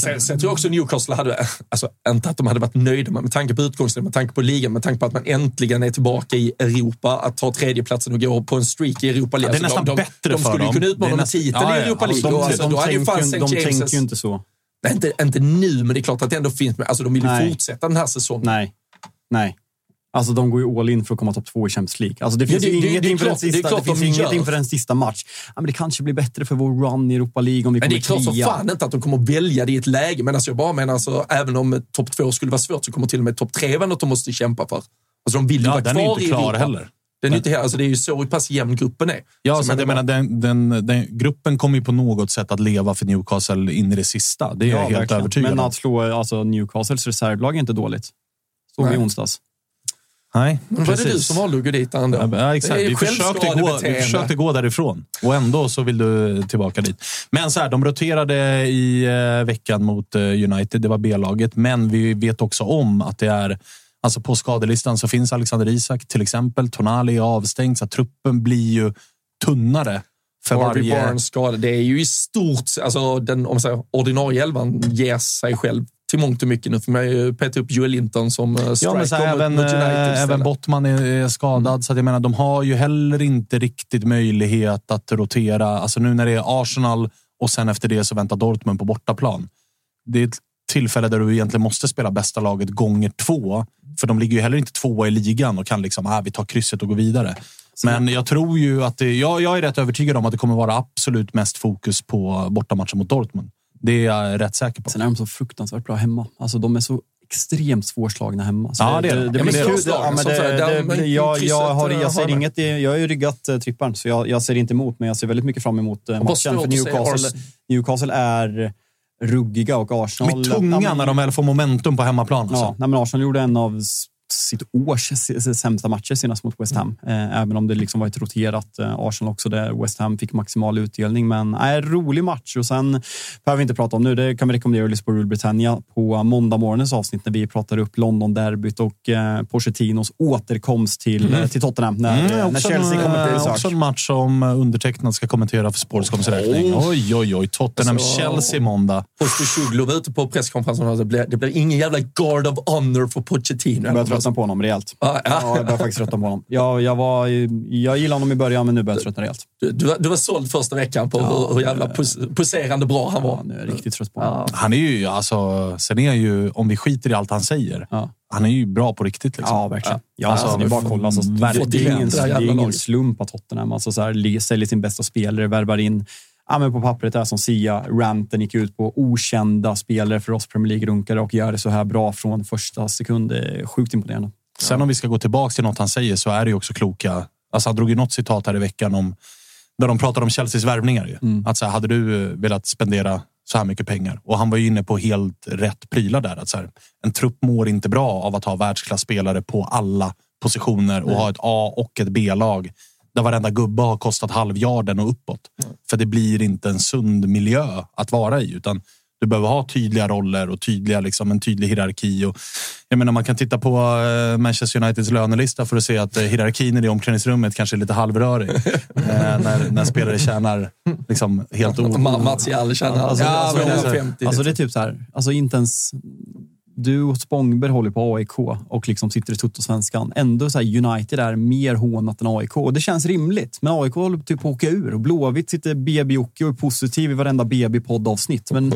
Sen, sen tror jag också Newcastle hade, alltså inte att de hade varit nöjda med, med tanke på utgångsläget, med tanke på ligan, med tanke på att man äntligen är tillbaka i Europa, att ta tredjeplatsen och gå på en streak i Europa League. Ja, det är Alltså, nästan de, bättre de, de för skulle ju dem. kunna utmana nästan- titeln Ja, i ja, Europa alltså, League. De, alltså, de, St. de James's... tänker ju inte så. Nej, inte, inte nu, men det är klart att det ändå finns med. Alltså, de vill ju fortsätta den här säsongen. Nej. Nej. Alltså de går ju all in för att komma topp två i Champions League. Alltså det Ja, finns det- ju det- det är ingenting för klart- den sista, det finns den sista match. Ja, men det kanske blir bättre för vår run i Europa League om vi Men det är kommer klart som trea. fan inte att de kommer välja det i ett läge. Men alltså jag bara menar, alltså, även om topp två skulle vara svårt så kommer till och med topp tre vara något de måste kämpa för. Alltså de vill ju Ja, vara den är kvar inte i klar heller. Den är inte, alltså, det är ju så pass jämn gruppen är. ja, Så så att jag menar, den, den, den, gruppen kommer ju på något sätt att leva för Newcastle in i det sista. Det är jag helt verkligen. övertygad Men om. att slå alltså, Newcastles reservlag är inte dåligt. Såg vi i onsdags. Nej, var det du precis. som valde att gå dit? Ja, ja, exakt. Vi försökte, gå, vi försökte gå därifrån och ändå så vill du tillbaka dit. Men så här, de roterade i eh, veckan mot eh, United. Det var B-laget, men vi vet också om att det är Alltså på skadelistan så finns Alexander Isak till exempel. Tonali är avstängd så truppen blir ju tunnare för Harvey varje... Barnes skada. Det är ju i stort, alltså den om säger, ordinarie elvan ger sig själv till mångt och mycket. Nu man ju peta upp Joel Linton som uh, Ja, men så här, även, mot United eh, även Bottman är, skadad, så att jag menar, de har ju heller inte riktigt möjlighet att rotera. Alltså nu när det är Arsenal och sen efter det så väntar Dortmund på bortaplan. Det är ett tillfälle där du egentligen måste spela bästa laget gånger två. För de ligger ju heller inte tvåa i ligan och kan liksom, ah, vi tar krysset och går vidare. Men jag tror ju att det, jag, jag är rätt övertygad om att det kommer vara absolut mest fokus på bortamatchen mot Dortmund. Det är jag rätt säker på. Sen är de så fruktansvärt bra hemma. Alltså de är så extremt svårslagna hemma. Så Ja, det är de. det, Ja, blir kul. Ja, men det, det, de- det, jag, jag, har, eh, jag, ser inget, jag har ju ryggat uh, tripparen, så jag, jag ser inte emot, men jag ser väldigt mycket fram emot Vad matchen. För Newcastle, Newcastle är ruggiga och Arsenal... De är tunga när de väl får momentum på hemmaplan. Alltså. Ja, nej, men Arsenal gjorde en av sitt års sämsta matcher senast mot West Ham. Eh, även om det liksom var ett roterat eh, Arsenal också, där West Ham fick maximal utdelning. Men nej, rolig match. Och sen behöver vi inte prata om nu. Det kan vi rekommendera att lyssna på Rule Britannia på måndag morgonens avsnitt när vi pratar upp London-derbyt och eh, Pochettinos återkomst till, eh, till Tottenham när, Mm, när Chelsea en, kommer eh, besök. också en match som undertecknad ska kommentera för Sportscoms räkning. Oh. Oj, oj, oj. Tottenham-Chelsea månda. Postecoglou var ute på presskonferensen och det blir, det blir ingen jävla guard of honor för Pochettino. Tröttna på honom rejält. Ja, ja. Ja, jag börjar faktiskt tröttna på honom. Jag, jag, var, jag gillade honom i början, men nu börjar jag tröttna rejält. Du, du, var, du var såld första veckan på hur, hur jävla pos, poserande bra han var. Ja, nu är jag riktigt trött på honom. Han är ju, alltså, sen är han ju, om vi skiter i allt han säger, Ja. han är ju bra på riktigt. Liksom. Ja, verkligen. Ja, Alltså, alltså, det är bara att kolla. Alltså, det, är ingen, Det är ingen slump att Tottenham alltså, så här, säljer sin bästa spelare, värvar in Ja, men på pappret är som Sia, ranten gick ut på okända spelare för oss Premier League-runkare och gör det så här bra från första sekund. Sjukt imponerande. Sen om vi ska gå tillbaka till något han säger så är det ju också kloka. Alltså han drog ju något citat här i veckan om där de pratade om Chelseas värvningar. Ju. Mm. Att så här, hade du eh, velat spendera så här mycket pengar? Och han var ju inne på helt rätt prylar där. Att så här, en trupp mår inte bra av att ha världsklasspelare på alla positioner och ha ett A och ett B-lag där varenda gubbe har kostat halvjarden och uppåt. För det blir inte en sund miljö att vara i. Utan Du behöver ha tydliga roller och tydliga, liksom, en tydlig hierarki. Och, jag menar, man kan titta på eh, Manchester Uniteds lönelista för att se att eh, hierarkin i det omklädningsrummet kanske är lite halvrörig. eh, när, när spelare tjänar liksom, helt o... Ma- Martial tjänar Alltså, ja, alltså, alltså, 50. alltså det är typ så här, alltså inte ens... Du och Spångberg håller på AIK och liksom sitter i Tuttosvenskan. Ändå så här, United är mer hånat än AIK och det känns rimligt. Men AIK håller typ på att åka ur och Blåvitt sitter BB-Jocke och är positiv i varenda BB-poddavsnitt. Men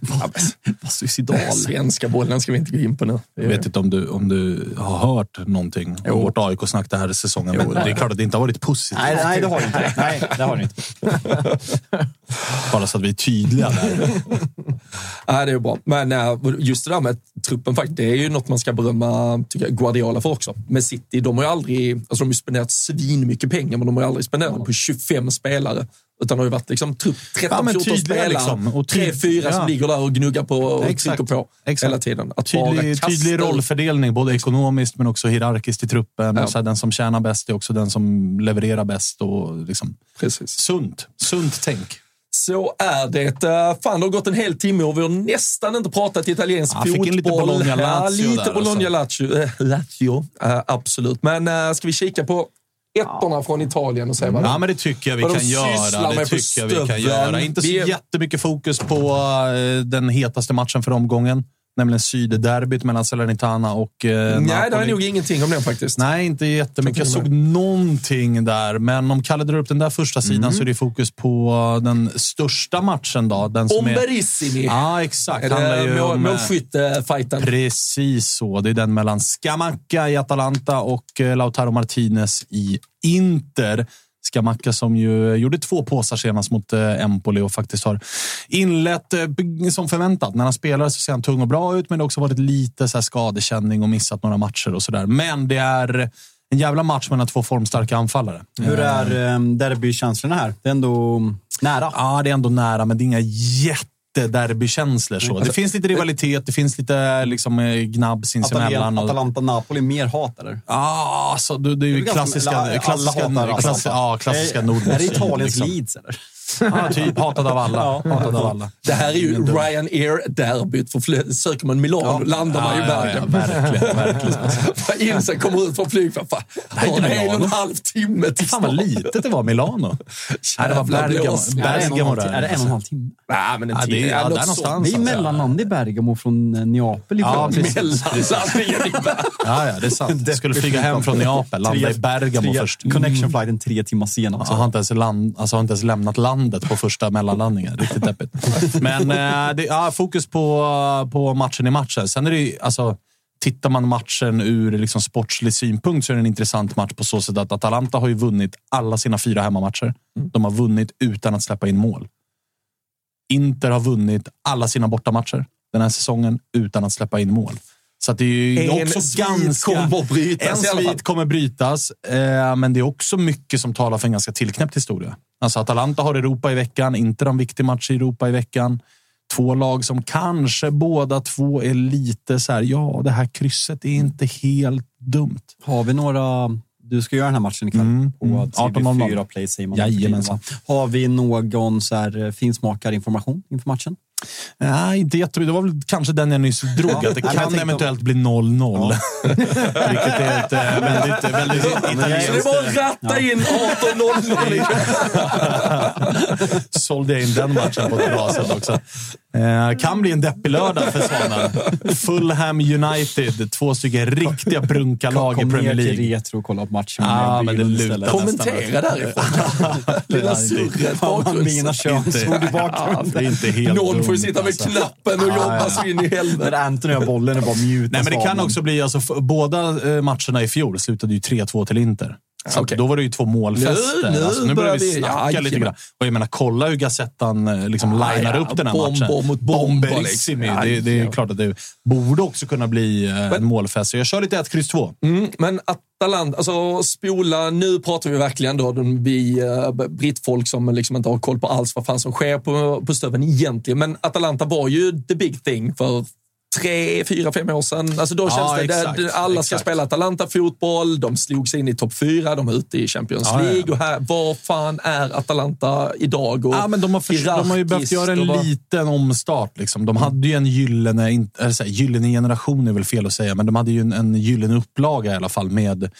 vad, vad suicidal. Svenska bollen ska vi inte gå in på nu. Jag vet inte om du, om du har hört någonting om vårt AIK-snack den här säsongen. Men det är klart att det inte har varit positivt. Nej, nej, det har det inte. Nej, det har det inte. Bara så att vi är tydliga där. Ja, det är bra. Men äh, just det där med truppen, faktiskt, det är ju något man ska berömma tycker jag, Guardiola för också. Men City, de har ju aldrig, alltså de har ju spenderat svin mycket pengar, men de har ju aldrig spenderat på 25 spelare. Utan det har ju varit liksom trupp, 13-14 Ja, spelare, liksom. Och ty- 3-4 ja. som ligger där och gnuggar på och Exakt. trycker på Exakt. hela tiden. Att Tydlig, tydlig rollfördelning, både ekonomiskt men också hierarkiskt i truppen. Ja. Och så här, den som tjänar bäst är också den som levererar bäst. Och liksom, Precis. Sunt. Sunt tänk. Så är det. Eh, Fan, det har gått en hel timme och vi har nästan inte pratat italiensk Ja, fick fotboll. in lite Bologna-Lazio Ja, lite där, Bologna-Lazio. Äh, Lazio. Eh, absolut. Men äh, ska vi kika på ettorna från Italien och se vad Ja, men det tycker jag vi de kan göra. Det tycker jag vi kan göra. Inte så Vi jättemycket fokus på den hetaste matchen för omgången. Nämligen sydderbyt mellan Salernitana och eh, Nej, det Napoli. är nog ingenting om den faktiskt. Nej, inte jättemycket. Jag såg någonting där, men om Kalle drar upp den där första sidan Mm. så är det fokus på den största matchen. Då, den som är... Omberissimi. Ja, exakt. Är det ju mål, om, eh, målskyttefajten? Precis så. Det är den mellan Scamacca i Atalanta och eh, Lautaro Martinez i Inter. Scamacca som ju gjorde två påsar senast mot eh, Empoli och faktiskt har inlett eh, som förväntat. När han spelar så ser han tung och bra ut, men det har också varit lite så här skadekänning och missat några matcher och sådär. Men det är en jävla match mellan två formstarka anfallare. Hur är um, derbykänslorna här? Det är ändå nära. Ja, det är ändå nära, men det är inga jättederbykänslor. Så. Det finns lite rivalitet, det finns lite liksom, eh, gnabb sinsemellan. Atalanta-Napoli, mer hat eller? Ja, alltså, det, det är ju klassiska, klassiska, hatar Atalanta. klass, ja, klassiska Är- nordbotten. Är det Italiens liksom. Leeds eller? Ja, typ. Hatad av alla. Hatad av alla. Det här är ju. Ryanair-derbyt. Söker man Milano landar man i Ja, ja, Bergen. ja, verkligen, verkligen. In sig, kommer ut från flygplatsen. Har en och en halv timme till Fan vad litet det var Milano. Nej, det var Bergamo. Bergamo där. Är det en och en halv timme? Nej, men en Ja, det är- timme. ja, sånt. någonstans. Det är mellanland i Bergamo från eh, Neapel Ja, precis. Ja, ja, det är sant. Jag skulle flyga hem från Neapel, landa i Bergamo tre, först. Connection flighten tre timmar senare. Alltså, har, inte ens land, alltså, har inte ens lämnat landet på första mellanlandningen. Riktigt deppigt. Men eh, det, ja, fokus på, på matchen i matchen. Sen är det ju, alltså, tittar man matchen ur liksom, sportslig synpunkt så är det en intressant match på så sätt att Atalanta har ju vunnit alla sina fyra hemmamatcher. De har vunnit utan att släppa in mål. Inter har vunnit alla sina bortamatcher den här säsongen utan att släppa in mål. Så det är ju En också ganska... kommer brytas en svit kommer brytas, eh, men det är också mycket som talar för en ganska tillknäppt historia. Alltså Atalanta har Europa i veckan, Inter har en viktig match i Europa i veckan. Två lag som kanske båda två är lite så här, ja, det här krysset är inte helt dumt. Har vi några... Du ska göra den här matchen ikväll Mm, på mm. 18.00 18.00. Play säger man. Har vi någon så här eh, finsmakarinformation inför matchen? Nej, inte jättemycket. Det var väl kanske den jag nyss drog, att det kan eventuellt bli 0-0. Vilket är ett väldigt, väldigt Så det är italienskt... bara att ratta in 18.00. sålde jag in den matchen på ett bra sätt också. Eh, kan bli en deppig lördag för Svanen. Fulham United, två stycken riktiga brunkalag i Kom Premier ner till League. retro och kolla på matchen. Ja, med men det lutar. Kommentera därifrån. Lilla surret bakgrunds. Mina könsord i Ja, bakgrunden. det är inte helt Någon får ju dumt, sitta med alltså. knappen och Ja, jobba ja. så in i När helvete. Anthony har bollen är bara mjuta Nej, men det kan också bli, alltså, båda eh, matcherna i fjol slutade ju 3-2 till Inter. Så Okej. Då var det ju två målfester. Nu- nu alltså, nu börjar vi snacka ja, lite grann. Och jag menar, kolla hur Gazettan eh, liksom Ja, linar ja, upp den här bomber matchen. mot bomber, Bomberissimi. liksom. Det, det är klart att det borde också kunna bli eh, en målfest. Så jag kör lite 1, kryss 2. Mm, men Atalanta, alltså spola, nu pratar vi verkligen då, vi uh, brittfolk som liksom inte har koll på alls vad fan som sker på, på stöven egentligen. Men Atalanta var ju the big thing för tre, fyra, fem år sedan. Alltså då Ja, känns det, exakt, det, alla ska exakt. spela Atalanta-fotboll, de slog sig in i topp fyra, de är ute i Champions Ja, ja. League. Och här, vad fan är Atalanta idag? Och Ja, men de, har för, de har ju behövt göra en vad- liten omstart. Liksom. De hade ju en gyllene, in- eller så här, gyllene generation är väl fel att säga, men de hade ju en, en gyllene upplaga i alla fall med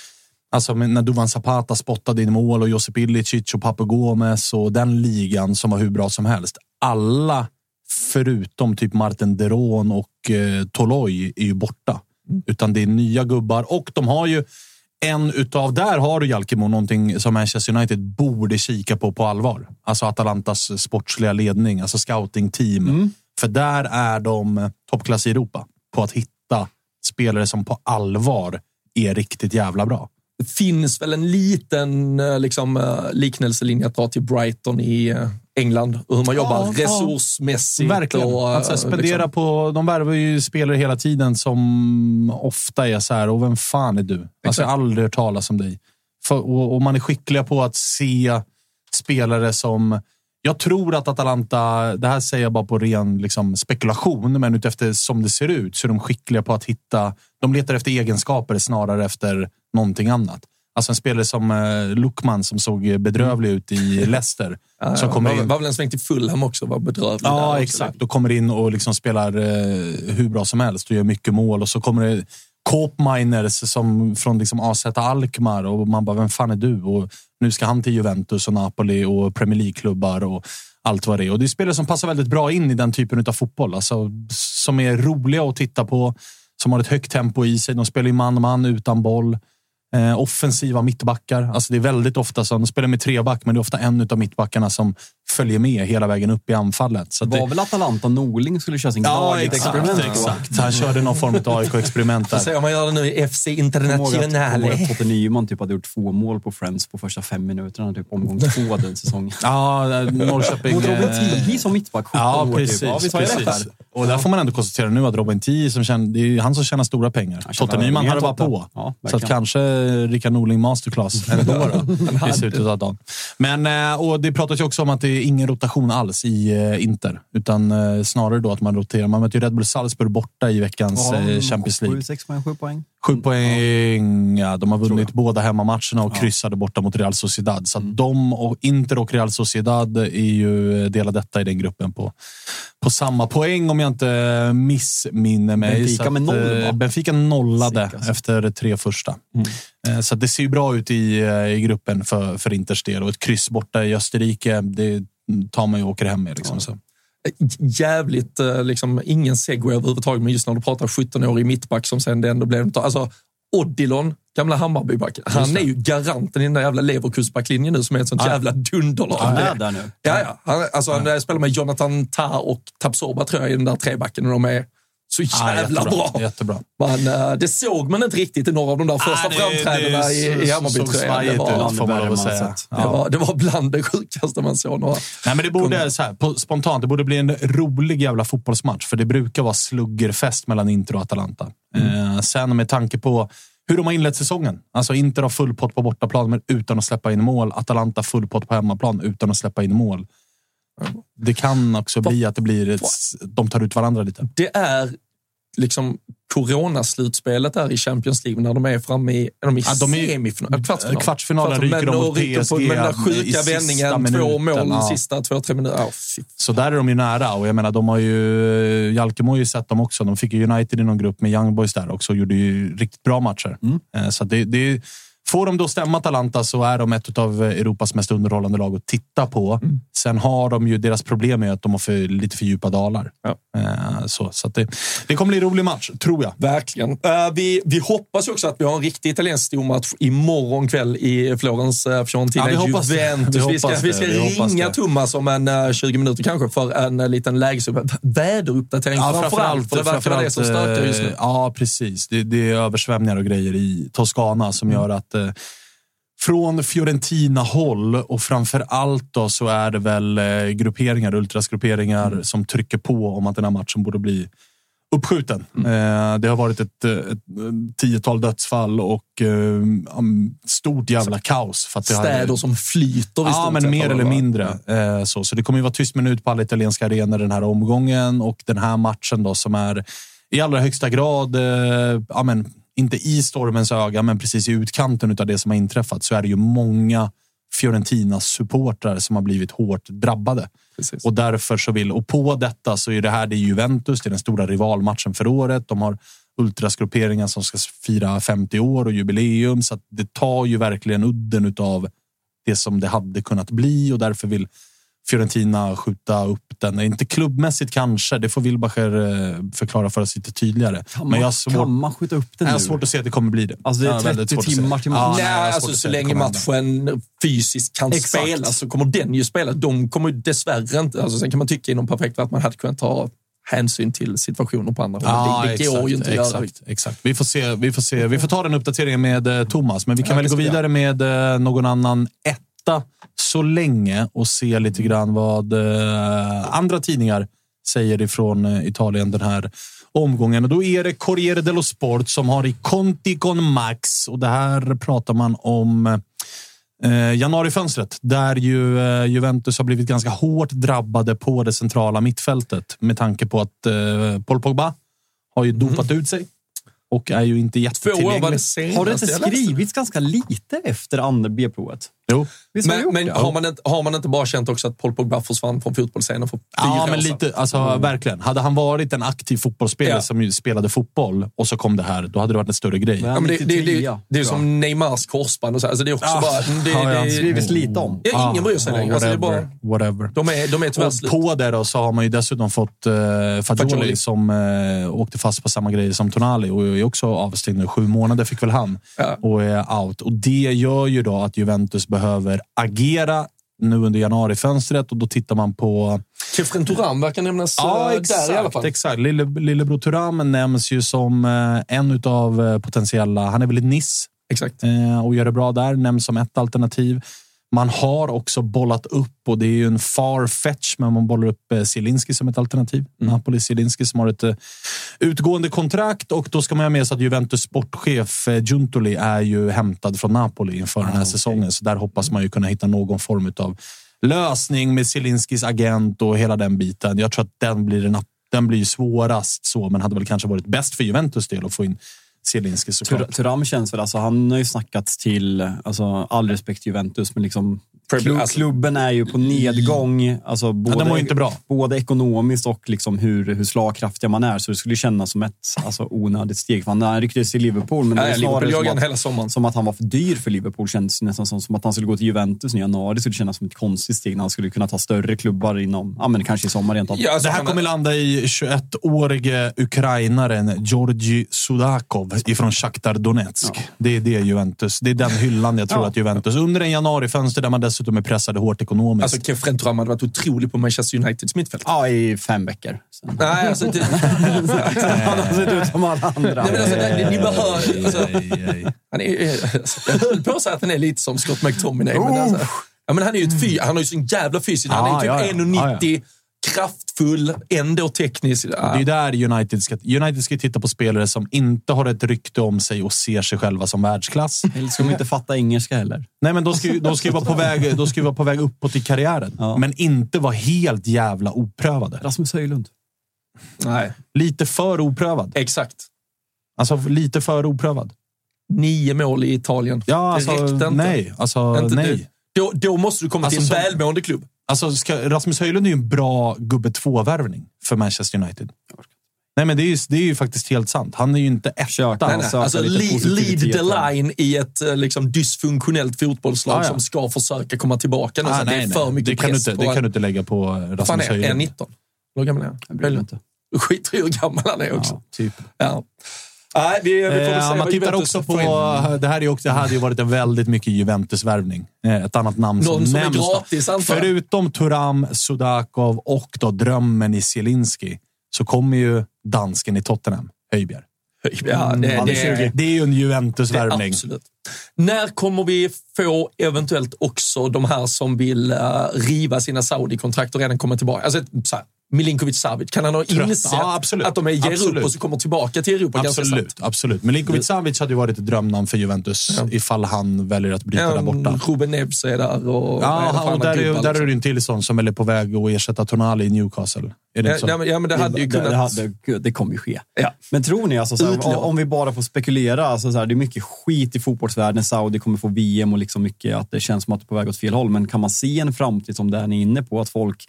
Alltså när Duvan Zapata spottade in mål och Josip Ilicic och Papu Gomez och den ligan som var hur bra som helst. Alla förutom typ Martin Deron och eh, Toloi är ju borta. Utan det är nya gubbar och de har ju en utav, där har du Jalkemo, någonting som Manchester United borde kika på på allvar. Alltså Atalantas sportsliga ledning, alltså scouting-team. För där är de toppklass i Europa på att hitta spelare som på allvar är riktigt jävla bra. Det finns väl en liten eh, liksom, eh, liknelselinje att dra till Brighton i eh, England och hur man jobbar Ja, resursmässigt. Verkligen. Och, att spendera liksom, på, de värvar ju spelare hela tiden som ofta är så här, och vem fan är du? Alltså, jag har aldrig hört talas om dig. För, och, och man är skickliga på att se spelare som... Jag tror att Atalanta, det här säger jag bara på ren liksom, spekulation, men utefter som det ser ut så är de skickliga på att hitta... De letar efter egenskaper snarare efter någonting annat. Alltså en spelare som eh, Lukman som såg bedrövlig ut i Leicester. ja, som kommer var, in. var väl en sväng till Fulham också, var bedrövlig. där Ja, också. exakt. Och kommer in och liksom spelar eh, hur bra som helst och gör mycket mål. Och så kommer det Miners som från liksom AZ Alkmaar och man bara, vem fan är du? Och nu ska han till Juventus och Napoli och Premier League-klubbar och allt vad det är. Och det är spelare som passar väldigt bra in i den typen av fotboll. Alltså, som är roliga att titta på, som har ett högt tempo i sig. De spelar ju man-man utan boll. Eh, offensiva mittbackar. Alltså det är väldigt ofta så de spelar med treback, men det är ofta en av mittbackarna som följer med hela vägen upp i anfallet. Så Det att var det, väl Atalanta Norling skulle köra sin Ja, exakt. experiment då? exakt. Han körde någon form av AIK-experiment där. om man gör det nu i FC Jag kommer ihåg att- jag kommer ihåg Internationale. att Totte Nyman typ hade gjort två mål på Friends på första fem minuterna, typ omgång två den säsongen. Ja, Norrköping... Mot Robin eh, Tiggy som mittback, 17 Ja, år precis. typ. Ja, jag precis. där? Och där får man ändå konstatera nu att Robin som tjänar, det är ju han som tjänar stora pengar. Totte Nyman hade bara på. Ja, så att kanske Rickard Norling masterclass ändå då, i slutet av dagen. Men, eh, och det pratas ju också om att det är ingen rotation alls i eh, Inter. Utan eh, snarare då att man roterar. Man möter ju Red Bull Salzburg borta i veckans eh, Champions League. Sju, sex poäng, sju poäng. Sju poäng. Ja, de har vunnit båda hemmamatcherna och kryssade borta mot Real Sociedad. Så att de och Inter och Real Sociedad är ju delar detta i den gruppen på, på samma poäng om jag inte missminner mig. Benfica med noll, va? Benfica nollade Sick, alltså. efter tre första. Eh, Så att det ser ju bra ut i, eh, i gruppen för, för Inters del. Och ett kryss borta i Österrike, det tar man ju och åker hem med. Liksom, så. Jävligt, eh, liksom, ingen segway överhuvudtaget, men just när du pratar 17-årig mittback som sen det ändå blev... Alltså, Odilon, gamla Hammarbybacken, han är ju garanten i den där jävla Leverkusbacklinjen nu som är ett sånt Ja. jävla dunderlag. Han är där nu. Ja, ja. Han, alltså, han spelar med Jonathan Ta och Tapsoba tror jag i den där trebacken och de är så Ja, jävla bra. Jättebra. Men, eh, det såg man inte riktigt i några av de där första Ah, framträdandena i, i Hammarbytröjan. Det var, man man det, det bland det sjukaste man såg. Några. Nej, men det borde, så här, på, spontant, det borde bli en rolig jävla fotbollsmatch. För det brukar vara sluggerfest mellan Inter och Atalanta. Eh, sen med tanke på hur de har inlett säsongen. Alltså Inter har full pott på bortaplan men utan att släppa in mål. Atalanta full pott på hemmaplan utan att släppa in mål. Det kan också bli att det blir ett, de tar ut varandra lite. Det är liksom coronaslutspelet där i Champions League när de är framme i, är de i Ja, de är- semifinal, kvartsfinal. Kvartsfinalen ryker de mot PSG på, med den där i sjuka sista vändningen, två minuten, mål ja. sista två, tre minuter. Oh. Så där är de ju nära och jag menar, de har ju Jalkemo har ju sett dem också. De fick ju United i någon grupp med Young Boys där också och gjorde ju riktigt bra matcher. Eh, Så det, det, får de då stämma Atalanta så är de ett av Europas mest underhållande lag att titta på. Sen har de ju deras problem med att de har för, lite för djupa dalar. Eh, Så, så att det, det kommer bli en rolig match, tror jag. Verkligen. Eh, vi, vi hoppas också att vi har en riktig italiensk stormatch imorgon kväll i Florens uh, Fiorentina Ja, vi hoppas. Juventus. Vi Vi, ska, vi ska Vi ringa. Thomas om en eh, 20 minuter kanske för en uh, liten lägesupp- väderuppdatering framförallt. För det verkar vara det som stökar just nu. eh, Ja, precis. Det, det är översvämningar och grejer i Toscana som Mm. gör att eh, från Fiorentina-håll och framför allt då så är det väl eh, grupperingar, ultrasgrupperingar Mm. som trycker på om att den här matchen borde bli uppskjuten. Mm. Eh, det har varit ett, ett, tiotal dödsfall och stort jävla kaos. För att det har- Städer som flyter i Ja, men mer eller mindre. Eh, så, så det kommer ju vara tyst minut på alla italienska arenor den här omgången och den här matchen då som är i allra högsta grad, ja, men, inte i stormens öga, men precis i utkanten av det som har inträffat så är det ju många Fiorentinas supportrar som har blivit hårt drabbade. Precis. Och därför så vill, och på detta så är det här det är Juventus, det är den stora rivalmatchen för året. De har ultrasgrupperingen som ska fira 50 år och jubileum, så det tar ju verkligen udden utav det som det hade kunnat bli och därför vill Fiorentina skjuta upp den. Inte klubbmässigt kanske, det får Wilbacher eh, förklara för oss lite tydligare. Kan man, Men jag har svårt, kan man skjuta upp den jag nu? har svårt att se att det kommer bli det. Alltså det är Jag har väldigt 30 svårt att se timmar till Ja, match. nej, jag har Nej, svårt alltså så länge matchen fysiskt kan Exakt. spelas så kommer den ju spelas. De kommer ju dessvärre inte... Alltså sen kan man tycka inom perfekt att man hade kunnat ta hänsyn till situationer på andra håll. Ja, det, det går ju inte att göra. exakt, exakt. Vi får se. Vi får se. Vi får ta den uppdateringen med eh, Thomas, men vi kan Ja, väl gå vidare med eh, någon annan etta så länge och se lite grann vad eh, andra tidningar säger ifrån eh, Italien den här omgången. Och då är det Corriere dello Sport som har i Conti con Max och det här pratar man om eh, januarifönstret där ju eh, Juventus har blivit ganska hårt drabbade på det centrala mittfältet med tanke på att eh, Paul Pogba har ju dopat ut sig och är ju inte jättetillgänglig. Har det inte skrivits ganska lite efter andra B-provet? Jo. Visst har det Men, men det? har, man inte, har man inte bara känt också att Paul Pogba försvann från fotbollsscenen för fyra Ja, år men lite, alltså, verkligen. Hade han varit en aktiv fotbollsspelare Ja. som ju spelade fotboll och så kom det här, då hade det varit en större grej. Men- Ja, men det, det, det, 93, det är som Neymars korsband. Och så. Alltså det är också Ah, bara... Det, ja, ja. det, skrivits lite om. Ja, ingen bryr sig Ja, längre. Alltså, det är bara, whatever. de, är, de är tyvärr Och slut. på det då så har man ju dessutom fått uh, Fagioli, Fagioli. som uh, åkte fast på samma grejer som Tonali och är också avstängd nu. Sju månader fick väl han Ja. och är out. Och det gör ju då att Juventus behöver agera nu under januarifönstret och då tittar man på Kefren Turam verkar nämnas Ja, eh, exakt. där i alla fall. exakt. Lille, Lillebror Thuram nämns ju som eh, en av potentiella... Han är väl i Nice Exakt. eh, och gör det bra där. Nämns som ett alternativ. Man har också bollat upp och det är ju en far fetch, men man bollar upp eh, Zielinski som ett alternativ. Napoli Zielinski som har ett eh, utgående kontrakt och då ska man ha med sig att Juventus sportchef eh, Giuntoli är ju hämtad från Napoli inför den här säsongen, så där hoppas man ju kunna hitta någon form av lösning med Zielinskis agent och hela den biten. Jag tror att den blir, en, den blir svårast så, men hade väl kanske varit bäst för Juventus del att få in Zielinski såklart. Tur- Thuram känns väl, alltså, han har ju snackats till, alltså, all respekt Juventus, men liksom, Premier- klu- alltså- klubben är ju på nedgång. Alltså, både, mår ju inte bra. både ekonomiskt och liksom hur, hur slagkraftiga man är. Så det skulle kännas som ett alltså, onödigt steg. För han rycktes till Liverpool, men det Ja, var Liverpool snarare som att, hela sommaren. som att han var för dyr för Liverpool. Kändes nästan som, som att han skulle gå till Juventus i januari. Det kännas som ett konstigt steg när han skulle kunna ta större klubbar inom, ja men kanske i sommar rent av. Ja, alltså, Det här kommer landa i 21-årige ukrainaren Georgi Sudakov ifrån Shakhtar Donetsk. Det är det Juventus. Det är den hyllan jag tror Ja. att Juventus, under en januarifönster där man dessutom är pressade hårt ekonomiskt. Alltså Kefren Turam hade varit otrolig på Manchester Uniteds mittfält. Ja, i fem veckor. Sen. Nej, alltså, det, han har sett ut som alla andra. Nej, men alltså, ni, ni behöver... Alltså, han är, jag höll på att säga att han är lite som Scott McTominay. Men, alltså, ja, men han är ju ett fy, han har ju sån jävla fysiskt. Han är Ja, typ ja, ja. 1,90, kraftfull, ändå teknisk. Det Ja. är ju där United ska, United ska titta på spelare som inte har ett rykte om sig och ser sig själva som världsklass. Eller ska de inte fatta engelska heller? Nej, men de ska, de ska ju vara på väg, de ska ju vara på väg uppåt i karriären. Ja. Men inte vara helt jävla oprövade. Rasmus Höjlund. Nej, Lite för oprövad. exakt. Alltså lite för oprövad. Nio mål i Italien. Ja, det alltså, räckte inte. nej. Alltså, Inte nej. det. Då, då måste du komma Alltså, till en som- välmående klubb. Alltså, ska, Rasmus Höjlund är ju en bra gubbe två-värvning för Manchester United. Nej, men det är, ju, det är ju faktiskt helt sant. Han är ju inte etta. Nej, nej. söka Alltså, lead, lead the line i ett eh, liksom, dysfunktionellt fotbollslag Ja, ja. som ska försöka komma tillbaka. Ah, nej, det är nej. för mycket det kan press inte, på Det kan du inte lägga på fan Rasmus är Höjlund. 1,19? Hur gammal är han? Jag bryr mig inte. Skit i hur gammal han är också. Ja, typ. Ja. Nej, vi, vi får Eh, man tittar Juventus också på... Det här, är också, det hade ju varit en väldigt mycket Juventus-värvning. Eh, Ett annat namn Någon som, som nämns. gratis. Förutom Turam, Sudakov och då drömmen i Zielinski så kommer ju dansken i Tottenham, Höjbjerg. Ja, det, är det, 20. Det är ju en Juventus-värvning. När kommer vi få eventuellt också de här som vill uh, riva sina Saudi-kontrakt och redan komma tillbaka? Alltså, så här, Milinkovic Savic? Kan han ha Trött. insett Ja, att de är ger Absolut. upp och så kommer tillbaka till Europa ganska Absolut, snabbt? absolut. Milinkovic Savic hade ju varit ett drömnamn för Juventus ifall han väljer att bryta där borta. Ruben Neves är där och... Ja, är och där är, där liksom? är det ju en till sån som är på väg att ersätta Tonali i Newcastle. Är det Ja, ja, men- ja, det hade ju det, kunnat... det, hade, gud, det kommer ju ske. Ja. Men tror ni, alltså, så här, Utlån. om vi bara får spekulera, alltså, så här, det är mycket skit i fotbollsvärlden. Saudi kommer få VM och liksom mycket att det känns som att det är på väg åt fel håll. Men kan man se en framtid som den ni är inne på, att folk,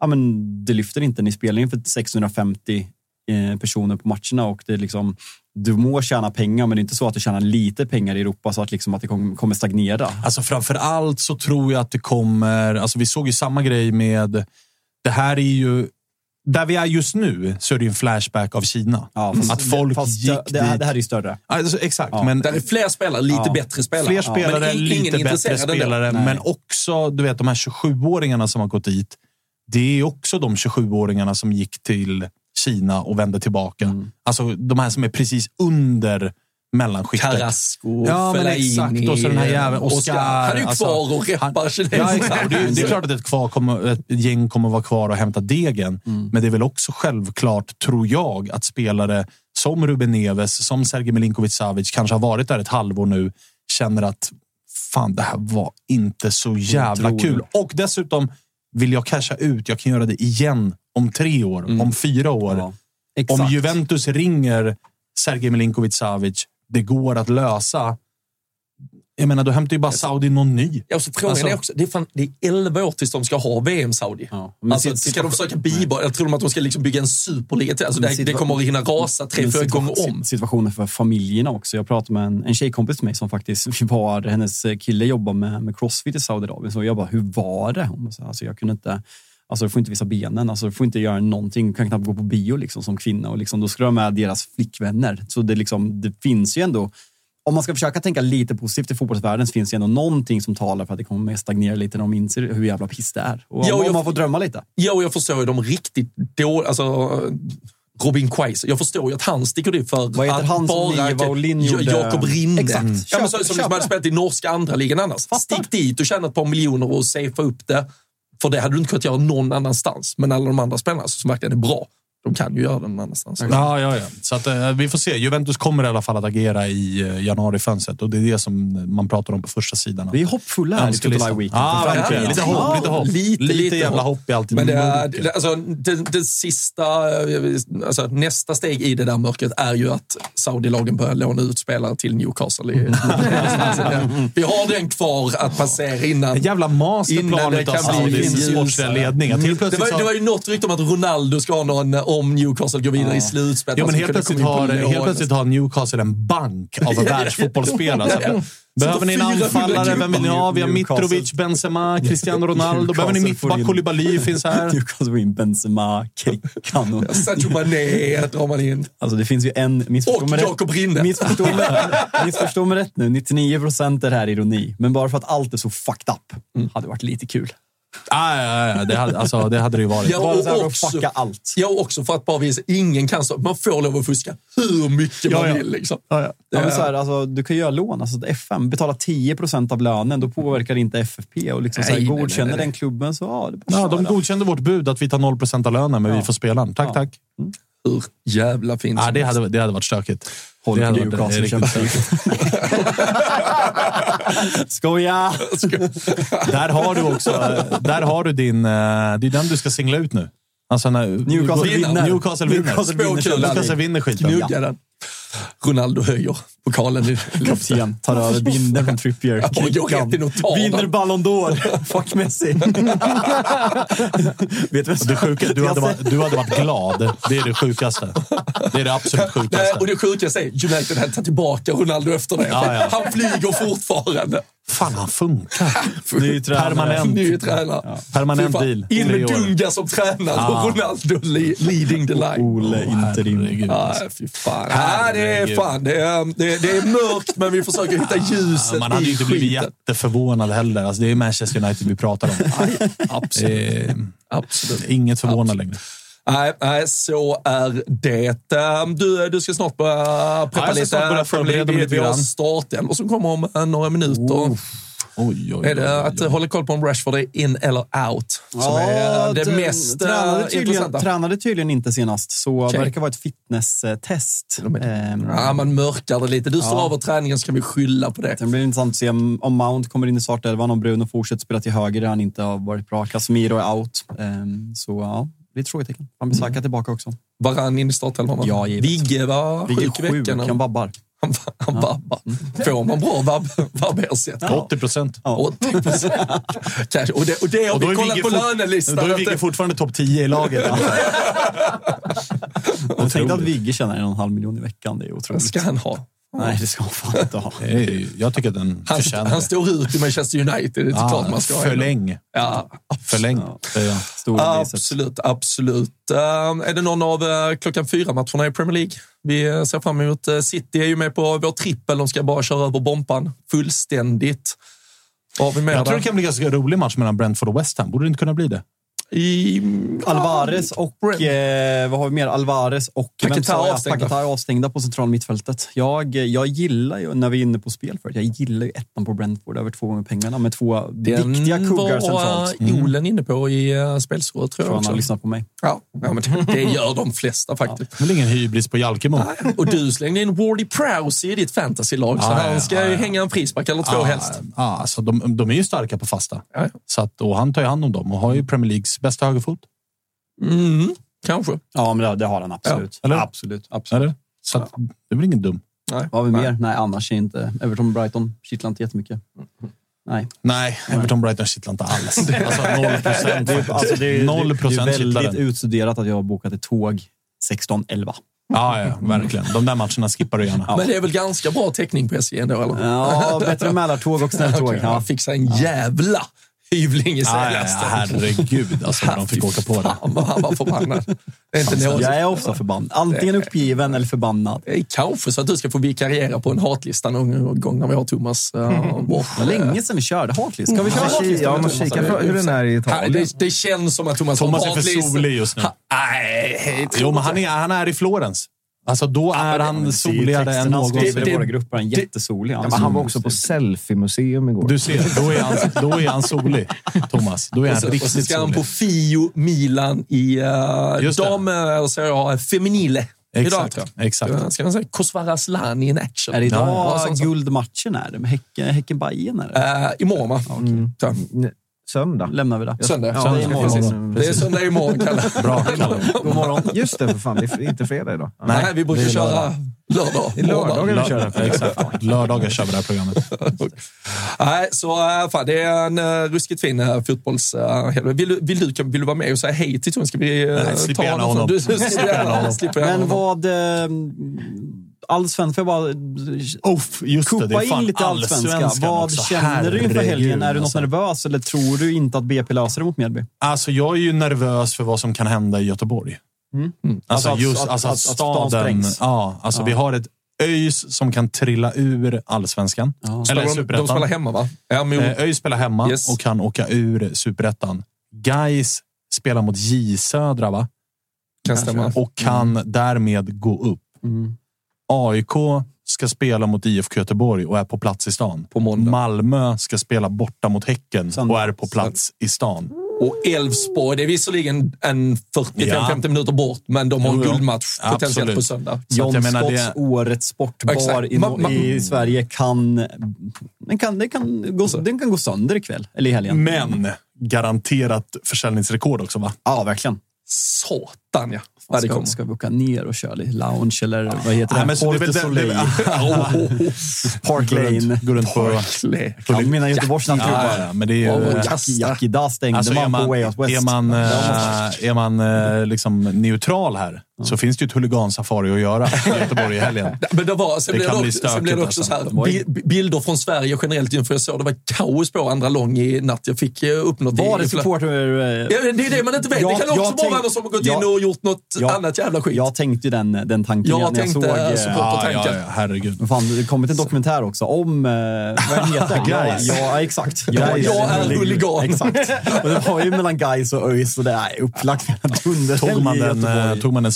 ja men det lyfter inte. Ni spelar inför 650 eh, personer på matcherna och det är liksom, du må tjäna pengar, men det är inte så att du tjänar lite pengar i Europa så att, liksom, att det kommer, kommer stagnera. Alltså framför allt så tror jag att det kommer... Alltså vi såg ju samma grej med... Det här är ju... Där vi är just nu så är det ju en flashback av Kina. Ja, fast- att folk fast gick det, det, här, dit. det här är ju större. Alltså, exakt, Ja. men Där är fler spelare, lite Ja. bättre spelare. fler spelare, Men lite bättre spelare. Men också du vet, de här 27-åringarna som har gått dit. Det är också de 27-åringarna som gick till Kina och vände tillbaka. Mm. Alltså de här som är precis under mellanskiktet. Carrasco, Ja, men Fellaini, exakt. Och så den här jäveln Oscar. Han är ju alltså, kvar och han- reppar kineserna. Ja. Och Det är, det är klart att ett, kvar kommer, ett gäng kommer vara kvar och hämta degen. Mm. Men det är väl också självklart, tror jag, att spelare som Ruben Neves, som Sergej Milinkovic Savic, kanske har varit där ett halvår nu, känner att fan, det här var inte så jävla kul. Och dessutom vill jag casha ut. Jag kan göra det igen om tre år, om fyra år. Mm. Ja. Om Juventus ringer Sergej Milinkovic Savic, det går att lösa. Jag menar, då hämtar ju bara Saudi någon ny. Ja, och så frågan Alltså- är också, det är, fan, det är 11 år tills de ska ha VM Saudi. Ja, Alltså, sit- ska de försöka bibehålla, tror de att de ska liksom bygga en superliga till. Alltså, det, det situa- kommer att hinna rasa tre, fyra gånger om. si- Situationen för familjerna också. Jag pratade med en, en tjejkompis till mig som faktiskt var, hennes kille jobbar med, med crossfit i Saudiarabien. Så jag bara, hur var det? Hon sa, alltså, jag kunde inte, alltså du får inte visa benen, alltså, du får inte göra någonting, du kan knappt gå på bio liksom, som kvinna. Och liksom, då ska du ha med deras flickvänner. Så det, liksom, det finns ju ändå, om man ska försöka tänka lite positivt i fotbollsvärlden så finns det ändå någonting som talar för att det kommer att stagnera lite när de inser hur jävla piss det är. Och Ja, om, och jag- man får drömma lite. Ja, och jag förstår ju de riktigt dåliga, alltså Robin Quaise. Jag förstår ju att han sticker dit för Vad heter att han som bara... Niva och Linn Ja, gjorde? Jakob Rinde. Exakt. Ja, men Köp- så, som köp hade spelat i norska andra ligan annars. Fattar. Stick dit och tjäna ett par miljoner och safea upp det. För det hade du inte kunnat göra någon annanstans. Men alla de andra spelarna som verkligen är bra, de kan ju göra någon annanstans. Ja, ja, ja. Så att, eh, vi får se. Juventus kommer i alla fall att agera i eh, januarifönstret och det är det som man pratar om på första sidan. Vi är hoppfulla här. Total Weekend. Ja, framtiden. verkligen. Lite hopp, lite hopp. Lite, Lite, lite jävla hopp. hopp är alltid Men det, är, det, alltså, det, det sista, eh, alltså, nästa steg i det där mörkret är ju att Saudi-lagen börjar låna ut spelare till Newcastle. I, vi har den kvar att passera innan. En jävla masterplan utav bli Saudis sportsliga ledning. Det var, det var ju något rykte om att Ronaldo ska ha någon, om Newcastle går vidare i slutspelet. Jo, men Han helt plötsligt, har, helt plötsligt har Newcastle en bank av världsfotbollsspelare. Ja, ja. Så Behöver ni en 400 anfallare? Vem vill ni ha? Vi har. Mitrovic, Benzema, Cristiano Ronaldo. Behöver ni mittback? Koulibaly finns här. Newcastle får in Benzema, Kekkan och... Sadio Mané drar man in. Alltså det finns ju en... Missförstå Och Jakob rätt- Rinde. Missförstå mig, missförstå mig rätt nu. 99 procent är här ironi. Men bara för att allt är så fucked up hade varit lite kul. Ah, ja, ja, det, hade, alltså, det hade det ju varit. Ja, Bara och så att också- fucka allt. Ja, och också för att bara visa ingen kan stå. Man får lov att fuska hur mycket Ja, man ja. vill. Liksom. Ja, ja. Ja, men så här, alltså, du kan ju göra lån. Alltså, FM betalar 10 procent av lönen. Då påverkar det inte FFP. Och liksom, så här, Nej, nej, godkänner nej, nej. den klubben så ja, det är bara Ja, de godkände vårt bud att vi tar 0% av lönen, men vi får spelaren. Tack, Ja. tack. Hur jävla fint Ja, det, hade, det hade varit stökigt. Håll det hade Newcastle, varit stökigt. Skoja! Där har du också, där har du din, eh, det är den du ska singla ut nu. Alltså när Newcastle vinner. Newcastle vinner. Newcastle vinner Småkul. Newcastle vinner skiten. Ronaldo höjer pokalen i Kapten tar över binden från Trippier. Vinner. Ballon d'Or. Fuck Messi. Vet du vad Det sjuka, du, hade varit, du hade varit glad. Det är det sjukaste. Det är det absolut Nej, och sjukaste. det sjukaste är United tagit tillbaka Ronaldo efter det. Ja, ja. Han flyger fortfarande. Fan, han funkar. Ny tränare. Permanent. Ny tränare. Permanent Fy fan. deal. In med. Dunga som tränare Ja. och Ronaldo le- leading the line. Ole interim. Ja, fy fan. Ja, det är fan. Det är, det, det är mörkt, men vi försöker hitta ljuset Man hade ju inte blivit skiten. jätteförvånad heller. Alltså, det är Manchester United vi pratar om. Absolut. Eh, Absolut. inget förvånande längre. Nej, nej, så är det. Ehm, Du, du ska snart börja preppa Ja, jag ska lite. börja förbereda mig lite Vi har grann. startelvor som kommer om eh, några minuter. Oj, oj, Är det att hålla koll på om Rashford är in eller out som är det mest eh, tränade tydligen, intressanta? tränade tydligen inte senast, så Okej. verkar vara ett fitnesstest. Ehm, Ja, man mörkar det lite. Du står Ja. över träningen så kan vi skylla på det. Sen blir det intressant att se om, om Mount kommer in i startelvan, om Bruno fortsätter spela till höger där han inte har varit bra. Casemiro är out. Ehm, så ja, lite frågetecken. Han blir Saka tillbaka också. Varann in i startelvan? va? Ja, givet. Vigge var Vigge sjuk i sjuk, veckan. han babbar. Han, han vabbar. Får man bra vabb, vabbersättning? 80 procent. 80 procent. Och det, och det har Och då vi är kollat på lönelistan. Då är Vigge det- fortfarande topp 10 i laget. Jag tänkte att Vigge tjänar en och en halv miljon i veckan. Det är otroligt. ska han ha. Nej, det ska han fan inte ha. Jag tycker att den Han, förtjänar han står ut i Manchester United. Det är Ja, klart man ska förläng. Ja, Förläng, biceps. absolut. absolut. Uh, är det någon av uh, klockan fyra-matcherna i Premier League? Vi uh, ser fram emot. Uh, City är ju med på vår trippel. De ska bara köra över bompan fullständigt. Vad har vi med Jag tror där? det kan bli en ganska rolig match mellan Brentford och West Ham. Borde det inte kunna bli det? I, Alvarez och, eh, vad har vi mer? Alvarez och jag? avstängda. Avstängda på central mittfältet. Jag, jag gillar ju, när vi är inne på spel förut, jag gillar ju ettan på Brentford över två gånger pengarna med två Den viktiga kuggar var centralt. uh, Olen inne på i uh, tror jag han också. har lyssnat på mig. Ja, ja men det, det gör de flesta faktiskt. Det är väl ingen hybris på Jalkemo? Och du slängde in Wardy Prowse i ditt fantasylag, så Ja, han ja, ska ja, ju ja. hänga en frispark eller två Ja, helst. Ja, alltså de, de är ju starka på fasta. Ja, ja. Så att, och han tar ju hand om dem och har ju Premier Leagues bästa högerfot. Mm, kanske. Ja, men det, det har han absolut. Ja, eller? absolut. absolut. Eller? Så att, det är väl ingen dum. Nej. Vad har vi Nej. mer? Nej, annars är inte Everton Brighton kittlar inte jättemycket. Nej. Nej, Everton Brighton kittlar inte alls. Alltså noll procent. Det är, alltså, det är, Noll det är procent kittlar väldigt utstuderat att jag har bokat ett tåg 16.11. Ja, ja, verkligen. De där matcherna skippar du gärna. Men det är väl ganska bra täckning på SJ ändå, eller? Ja, bättre Mälartåg och snälltåg. Ja. Sig en jävla hyvling i ja, herregud alltså de fick åka på det. Fan han var förbannad. Det är inte något. Jag är ofta förbannad. Antingen uppgiven eller förbannad. Det är kanske så att du ska få vikariera på en hatlista någon gång när vi har Thomas uh, bort. Det var länge sedan vi körde hatlist. Ska vi köra Ja, hatlista? ja, med men Thomas? kika hur den är i Italien. det, det känns som att Thomas, Thomas har är för hatlista. solig just nu. Ha, nej, Jo, men han är, han är i Florens. Alltså då är han soligare än någon. Det, Det- våra grupper. Han är jättesolig. Ja, men han var också på selfie-museum igår. Du ser, då är han, då är han solig, Thomas. Då är Och han så, och så riktigt ska han på solig. Fio Milan i uh, dam, eller så jag, feminile. Exakt, Idag, exakt. Ska man säga Kosovare Asllani in action. Är det idag Ja, ja, guldmatchen? Är det med Häcken, häcken Bajen är det? Uh, imorgon, va? Så, Söndag. Lämnar vi det. Söndag. Ja, Söndag, det är. Det är söndag imorgon, Kalle. Bra, Kalle. God morgon. Just det, för fan. Det är inte fredag idag. Nej, vi brukar det är köra lördag. lördag. Lördagar vi morgon. kör. Ja, Exakt. Lördagar kör vi det här programmet. Nej, så äh, fan, det är en uh, ruskigt fin uh, fotbollshelg. vill, du- vill, du, vill du vara med och säga hej till Tony? Ska vi uh, Nej, slipper ta gärna honom? honom. Du, du, slipper gärna honom. Slipper gärna Men honom. vad... Allsvenskan, får jag bara Uff, just det. Det är fan in lite allsvenska. allsvenskan Vad också. känner du inför Herregud, helgen? Är du något alltså. nervös eller tror du inte att BP löser det mot Mjällby? Alltså, jag är ju nervös för vad som kan hända i Göteborg. Alltså, Alltså att- just att- alltså, att, att- att stan staden... sprängs. ja, alltså, Vi har ett ÖIS som kan trilla ur allsvenskan. Eller Spelar de, de spelar hemma, va? Ja, mot, Eh, ÖIS spelar hemma Yes. och kan åka ur superettan. Gais spelar mot J Södra, va? kan stämma. Och kan därmed gå upp. Mm. AIK ska spela mot IFK Göteborg och är på plats i stan. På måndag. Malmö ska spela borta mot Häcken Söndag. och är på plats i stan. Och Elfsborg, det är visserligen en 45-50 Ja. minuter bort, men de har en guldmatch potentiellt Absolut. på söndag. John Scotts det- årets sportbar i, Ma- ma- i Sverige kan, den kan, den, kan gå, den kan gå sönder ikväll, eller i helgen. Men garanterat försäljningsrekord också, va? Ja, verkligen. Satan, ja. Ja det Ska, kommer. ska vi åka ner och köra lite lounge eller vad heter det? väl Porte det- Soleil. det- Park Går runt, Lane. går runt på... Barclay. Kan mina Göteborgsnamn. Ja, ja, men det är ju... Ja, eh, kasta. Jackie, Jackie Da stängde Alltså man, man, på Way Out West. är man, eh, Ja. är man eh, liksom neutral här så finns det ju ett huligansafari att göra i Göteborg i helgen. Men det var, sen Det blev kan det, bli också, sen blev det också stökigt, så här, alltså. bi- bilder från Sverige generellt inför jag såg det var kaos på andra lång i natt. Jag fick eh, upp något. Var det supporter... eh, Ja, det är det man inte vet. Jag- det kan också jag vara tänk- andra som har gått jag- in och gjort något jag- annat jävla skit. Jag tänkte ju den, den tanken Jag när jag tänkte, såg... eh, eh, support- Ja, ja, ja, herregud. Men Fan, det kommit en dokumentär också om, eh, vad heter? Guys. Ja, exakt. Ja, jag är huligan. Exakt. Och det var ju mellan guys och ÖIS och det är upplagt för en dunderhelg Tog man den,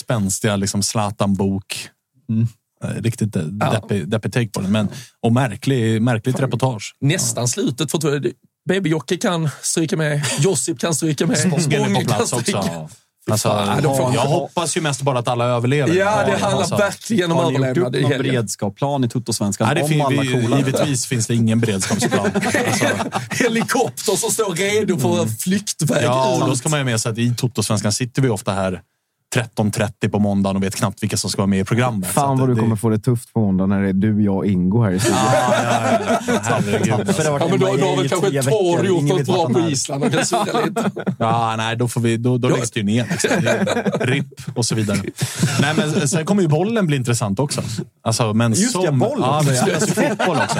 Spänstiga liksom, Zlatan-bok. Eh, Riktigt eh, deppig, deppig take på den. Men, och märklig, märkligt reportage. Nästan slutet. För Baby-Jocke kan stryka med, Josip kan stryka med, Spången är på plats också. Alltså, Ja, de jag hoppas ju mest bara att alla överlever. Ja, det handlar Alltså. verkligen om Har ni gjort överlevnad upp i någon beredskapsplan i Tuttosvenskan Nej, det om alla vi, coola? givetvis finns det ingen beredskapsplan. Alltså, Helikopter som står redo för flyktväg ja, och då ska man ju med sig att i Toto-svenskan sitter vi ofta här 13.30 på måndagen och vet knappt vilka som ska vara med i programmet. Fan att vad du det- kommer få det tufft på måndag när det är du, jag och Ingo här i studion. Ja, ja, ja. Herregud. alltså. Ja, men då, har väl kanske Tor gjort något bra på. Island och kan surra lite. Ja, nej, då, får vi, då, då läggs det ju ner. Liksom. RIP och så vidare. Nej, men sen kommer ju bollen bli intressant också. Alltså, men Just som, det, boll Ja, också, ja. spelas ju fotboll också.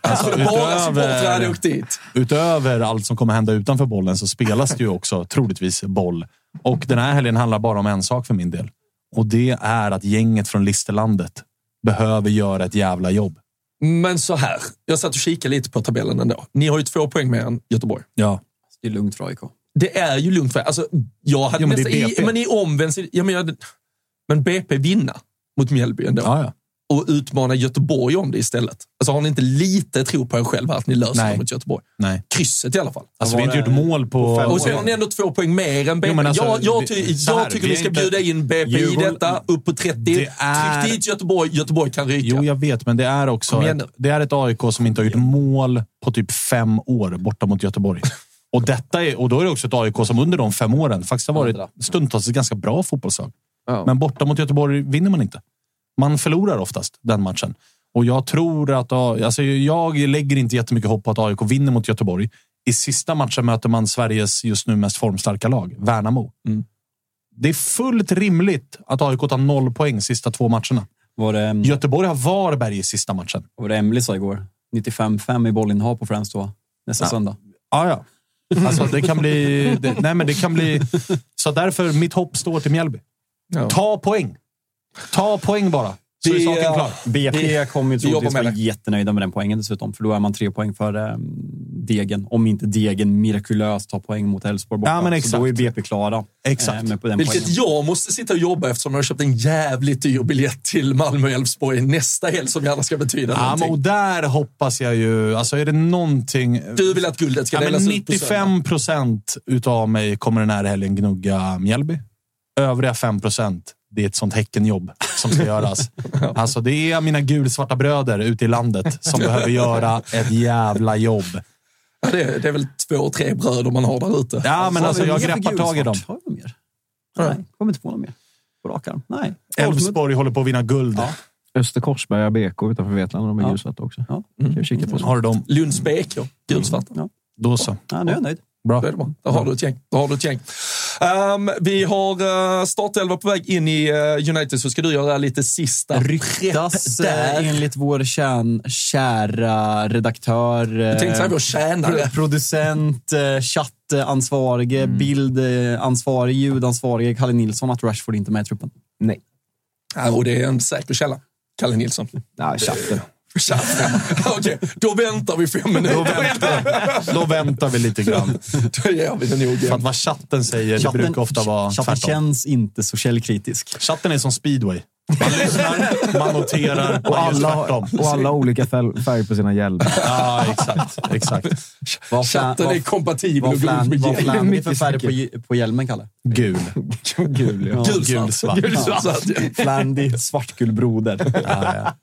Alltså, utöver, utöver allt som kommer hända utanför bollen så spelas det ju också troligtvis boll. Och den här helgen handlar bara om en sak för min del. Och det är att gänget från Listerlandet behöver göra ett jävla jobb. Men så här, jag satt och kikade lite på tabellen ändå. Ni har ju två poäng mer än Göteborg. Ja. Det är lugnt för AIK. Det är ju lugnt för alltså, jag hade Jo, men det är nästan, i, BP. men i omvänd ja, men, jag, men BP vinna mot Mjällby ändå. Ja, ja. Och utmana Göteborg om det istället. Alltså har ni inte lite tro på er själva att ni löser Nej. det mot Göteborg? Nej. Krysset i alla fall. Alltså, vi har inte gjort mål på... Och så har ni ändå två poäng mer än BP. Jo, alltså, jag, jag, ty, så jag här, tycker vi ska inte- bjuda in BP i detta, upp på 30. Det är- Tryck dit Göteborg, Göteborg kan ryka. Jo, jag vet, men det är också ett, det är ett AIK som inte har gjort mål på typ fem år borta mot Göteborg. Och, detta är, och då är det också ett AIK som under de fem åren faktiskt har varit stundtals ett ganska bra fotbollslag. Ja. Men borta mot Göteborg vinner man inte. Man förlorar oftast den matchen. Och jag tror att... Alltså jag lägger inte jättemycket hopp på att AIK vinner mot Göteborg. I sista matchen möter man Sveriges just nu mest formstarka lag, Värnamo. Mm. Det är fullt rimligt att AIK tar noll poäng sista två matcherna. Var det, Göteborg har Varberg i sista matchen. var det Emily sa igår? 95-5 i bollinnehav på Friends då. Nästa Ja. söndag. Ja, ja. Alltså, det kan bli... Det, nej, men det kan bli... Så därför, mitt hopp står till Mjällby. Ja. Ta poäng. Ta poäng bara. Så är Det- saken klar. BP kommer ju troligtvis med vara jättenöjda med den poängen dessutom. För då är man tre poäng för eh, Degen. Om inte Degen mirakulöst tar poäng mot Elfsborg borta. Ja, men Så exakt. då är BP klara. Exakt. eh, med på den Vilket poängen. jag måste sitta och jobba eftersom jag har köpt en jävligt dyr biljett till Malmö och Elfsborg nästa helg som gärna ska betyda Ja, men, någonting. och där hoppas jag ju... Alltså är det någonting... Du vill att guldet ska Ja, men delas ut på söndag. 95 procent utav mig kommer den här helgen gnugga Mjällby. Övriga 5 procent, det är ett sånt Häckenjobb som ska göras. Alltså, det är mina gulsvarta bröder ute i landet som behöver göra ett jävla jobb. Ja, det, är, det är väl två, tre bröder man har där ute. Ja, men alltså jag greppar tag i dem. Har vi mer? Nej, kommer inte på något mer. På rak arm. Nej. Elfsborg håller på att vinna guld. Ja. Österkorsberga BK utanför Vetlanda. De är Ja. gulsvarta också. Ja. Kan vi kika på. Har du dem? Lunds BK, gulsvarta. Ja. Då så. Ja, nu är jag nöjd. Bra. Då är det bra. Då har du ett gäng. Då har du ett gäng. Ehm, vi har uh, startelva på väg in i uh, United, så ska du göra lite sista Ryktas eh, enligt vår kärn, kära redaktör, Jag tänkte säga vår tjänare. pro- producent, eh, chattansvarige, Mm. bildansvarige, ljudansvarige Kalle Nilsson att Rashford inte är med i truppen. Nej. Ja, och det är en säker källa. Kalle Nilsson. Nej, chatten. Chatten. Okej, då väntar vi fem minuter. Då väntar, då väntar vi lite grann. Då gör vi det nog. För att vad chatten säger, det brukar ofta vara chatten tvärtom. känns inte så källkritisk. Chatten är som speedway. Man lyssnar, man noterar, Och man gör alla, och alla olika färg på sina hjälmar. Ja, exakt. exakt. Vad Chatten är kompatibel och god med vad det är för färg på, på hjälmen, Kalle? Gul. Gul, ja. Gulsvart. Gulsvart. Flandy, svartgul broder. Ja, ja.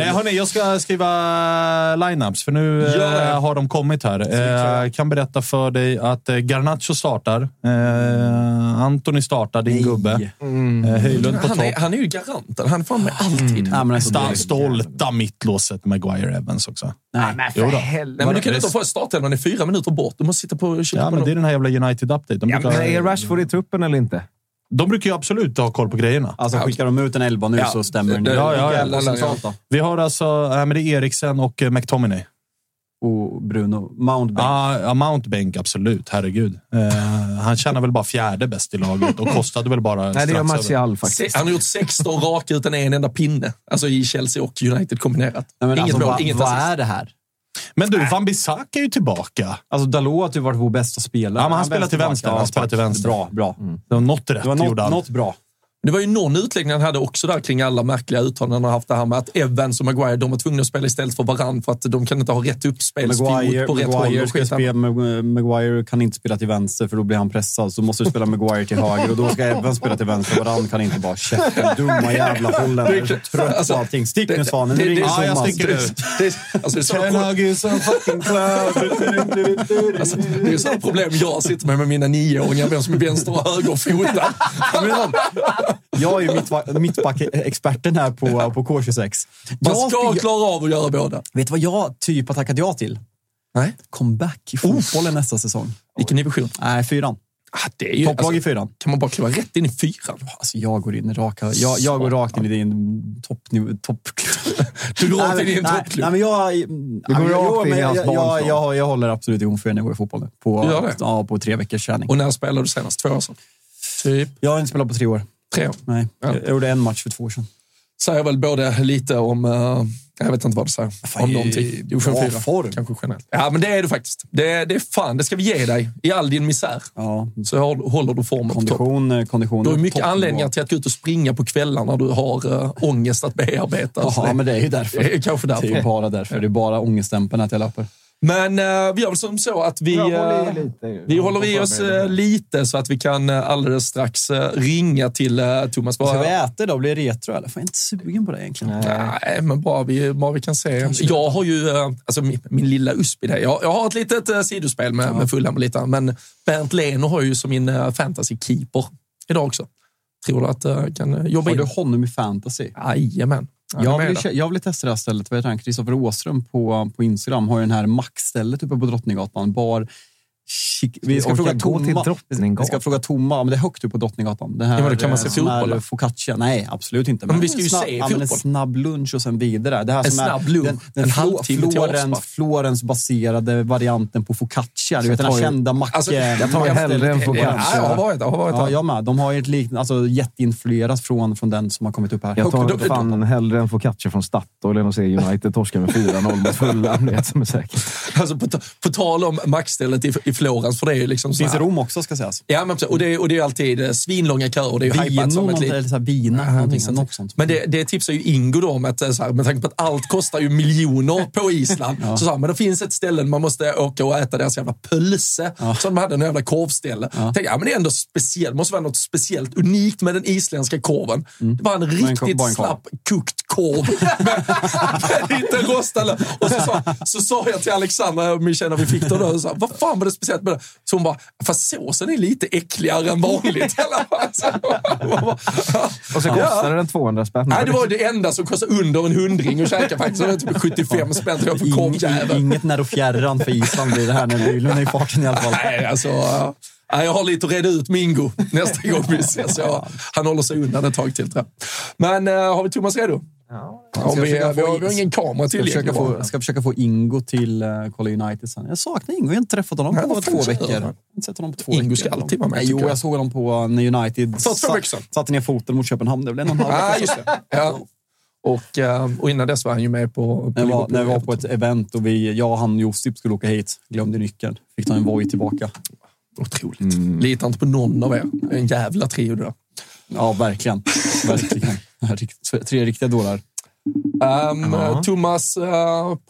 Eh, hörni, jag ska skriva lineups, för nu eh, har de kommit här. Eh, jag kan berätta för dig att eh, Garnacho startar. Eh, Antoni startar, din gubbe. Eh, Höjlund på Han är, topp. han är ju garanten. Han är fan med alltid. Ja, men alltså, Sta- det- Stolta mittlåset Maguire Evans också. Nej, Jo då. Nej, men du kan inte få startelvan i fyra minuter bort. Du måste sitta på och kika Ja, på men dem. det är den här jävla United-update. Ja, men brukar- är Rashford i truppen eller inte? de brukar ju absolut ha koll på grejerna. Alltså skickar de ut en elva nu Ja, så stämmer det- ja, ja, ja? Vi har alltså äh, men det är Eriksen och eh, McTominay. Och Bruno Mountbank. Ja, ja, Mountbank, absolut. Herregud. Eh, han tjänar väl bara fjärde bäst i laget och kostade väl bara Nej, det gör strax. Martial faktiskt. Han har gjort 16 raka utan en enda pinne. Alltså i Chelsea och United kombinerat. Nej, men inget alltså, mål, vad, inget vad är det här? Men du, Van Bissaka är ju tillbaka. Alltså Dalot har ju varit vår bästa spelare. Ja, men han spelar till vänster. Han spelar till vänster. Bra, bra. Det var något rätt Det var gjorde något, han. något bra. Det var ju någon utläggning han hade också där kring alla märkliga uttalanden han har haft det här med att Evans och Maguire, de var tvungna att spela istället för varann för att de kan inte ha rätt uppspelsfot Maguire, på rätt håll. Maguire, Och ska spela, Mag- Maguire kan inte spela till vänster för då blir han pressad. Så måste du spela Maguire till höger och då ska Evans spela till vänster. Varann kan inte bara käften. Dumma jävla holländare. Trött på allting. Stick nu Svanen, nu ringer Thomas. ja, jag sticker ut. Det är, alltså, sådana. Alltså, det är sådana problem jag sitter med med mina nioåringar, vem som är vänster och högerfotad. Jag är ju mittback-experten här på, på K26. Man Jag- ska klara av att göra båda. Vet du vad jag typ har tackat ja till? Nej. Comeback i fotbollen nästa säsong. Vilken division? Nej, fyran. Ah, det är ju, Topplag i fyran. Kan man bara kliva rätt in i fyran? Alltså jag går in raka... Jag, jag går rakt in i din toppnivå... Topp... Du går rakt in i en toppklubb? Nej, men jag... Du går rakt in i hans jag, jag, jag, jag håller absolut igång för en nivå i fotboll nu. På? Ja, på tre veckors träning. Och när spelade du senast? Två år sedan? Typ Jag har inte spelat på tre år. Tre år. Nej, Ja. jag gjorde en match för två år sedan. Säger väl både lite om, eh, jag vet inte vad det säger, Fan, om någonting. Division bra 4. form. Kanske generellt. Ja, men det är du faktiskt. Det, det är fan, det ska vi ge dig. I all din misär Ja, så håll- håller du formen på topp. kondition, eh, kondition. Du har mycket anledningar till att gå ut och springa på kvällarna när du har uh, ångest att bearbeta. Jaha, men det är ju därför. det är kanske Det är därför. bara därför. Det är bara ångeststämpeln att jag löper. Men eh, vi gör väl som så att vi, håller eh, lite. vi håller i oss eh, lite så att vi kan alldeles strax ringa till Thomas. Ska vi äta idag? Blir det retro eller? Fan, jag är inte sugen på det egentligen. Nej, men bara vi, bara vi kan se. Jag har ju, alltså min, min lilla USP där. Jag, jag har ett litet uh, sidospel med, med Fulham och lite, men Bernt Leno har ju som min uh, fantasy-keeper idag också. Tror du att jag kan jobba Har du in? honom i fantasy? Jajamän. Jag vill, jag vill testa det här stället. Kristoffer Åström på, på Instagram har ju den här Max-stället uppe på Drottninggatan. Bar... Vi ska fråga Tomma. Vi ska fråga Tomma, men det är högt upp på Drottninggatan. Det här, Ja, men då kan man se fotboll, då? Focaccia. Nej, absolut inte. Men vi ska ju snabb, se ja, men En fotboll. snabb lunch och sen vidare. Det här En som är snabb lunch. Den, den En halvtimme till Florens, avspark. Florens-baserade varianten på Focaccia. Du vet den här kända macke... Alltså, jag tar hellre en focaccia. Ja, jag har varit där. Jag har varit Ja, jag med. De har ju ett liknande, alltså jätteinfluerat från, från den som har kommit upp här. Jag tar upp. fan hellre en focaccia från Statoil än att se United torska med 4-0 mot Fulham. Det är som är säkert. Alltså, på, på tal om Maxstället i, i Florens, för det är ju liksom så Finns i här- Rom också ska sägas. Ja, men och det, och det är alltid eh, svinlånga köer. Det är ju Vino, hypat som ett litet... eller så här, vina, Ja, någonting, inte. något sånt. Men det, det tipsar ju Ingo då om att eh, så här, med tanke på att allt kostar ju miljoner på Island. Så sa han, men det finns ett ställe man måste åka och äta deras jävla pölse. Så de hade en jävla korvställe. Tänkte, ja, men det är ändå speciellt. måste vara något speciellt, unikt med den isländska korven. Det var en riktigt en slapp kokt korv med, med lite rostad. Och så sa, så sa jag till Alexandra, min tjej, när vi fick det då, så, vad fan var det speciellt med det? Så hon bara, fast såsen är lite äckligare än vanligt. Och så kostade den 200 spänn. Nej, det var det enda som kostade under en hundring att käka faktiskt. Det var typ 75 spänn tror jag för korvjävel. Inget när och fjärran för Island blir det här när Luleå är i farten i alla fall. Nej, alltså. nej, jag har lite att reda ut med Ingo nästa gång vi ses. Jag, han håller sig undan ett tag till. Men äh, har vi Thomas redo? Ja. Ska vi, vi, få vi har ingen kamera försöka, tillgänglig. få, ska försöka få Ingo till uh, Kolla United sen. Jag saknar Ingo. Jag har inte träffat honom Nej, på två veckor. Jag han? har inte sett honom på två Ingo veckor. ska alltid vara med, Nej, Jo, jag. jag såg honom på när United veckor sedan. satte ner foten mot Köpenhamn. Det väl en och en halv Ah, vecka sedan. Ja. Och, och innan dess var han ju med på... på När var, när vi var på ett event och vi, jag, han och Josip skulle åka hit. Glömde nyckeln. Fick ta en Voi tillbaka. Otroligt. Litar inte på någon av er. En jävla trio där. Ja, verkligen. verkligen. Tre riktiga dårar. Um, Thomas uh,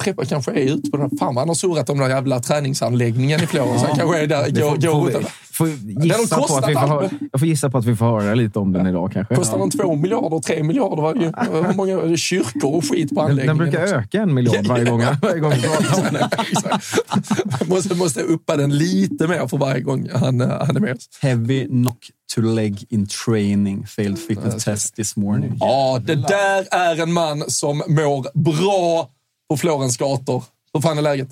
Preppa kanske är ute på den. Fan vad han har surrat om den där jävla träningsanläggningen i Florens. Han kanske är där. Det får, går får, ut får gissa på att vi får höra, jag får gissa på att vi får höra lite om den idag kanske. Kostar den två miljarder, tre miljarder? Var ju, hur många kyrkor och skit på Den, anläggningen? den brukar också. öka en miljard varje gång, varje gång den. Måste, måste uppa den lite mer för varje gång han, eh, han är med oss. Heavy knock to leg in training. Failed fitness test this morning. Ja, det där är en man som mår bra på Florens gator. Hur fan är läget?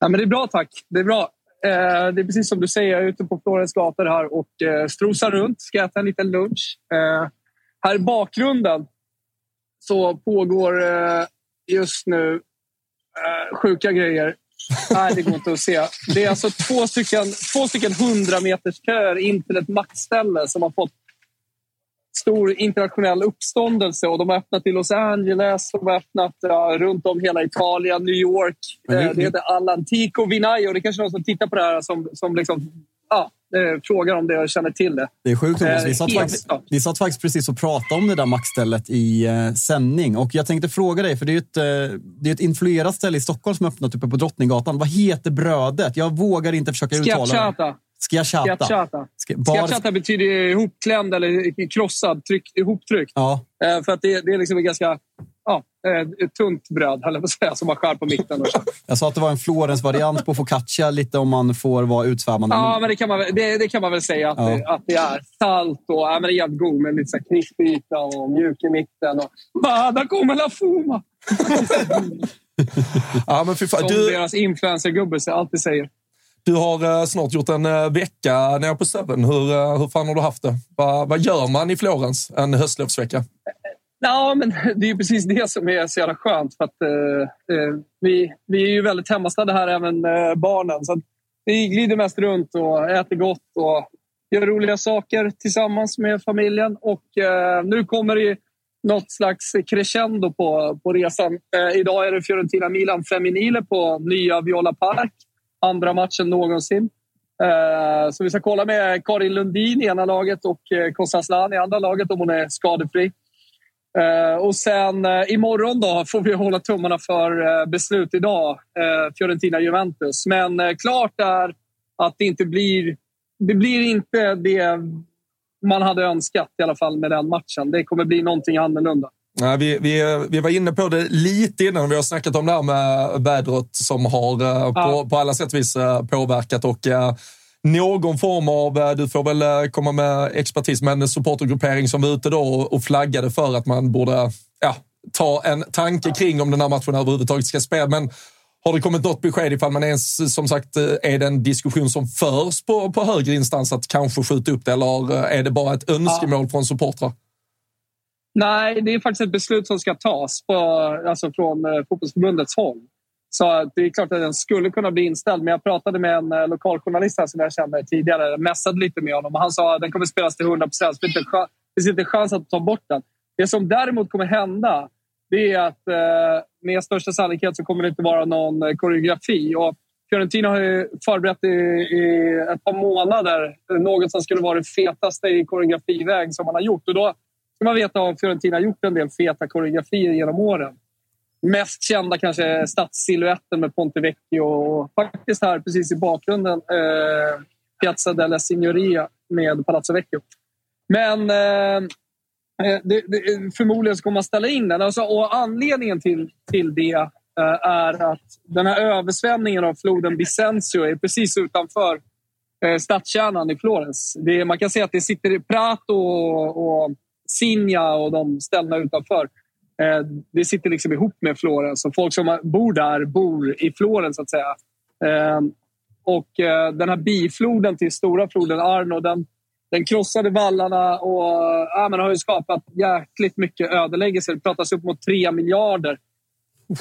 Ja, men det är bra, tack. Det är bra. Eh, det är precis som du säger, jag är ute på Florens gator här och eh, strosar runt. Ska äta en liten lunch. Eh, här i bakgrunden så pågår eh, just nu eh, sjuka grejer. Nej, det går inte att se. Det är alltså två stycken, två stycken 100 meters köer in till ett maktställe som har fått stor internationell uppståndelse. Och de har öppnat i Los Angeles, de har öppnat ja, runt om hela Italien, New York. Vi- Eh, det heter All'Antico Vinaio. Det är kanske någon som tittar på det här som, som liksom, ja, frågar om det och känner till det. Det är sjukt Thomas. Vi Eh, satt, helt faktiskt, vi satt faktiskt precis och pratade om det där mackstället i eh, sändning. Och jag tänkte fråga dig, för det är ett, eh, det är ett influerat ställe i Stockholm som öppnat uppe på Drottninggatan. Vad heter brödet? Jag vågar inte försöka uttala det. Schiacciata. Schiacciata. Schiacciata. Betyder ihopklämd eller krossad, tryck, ihoptryckt. Ja, Eh, för att det, det är liksom ett ganska ja, eh, ett tunt bröd, höll jag på att säga, som man skär på mitten. Och så. jag sa att det var en Florens-variant på focaccia, lite om man får vara utsvävande. Ja, men det kan man, väl- det, det kan man väl säga att, Ja. det, att det är. Salt och ja, men det är jävligt god med lite så krispig yta och mjuk i mitten. Och, Bada kommer la fuma! Ja, men fy fan. Som Du, deras influencergubbe alltid säger. du har eh, snart gjort en eh, vecka nere på Stöven. Hur, hur fan har du haft det? Va, vad gör man i Florens en höstlovsvecka? Ja, men det är ju precis det som är så jävla skönt. För att, eh, eh vi, vi är ju väldigt hemmastadda här, även eh, barnen. Så vi glider mest runt och äter gott och gör roliga saker tillsammans med familjen. Och eh, nu kommer det något slags crescendo på, på resan. Eh, idag är det Fiorentina-Milan Feminile på nya Viola Park. Andra matchen någonsin. Eh, så vi ska kolla med Karin Lundin i ena laget och eh, Kostaslan i andra laget om hon är skadefri. Eh, och sen eh, imorgon då får vi hålla tummarna för eh, beslut idag. Fiorentina-Juventus. Men klart är att det inte blir... Det blir inte det man hade önskat i alla fall med den matchen. Det kommer bli någonting annorlunda. Nej, vi, vi, vi var inne på det lite innan. Vi har snackat om det här med vädret som har eh, på, Ja. på alla sätt och vis påverkat. Och, någon form av, eh, du får väl eh, komma med expertis, men en supportergruppering som var ute då och, flaggade för att man borde ja, ta en tanke kring om den här matchen överhuvudtaget ska spelas. Men har det kommit något besked ifall man ens, eh, som sagt, är det en diskussion som förs på, på högre instans att kanske skjuta upp det eller är det bara ett önskemål från supportrar? Nej, det är faktiskt ett beslut som ska tas på, alltså från eh, fotbollsförbundets håll. Så att det är klart att den skulle kunna bli inställd. Men jag pratade med en eh, lokaljournalist här som jag känner tidigare. Jag mässade lite med honom och han sa att den kommer spelas till 100 procent. Det finns inte chans- chans att ta bort den. Det som däremot kommer hända det är att eh, med största sannolikhet så kommer det inte vara någon eh, koreografi. Och Fiorentina har ju förberett i, i ett par månader något som skulle vara det fetaste i koreografiväg som man har gjort. Och då ska man veta att Fiorentina har gjort en del feta koreografier genom åren. Mest kända kanske stadssilhuetten med Ponte Vecchio och faktiskt här precis i bakgrunden eh, Piazza della Signoria med Palazzo Vecchio. Men eh, eh, det, det, förmodligen så kommer man ställa in den. Alltså, och anledningen till, till det eh, är att den här översvämningen av floden Vicenzio är precis utanför eh, stadskärnan i Florens. Det, man kan säga att det sitter i Prato och, och Signa och de ställena utanför. Eh, det sitter liksom ihop med Florens och folk som bor där bor i Florens så att säga. Eh, och eh, den här bifloden till stora floden Arno, den, den krossade vallarna och ja, men har ju skapat jäkligt mycket ödeläggelse. Det pratas upp mot 3 miljarder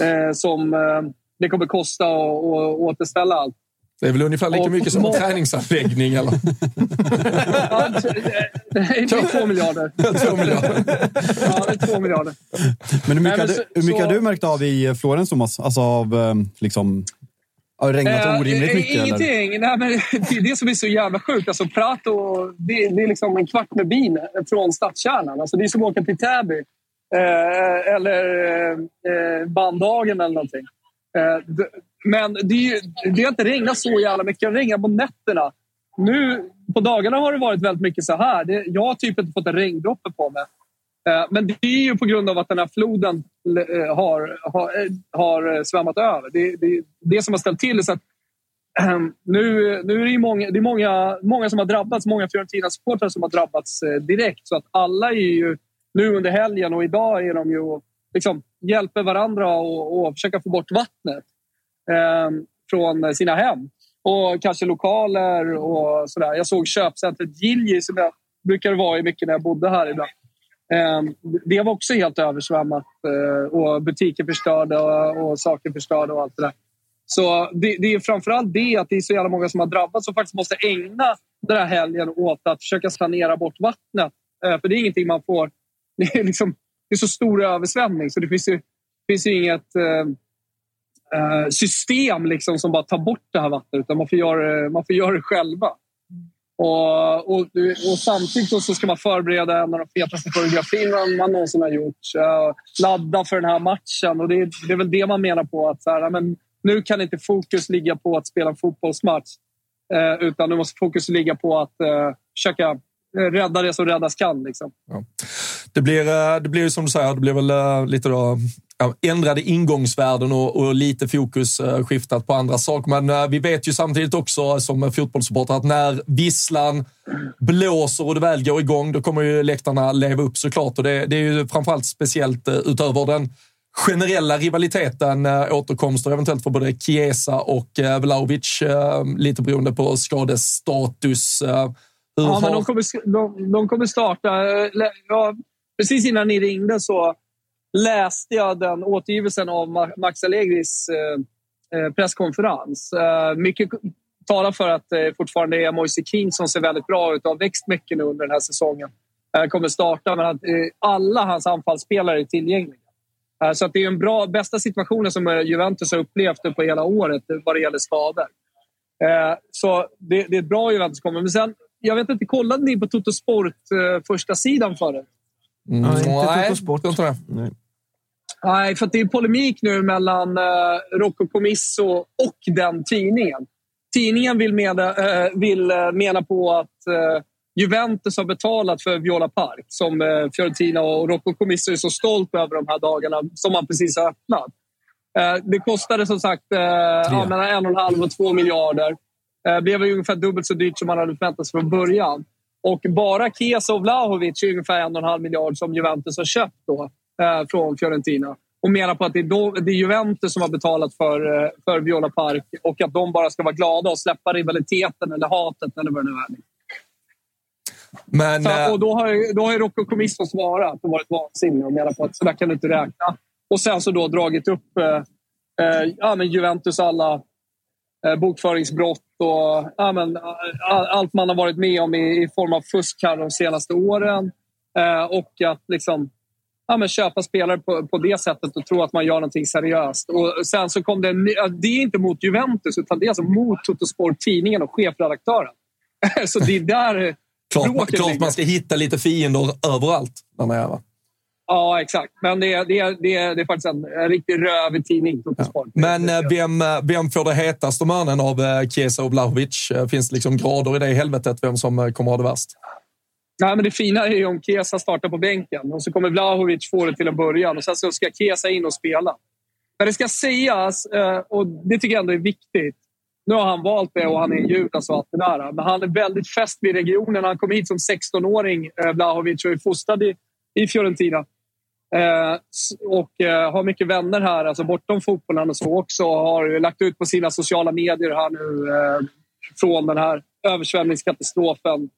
eh, som eh, det kommer kosta att återställa allt. Det är väl ungefär lika Och- mycket som en träningsanläggning, eller? Ja, det är två miljarder. Två miljarder. Ja, det är två miljarder. Men hur mycket, Nej, men har du, så- hur mycket så- har du märkt av i Florens, Thomas? Alltså av eh, liksom... Har det regnat Eh, orimligt mycket? Eller? Ingenting. Nej, men det är det som är så jävla sjukt. Alltså, Prato, det, det är liksom en kvart med bil från stadskärnan. Alltså, det är som att åka till Täby. Eh, eller eh, Bandhagen eller någonting. Eh, men det, är ju, det har inte regnat så jävla mycket. Det regnar på nätterna. Nu på dagarna har det varit väldigt mycket så här. Det, jag har typ inte fått en regndroppe på mig. Eh, men det är ju på grund av att den här floden eh, har, har, eh, har svämmat över. Det, det, det som har ställt till det. Så att, ehm, nu, nu är det, ju många, det är många, många som har drabbats. Många Fiorentina-supportrar som har drabbats direkt. Så att alla är ju nu under helgen och idag är de ju och liksom, hjälper varandra och, och försöka få bort vattnet Ehm, från sina hem. Och kanske lokaler och sådär. Jag såg köpcentret Gilji som jag brukade vara i mycket när jag bodde här ibland. Ehm, det var också helt översvämmat eh, och butiker förstörda och, saker förstörda och allt det där. Så det, det är framförallt det att det är så jävla många som har drabbats och faktiskt måste ägna den här helgen åt att försöka sanera bort vattnet. Eh, för det är ingenting man får... Det är, liksom, det är så stor översvämning så det finns ju, finns ju inget ehm, Eh, system liksom som bara tar bort det här vattnet utan man får göra, det- man får göra det själva. Och, och, och samtidigt så ska man förbereda en av de fetaste koreografierna man någonsin har gjort. Eh, ladda för den här matchen. Och det, är, det är väl det man menar på. att så här, men Nu kan inte fokus ligga på att spela en fotbollsmatch. Eh, utan nu måste fokus ligga på att uh, försöka rädda det som räddas kan. Liksom. Ja. Det blir, det blir som du säger, det blir väl lite då ändrade ingångsvärden och, och, lite fokus uh, skiftat på andra saker. Men uh, vi vet ju samtidigt också som fotbollssupportrar att när visslan blåser och det väl går igång, då kommer ju läktarna leva upp såklart. Och det, det är ju framförallt speciellt uh, utöver den generella rivaliteten, återkomster eventuellt för både Chiesa och Vlahovic, lite beroende på skadestatus. Ja, har... men de kommer, de, de kommer starta. Ja, precis innan ni ringde så läste jag den återgivelsen av Max Allegris eh, eh, presskonferens. Eh, mycket talar för att det fortfarande är Moise King som ser väldigt bra ut och har växt mycket nu under den här säsongen. Kommer starta, men att alla hans anfallsspelare är tillgängliga. Så att det är en bra, bästa situationen som Juventus har upplevt på hela året vad det gäller skador. Så det, det är ett bra Juventus kommer. Men sen, jag vet inte, kollade ni på Toto Sport första sidan förut? Mm. Nej, inte Toto Sport. Nej. Nej, för det är polemik nu mellan eh, Rocco Comisso och den tidningen. Tidningen vill, mena, eh, vill eh, mena på att eh, Juventus har betalat för Viola Park som eh, Fiorentina och Rocco Comisso är så stolt över de här dagarna som man precis har öppnat. Eh, det kostade som sagt eh, mellan en och en halv och två miljarder. Eh, blev ungefär dubbelt så dyrt som man hade förväntat sig från början. Och bara Chiesa och Vlahovic är ungefär en och en halv miljard som Juventus har köpt. Då från Fiorentina och menar på att det är, då, det är Juventus som har betalat för, eh, för Viola Park och att de bara ska vara glada och släppa rivaliteten eller hatet eller vad det nu är. Men, så, eh, och då har, då har Rocco Comisso svarat och varit vansinnig och menar på att så där kan du inte räkna. Och sen så då dragit upp eh, eh, ja, men Juventus alla eh, bokföringsbrott och ja, men, all, allt man har varit med om i, i form av fusk här de senaste åren. Eh, och att liksom ja, men köpa spelare på, på det sättet och tro att man gör någonting seriöst. Och sen så kom det, en, det är inte mot Juventus utan det är alltså mot Totosport, tidningen och chefredaktören. så det är där Klart, klart man ska hitta lite fiender överallt. Där man är, va? Ja, exakt. Men det är, det är, det är, det är faktiskt en, en riktig rövig tidning. Ja. Men eh, vem, eh, vem får det hetast om öronen av eh, Chiesa och Vlahovic? Finns det liksom grader i det helvetet vem som kommer att ha det värst? Nej, men det fina är ju om Kesa startar på bänken och så kommer Vlahovic få det till en början och sen så ska Kesa in och spela. Men det ska sägas, eh, och det tycker jag ändå är viktigt. Nu har han valt det och han är en Judas och allt det där. Men han är väldigt fäst vid regionen. Han kom hit som 16-åring, eh, Vlahovic, och är fostrad i, i Fiorentina. Eh, och eh, har mycket vänner här, alltså bortom fotbollen och så också. Har lagt ut på sina sociala medier här nu från den här översvämningskatastrofen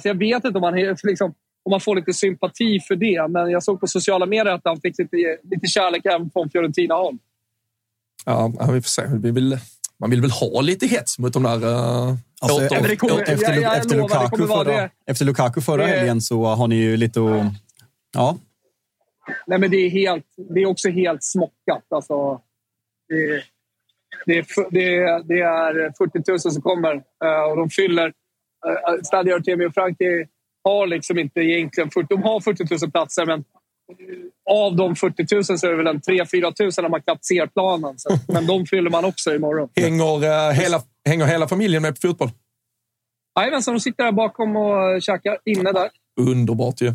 så jag vet inte om man, liksom, om man får lite sympati för det. Men jag såg på sociala medier att han fick lite, lite kärlek även från Fiorentina-håll. Ja, vi får se. Vi vill, man vill väl ha lite hets mot de där... Uh, alltså, åter, efter, kommer, efter, jag, jag efter, lovar, Lukaku förra, efter Lukaku förra helgen så har ni ju lite att... Ja. Nej, men det är, helt, det är också helt smockat. Alltså, det, det, det, det är 40 000 som kommer eh, och de fyller Eh, Stadio Artemio Franki har liksom inte egentligen 40, de har 40 000 platser men av de 40 000 så är det väl en 3-4 000 när man knappt ser planen. Så, men de fyller man också imorgon. Hänger, uh, hela, hänger hela familjen med på fotboll? Jajamensan, de sitter där bakom och käkar inne där. Underbart ju.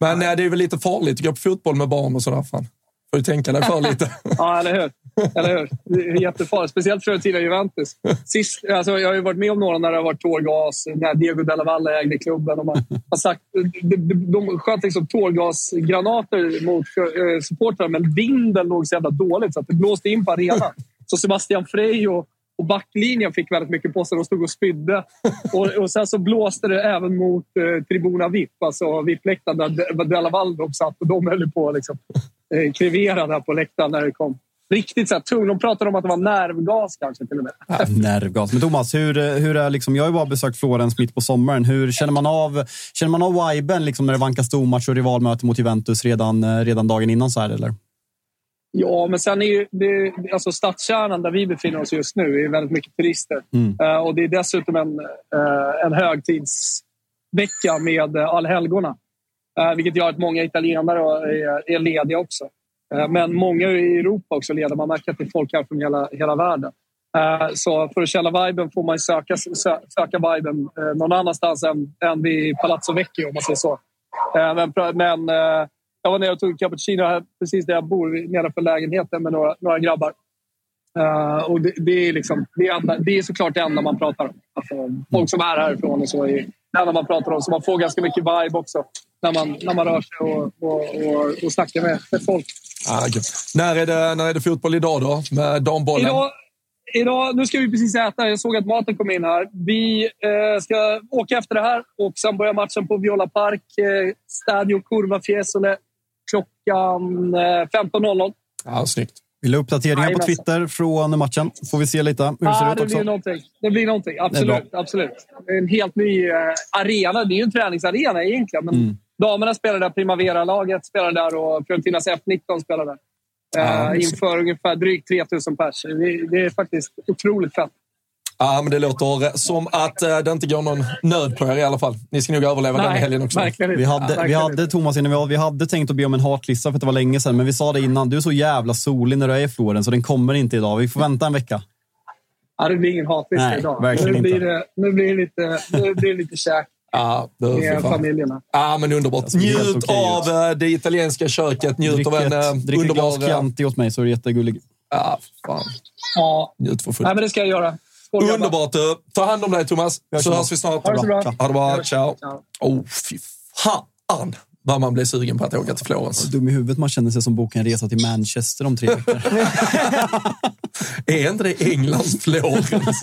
Men uh, det är väl lite farligt att gå på fotboll med barn och sådär. Fan får du tänka dig för lite. ja, eller hur? Eller hur? Det är jättefarligt. Speciellt för tidigare Juventus. Sist, alltså, jag har ju varit med om några när det har varit tårgas, när Diego Della Valle ägde klubben. Och man har sagt, de, de, de sköt liksom tårgasgranater mot uh, supportrar, men vinden låg så jävla dåligt så att det blåste in på arenan. Så Sebastian Frey och, och backlinjen fick väldigt mycket på sig. De stod och spydde. Och, och sen så blåste det även mot eh, Tribuna VIP, alltså VIP-läktaren där Della Valle satt. Och de höll på liksom, eh, krevera där på läktaren när det kom. Riktigt så här, tung. De pratade om att det var nervgas kanske till och med. Ja, nervgas. Men Thomas, hur, hur är liksom, jag har ju bara besökt Florens mitt på sommaren. Hur känner man av, känner man av viben liksom när det vankas stormatch och rivalmöte mot Juventus redan, eh, redan dagen innan? så här, eller? Ja, men sen är ju det, alltså stadskärnan där vi befinner oss just nu är väldigt mycket turister. Mm. Eh, och det är dessutom en, eh, en högtidsvecka med uh, allhelgona. Eh, vilket gör att många italienare är, eh, är lediga också. Eh, men många i Europa också leder. Man märker att det är folk här från hela, hela världen. Så för att känna viben får man söka, sö, söka viben någon annanstans än, än vid Palazzo Vecchio, om man säger så. Men, men jag var nere och tog en cappuccino här, precis där jag bor, nedanför lägenheten med några, några grabbar. och det, det är liksom, det, är enda, det är såklart det enda man pratar om. Alltså, folk som är härifrån och så är det enda man pratar om. Så man får ganska mycket vibe också när man, när man rör sig och, och, och, och snackar med, med folk. Ah, okay. när, är det, när är det fotboll idag då, med dambollen? Idag, idag, nu ska vi precis äta. Jag såg att maten kom in här. Vi eh, ska åka efter det här och sen börjar matchen på Viola Park. Eh, Stadio Curva Fiesole klockan eh, 15.00. Ja, snyggt. Vill du uppdateringar på Twitter från matchen? Får vi se lite hur det ah, ser ut det också. Blir någonting. Det blir någonting. Absolut. Det absolut. En helt ny eh, arena. Det är ju en träningsarena egentligen. Men Mm. Damerna spelar där, Primavera-laget spelar där och Fiorentinas F19 spelar där. Ja, eh, inför ungefär drygt 3000 pers. Det, det är faktiskt otroligt fett. Ja, men det låter som att eh, det inte går någon nöd på er i alla fall. Ni ska nog överleva den Nej, helgen också. Vi hade, vi verkligen hade Thomas, innan vi, var- vi hade tänkt att be om en hatlista för att det var länge sedan, men vi sa det innan. Du är så jävla solig när du är i Florens, så den kommer inte idag. Vi får vänta en vecka. Ja, det blir ingen hatlista Nej, idag. verkligen nu blir inte. Det, nu blir det lite, nu blir det lite käk Ja, det är med familjerna. Ja, men underbart. Helt Njut av eh, det italienska köket. Njut Drick av en ett, eh, drick ett glas underbar... eh, Chianti åt mig så är det jättegullig. Ja, fan. Ja, Njut för fullt. Nej, men det ska jag göra. Skål. Underbart. du. Ta hand om dig, Thomas. Så hörs vi snart. Ha det så bra. Ha det bra. Ciao. Ciao. Oh, fy fan vad man blir sugen på att åka till Florens. Dum i huvudet man känner sig som boka en resa till Manchester om tre veckor. Är inte det Englands Florens?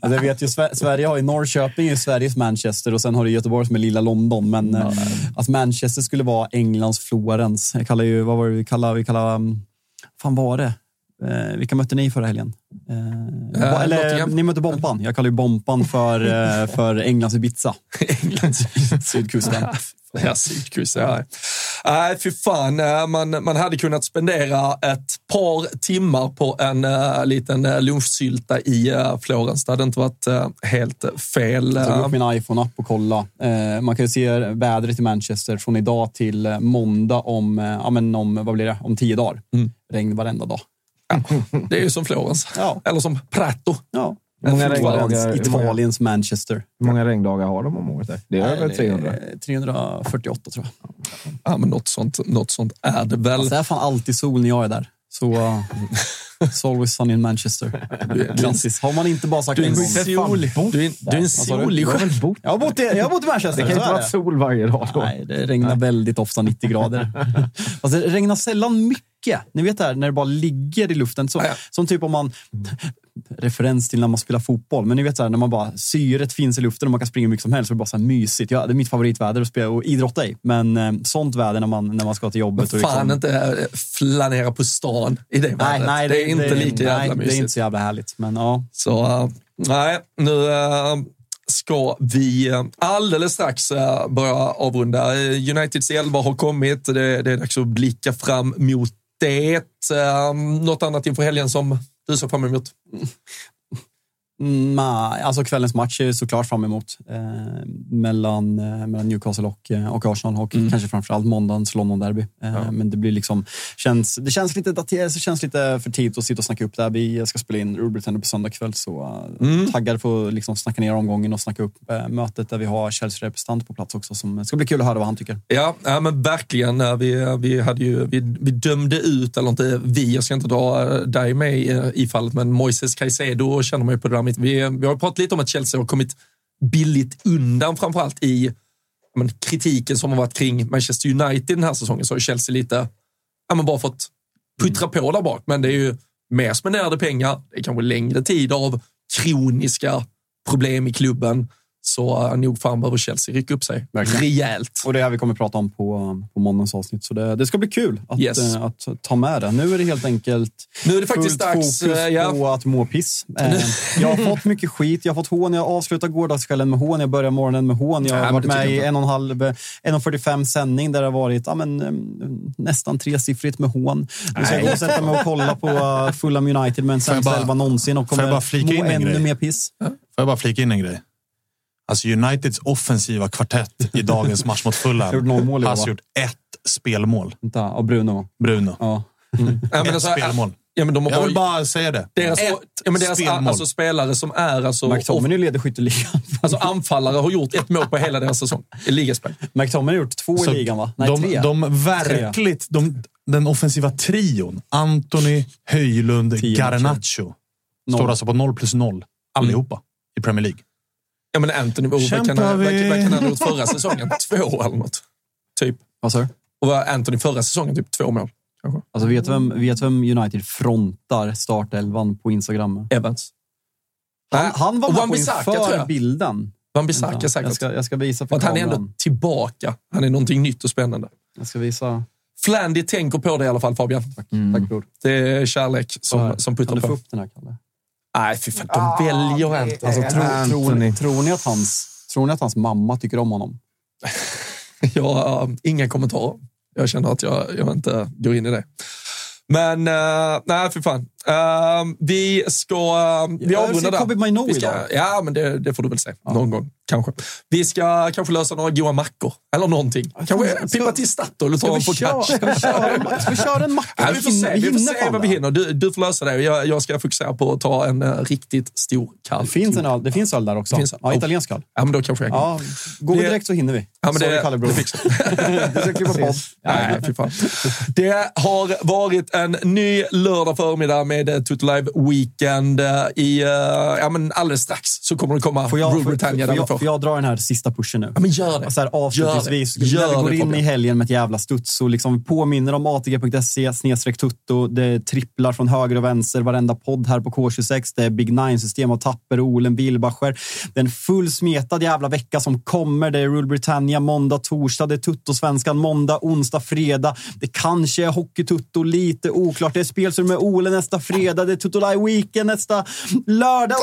alltså jag vet ju, Sver- Sverige har ju Norrköping är Sveriges Manchester och sen har du Göteborg som är lilla London. Men eh, att Manchester skulle vara Englands Florens. Jag kallar ju, vad var det vi kallade, vi kallade um, fan var det? Eh, vilka mötte ni förra helgen? Eh, Eh, eller, ni mötte Bompan. Jag kallar ju Bompan för, eh, för Englands Ibiza. Englands Sydkusten. Ja, sydkust. Ja. Nej, fy fan. Eh, Man, man hade kunnat spendera ett par timmar på en uh, liten lunchsylta i uh, Florens. Det hade inte varit helt fel. Jag tog upp min iPhone-app och kolla. Man kan ju se vädret i Manchester från idag till måndag om, ja, men om, vad blir det? om tio dagar. Mm. Regn varenda dag. Det är ju som Florens. Ja. Eller som Prato. Ja. Många regndagar- hur många- Italiens Manchester. Hur många regndagar har de om året? Där? Det är över 300. Eh, 348 tror jag. Ja, men något sånt, något sånt är det väl. Alltså, det är fan alltid sol när jag är där. Så uh, it's always sun in Manchester. Klassiskt. Har man inte bara sagt Du är en gång. sol. Du är, du är en solig bott? Jag har bott i, jag har bott i Manchester. Det kan inte vara sol varje dag då. Nej, det regnar väldigt ofta 90 grader. Alltså, det regnar sällan mycket. Ni vet det här när det bara ligger i luften. Så, Ja. Som typ om man... Referens till när man spelar fotboll. Men ni vet så här, när man bara syret finns i luften och man kan springa hur mycket som helst. Så det är bara så här mysigt. Ja, det är mitt favoritväder att spela och idrotta i. Men eh, sånt väder när man, när man ska till jobbet. och Fan liksom, inte eh, flanera på stan i det vädret. nej, det är inte lika jävla nej, Det är mysigt. inte så jävla härligt. Men ja, Så eh, nej, nu eh, ska vi alldeles strax eh, börja avrunda. Uniteds elva har kommit. Det, det är dags att blicka fram mot det. Eh, Något annat inför helgen som du ser fram emot? Mm, nej, alltså kvällens match är såklart fram emot. Eh, mellan, eh, mellan Newcastle och, eh, och Arsenal och kanske framförallt måndagens London-derby. Eh, Men det blir liksom, känns, det känns lite daterat, det känns lite för tidigt att sitta och snacka upp det här. Vi ska spela in Rule på söndag kväll, så uh, taggad på att liksom snacka ner omgången och snacka upp eh, mötet där vi har Chelsea-representant på plats också. Som ska bli kul att höra vad han tycker. Ja, ja men verkligen. Eh, Vi, vi, hade ju, vi, vi dömde ut, eller inte vi, jag ska inte dra eh, dig med i, i fallet, men Moises Caicedo känner man ju på det där mitt. Vi, vi har pratat lite om att Chelsea har kommit billigt undan, framförallt i men, kritiken som har varit kring Manchester United den här säsongen, så har Chelsea lite, ja men bara fått puttra på där bak. Men det är ju mer spenderade pengar, det är kanske längre tid av kroniska problem i klubben så uh, nog fan behöver Chelsea rycka upp sig Verkligen. rejält. Och det här vi kommer att prata om på, på måndagens avsnitt. Så det, det ska bli kul att, Yes. eh, att ta med det. Nu är det helt enkelt Nu är det faktiskt fullt dags, fokus eh, ja. på att må piss. Eh, jag har fått mycket skit. Jag har fått hån. Jag avslutar gårdagskvällen med hån. Jag börjar morgonen med hån. Jag har men varit med i en och en halv, en och 45 sändning där det har varit ja, men, nästan tresiffrigt med hån. Nu ska jag gå och sätta mig och kolla på uh, Fulham United med en sämsta elva någonsin och kommer bara flika må ännu grej? mer piss. Får jag bara flika in en grej? Alltså Uniteds offensiva kvartett i dagens match mot har gjort noll Fulham mål har alltså gjort ett spelmål. Vänta, och Bruno. Bruno. Ja. Ja, men ett alltså, spelmål. Ja, men de har Jag vill bara- säga det. Deras, ett ja, men deras spelmål. alltså, spelare som är alltså, McTominay leder skytteligan. alltså anfallare har gjort ett mål på hela deras säsong i ligaspel. McTominay har gjort två Så i ligan, va? Nej, de, tre. de verkligt, de, den offensiva trion, Anthony, Höjlund, Garnacho, står alltså på 0 plus 0 allihopa i Premier League. Ja, men Anthony, vad kan, Kämpar han- vad, kan ha gjort förra säsongen? Två eller något. Typ. Vad sa du? Och vad Anthony förra säsongen? Typ två mål. Kanske. Alltså, vet du vem, vet vem United frontar startelvan på Instagram? Evans. Han, han var med på inför jag. bilden. Wan-Bissaka Vänta, säkert. Jag ska, jag ska visa För att han är ändå kameran. tillbaka. Han är någonting nytt och spännande. Jag ska visa. Flandy tänker på det i alla fall, Fabian. Tack bror. Det är kärlek som, som Kan puttar du få på. upp den här, Kalle? Nej, fy fan. De väljer Anthony. Alltså, tro, tror, tror, ni att hans, tror ni att hans mamma tycker om honom? Jag har uh, inga kommentarer. Jag känner att jag, jag inte går in i det. Men uh, nej, för fan. Uh, vi ska... Uh, vi avrundar där. Vi ska. Ja, men det, det får du väl se. Någon gång, kanske. Vi ska kanske lösa några goda mackor. Eller någonting. Kanske pippa till Statoil och ta en vi, på catch. ska, vi köra, ska vi köra en macka? Ja, vi får se, vi får se vad vi hinner. Du, du får lösa det. Jag, jag ska fokusera på att ta en uh, riktigt stor kall. Det finns, en öl, det finns öl där också. Det finns ja, italiensk öl. Ja, men då kanske jag kan. Ja, går vi direkt så hinner vi. Ja, men Sorry, det, Kalle bror. det fixar Du ska klippa podd. Nej, fy fan. Det har varit en ny lördag förmiddag med eh, Tutto Live Weekend. eh, I, eh, ja, men alldeles strax så kommer det komma Får jag, Rule får, Britannia. får, jag, får. får jag dra den här sista pushen nu? Ja, men gör det. Så här, avslutningsvis, Gör det. när vi Gör går det, in i helgen med ett jävla studs så liksom påminner om ATG.se snedstreck tutto. Det tripplar från höger och vänster. Varenda podd här på K26. Det är Big Nine-system av Tapper, Olen, Wilbacher. Det är en fullsmetad jävla vecka som kommer. Det är Rule Britannia måndag, torsdag. Det är Tutto-svenskan måndag, onsdag, fredag. Det kanske är Hockey-Tutto, lite oklart. Det är spelsur med Ole nästa fredag. Det är Live Weekend nästa lördag.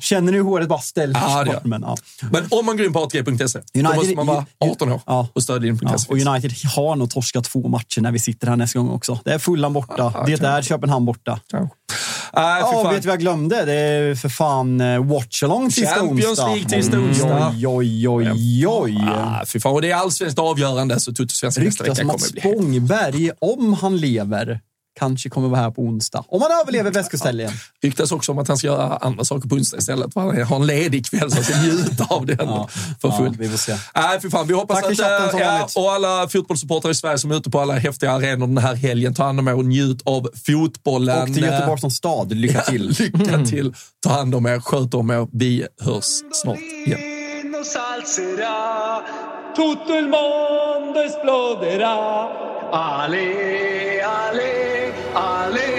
Känner ni hur håret bara ställs? Ja, det gör. Men, ja. Men om man går in på ATG.se, då måste man vara 18 år Ja. och stödja in.se. Ja, och United har nog torskat två matcher när vi sitter här nästa gång också. Det är Fulham borta, Ja, det är Köpenhamn borta. Kanske. Nej, Ja, fan. vet du vad jag glömde? Det är för fan eh, watch-along Champions onsdag. League tisdag onsdag. Oj, oj, oj, oj. Ah, fy fan. Och det är allsvenskt avgörande, så Tutto-svenskan nästa vecka om kommer att bli. Spångberg, om han lever, kanske kommer vara här på onsdag. Om han överlever väskoställen. ryktas också om att han ska göra andra saker på onsdag istället. För han har en ledig kväll så han ska njuta av den Ja. för Ja, fullt. vi får se. Nej, för fan. Vi hoppas Tack att... chatten eh, ja, och alla fotbollssupportrar i Sverige som är ute på alla häftiga arenor den här helgen, ta hand om er och njut av fotbollen. Och till Göteborg som stad, lycka till. Lycka till. Ta hand om er, sköt om er. Vi hörs snart igen. Tutto il mondo esploderà. Ale, ale, ale.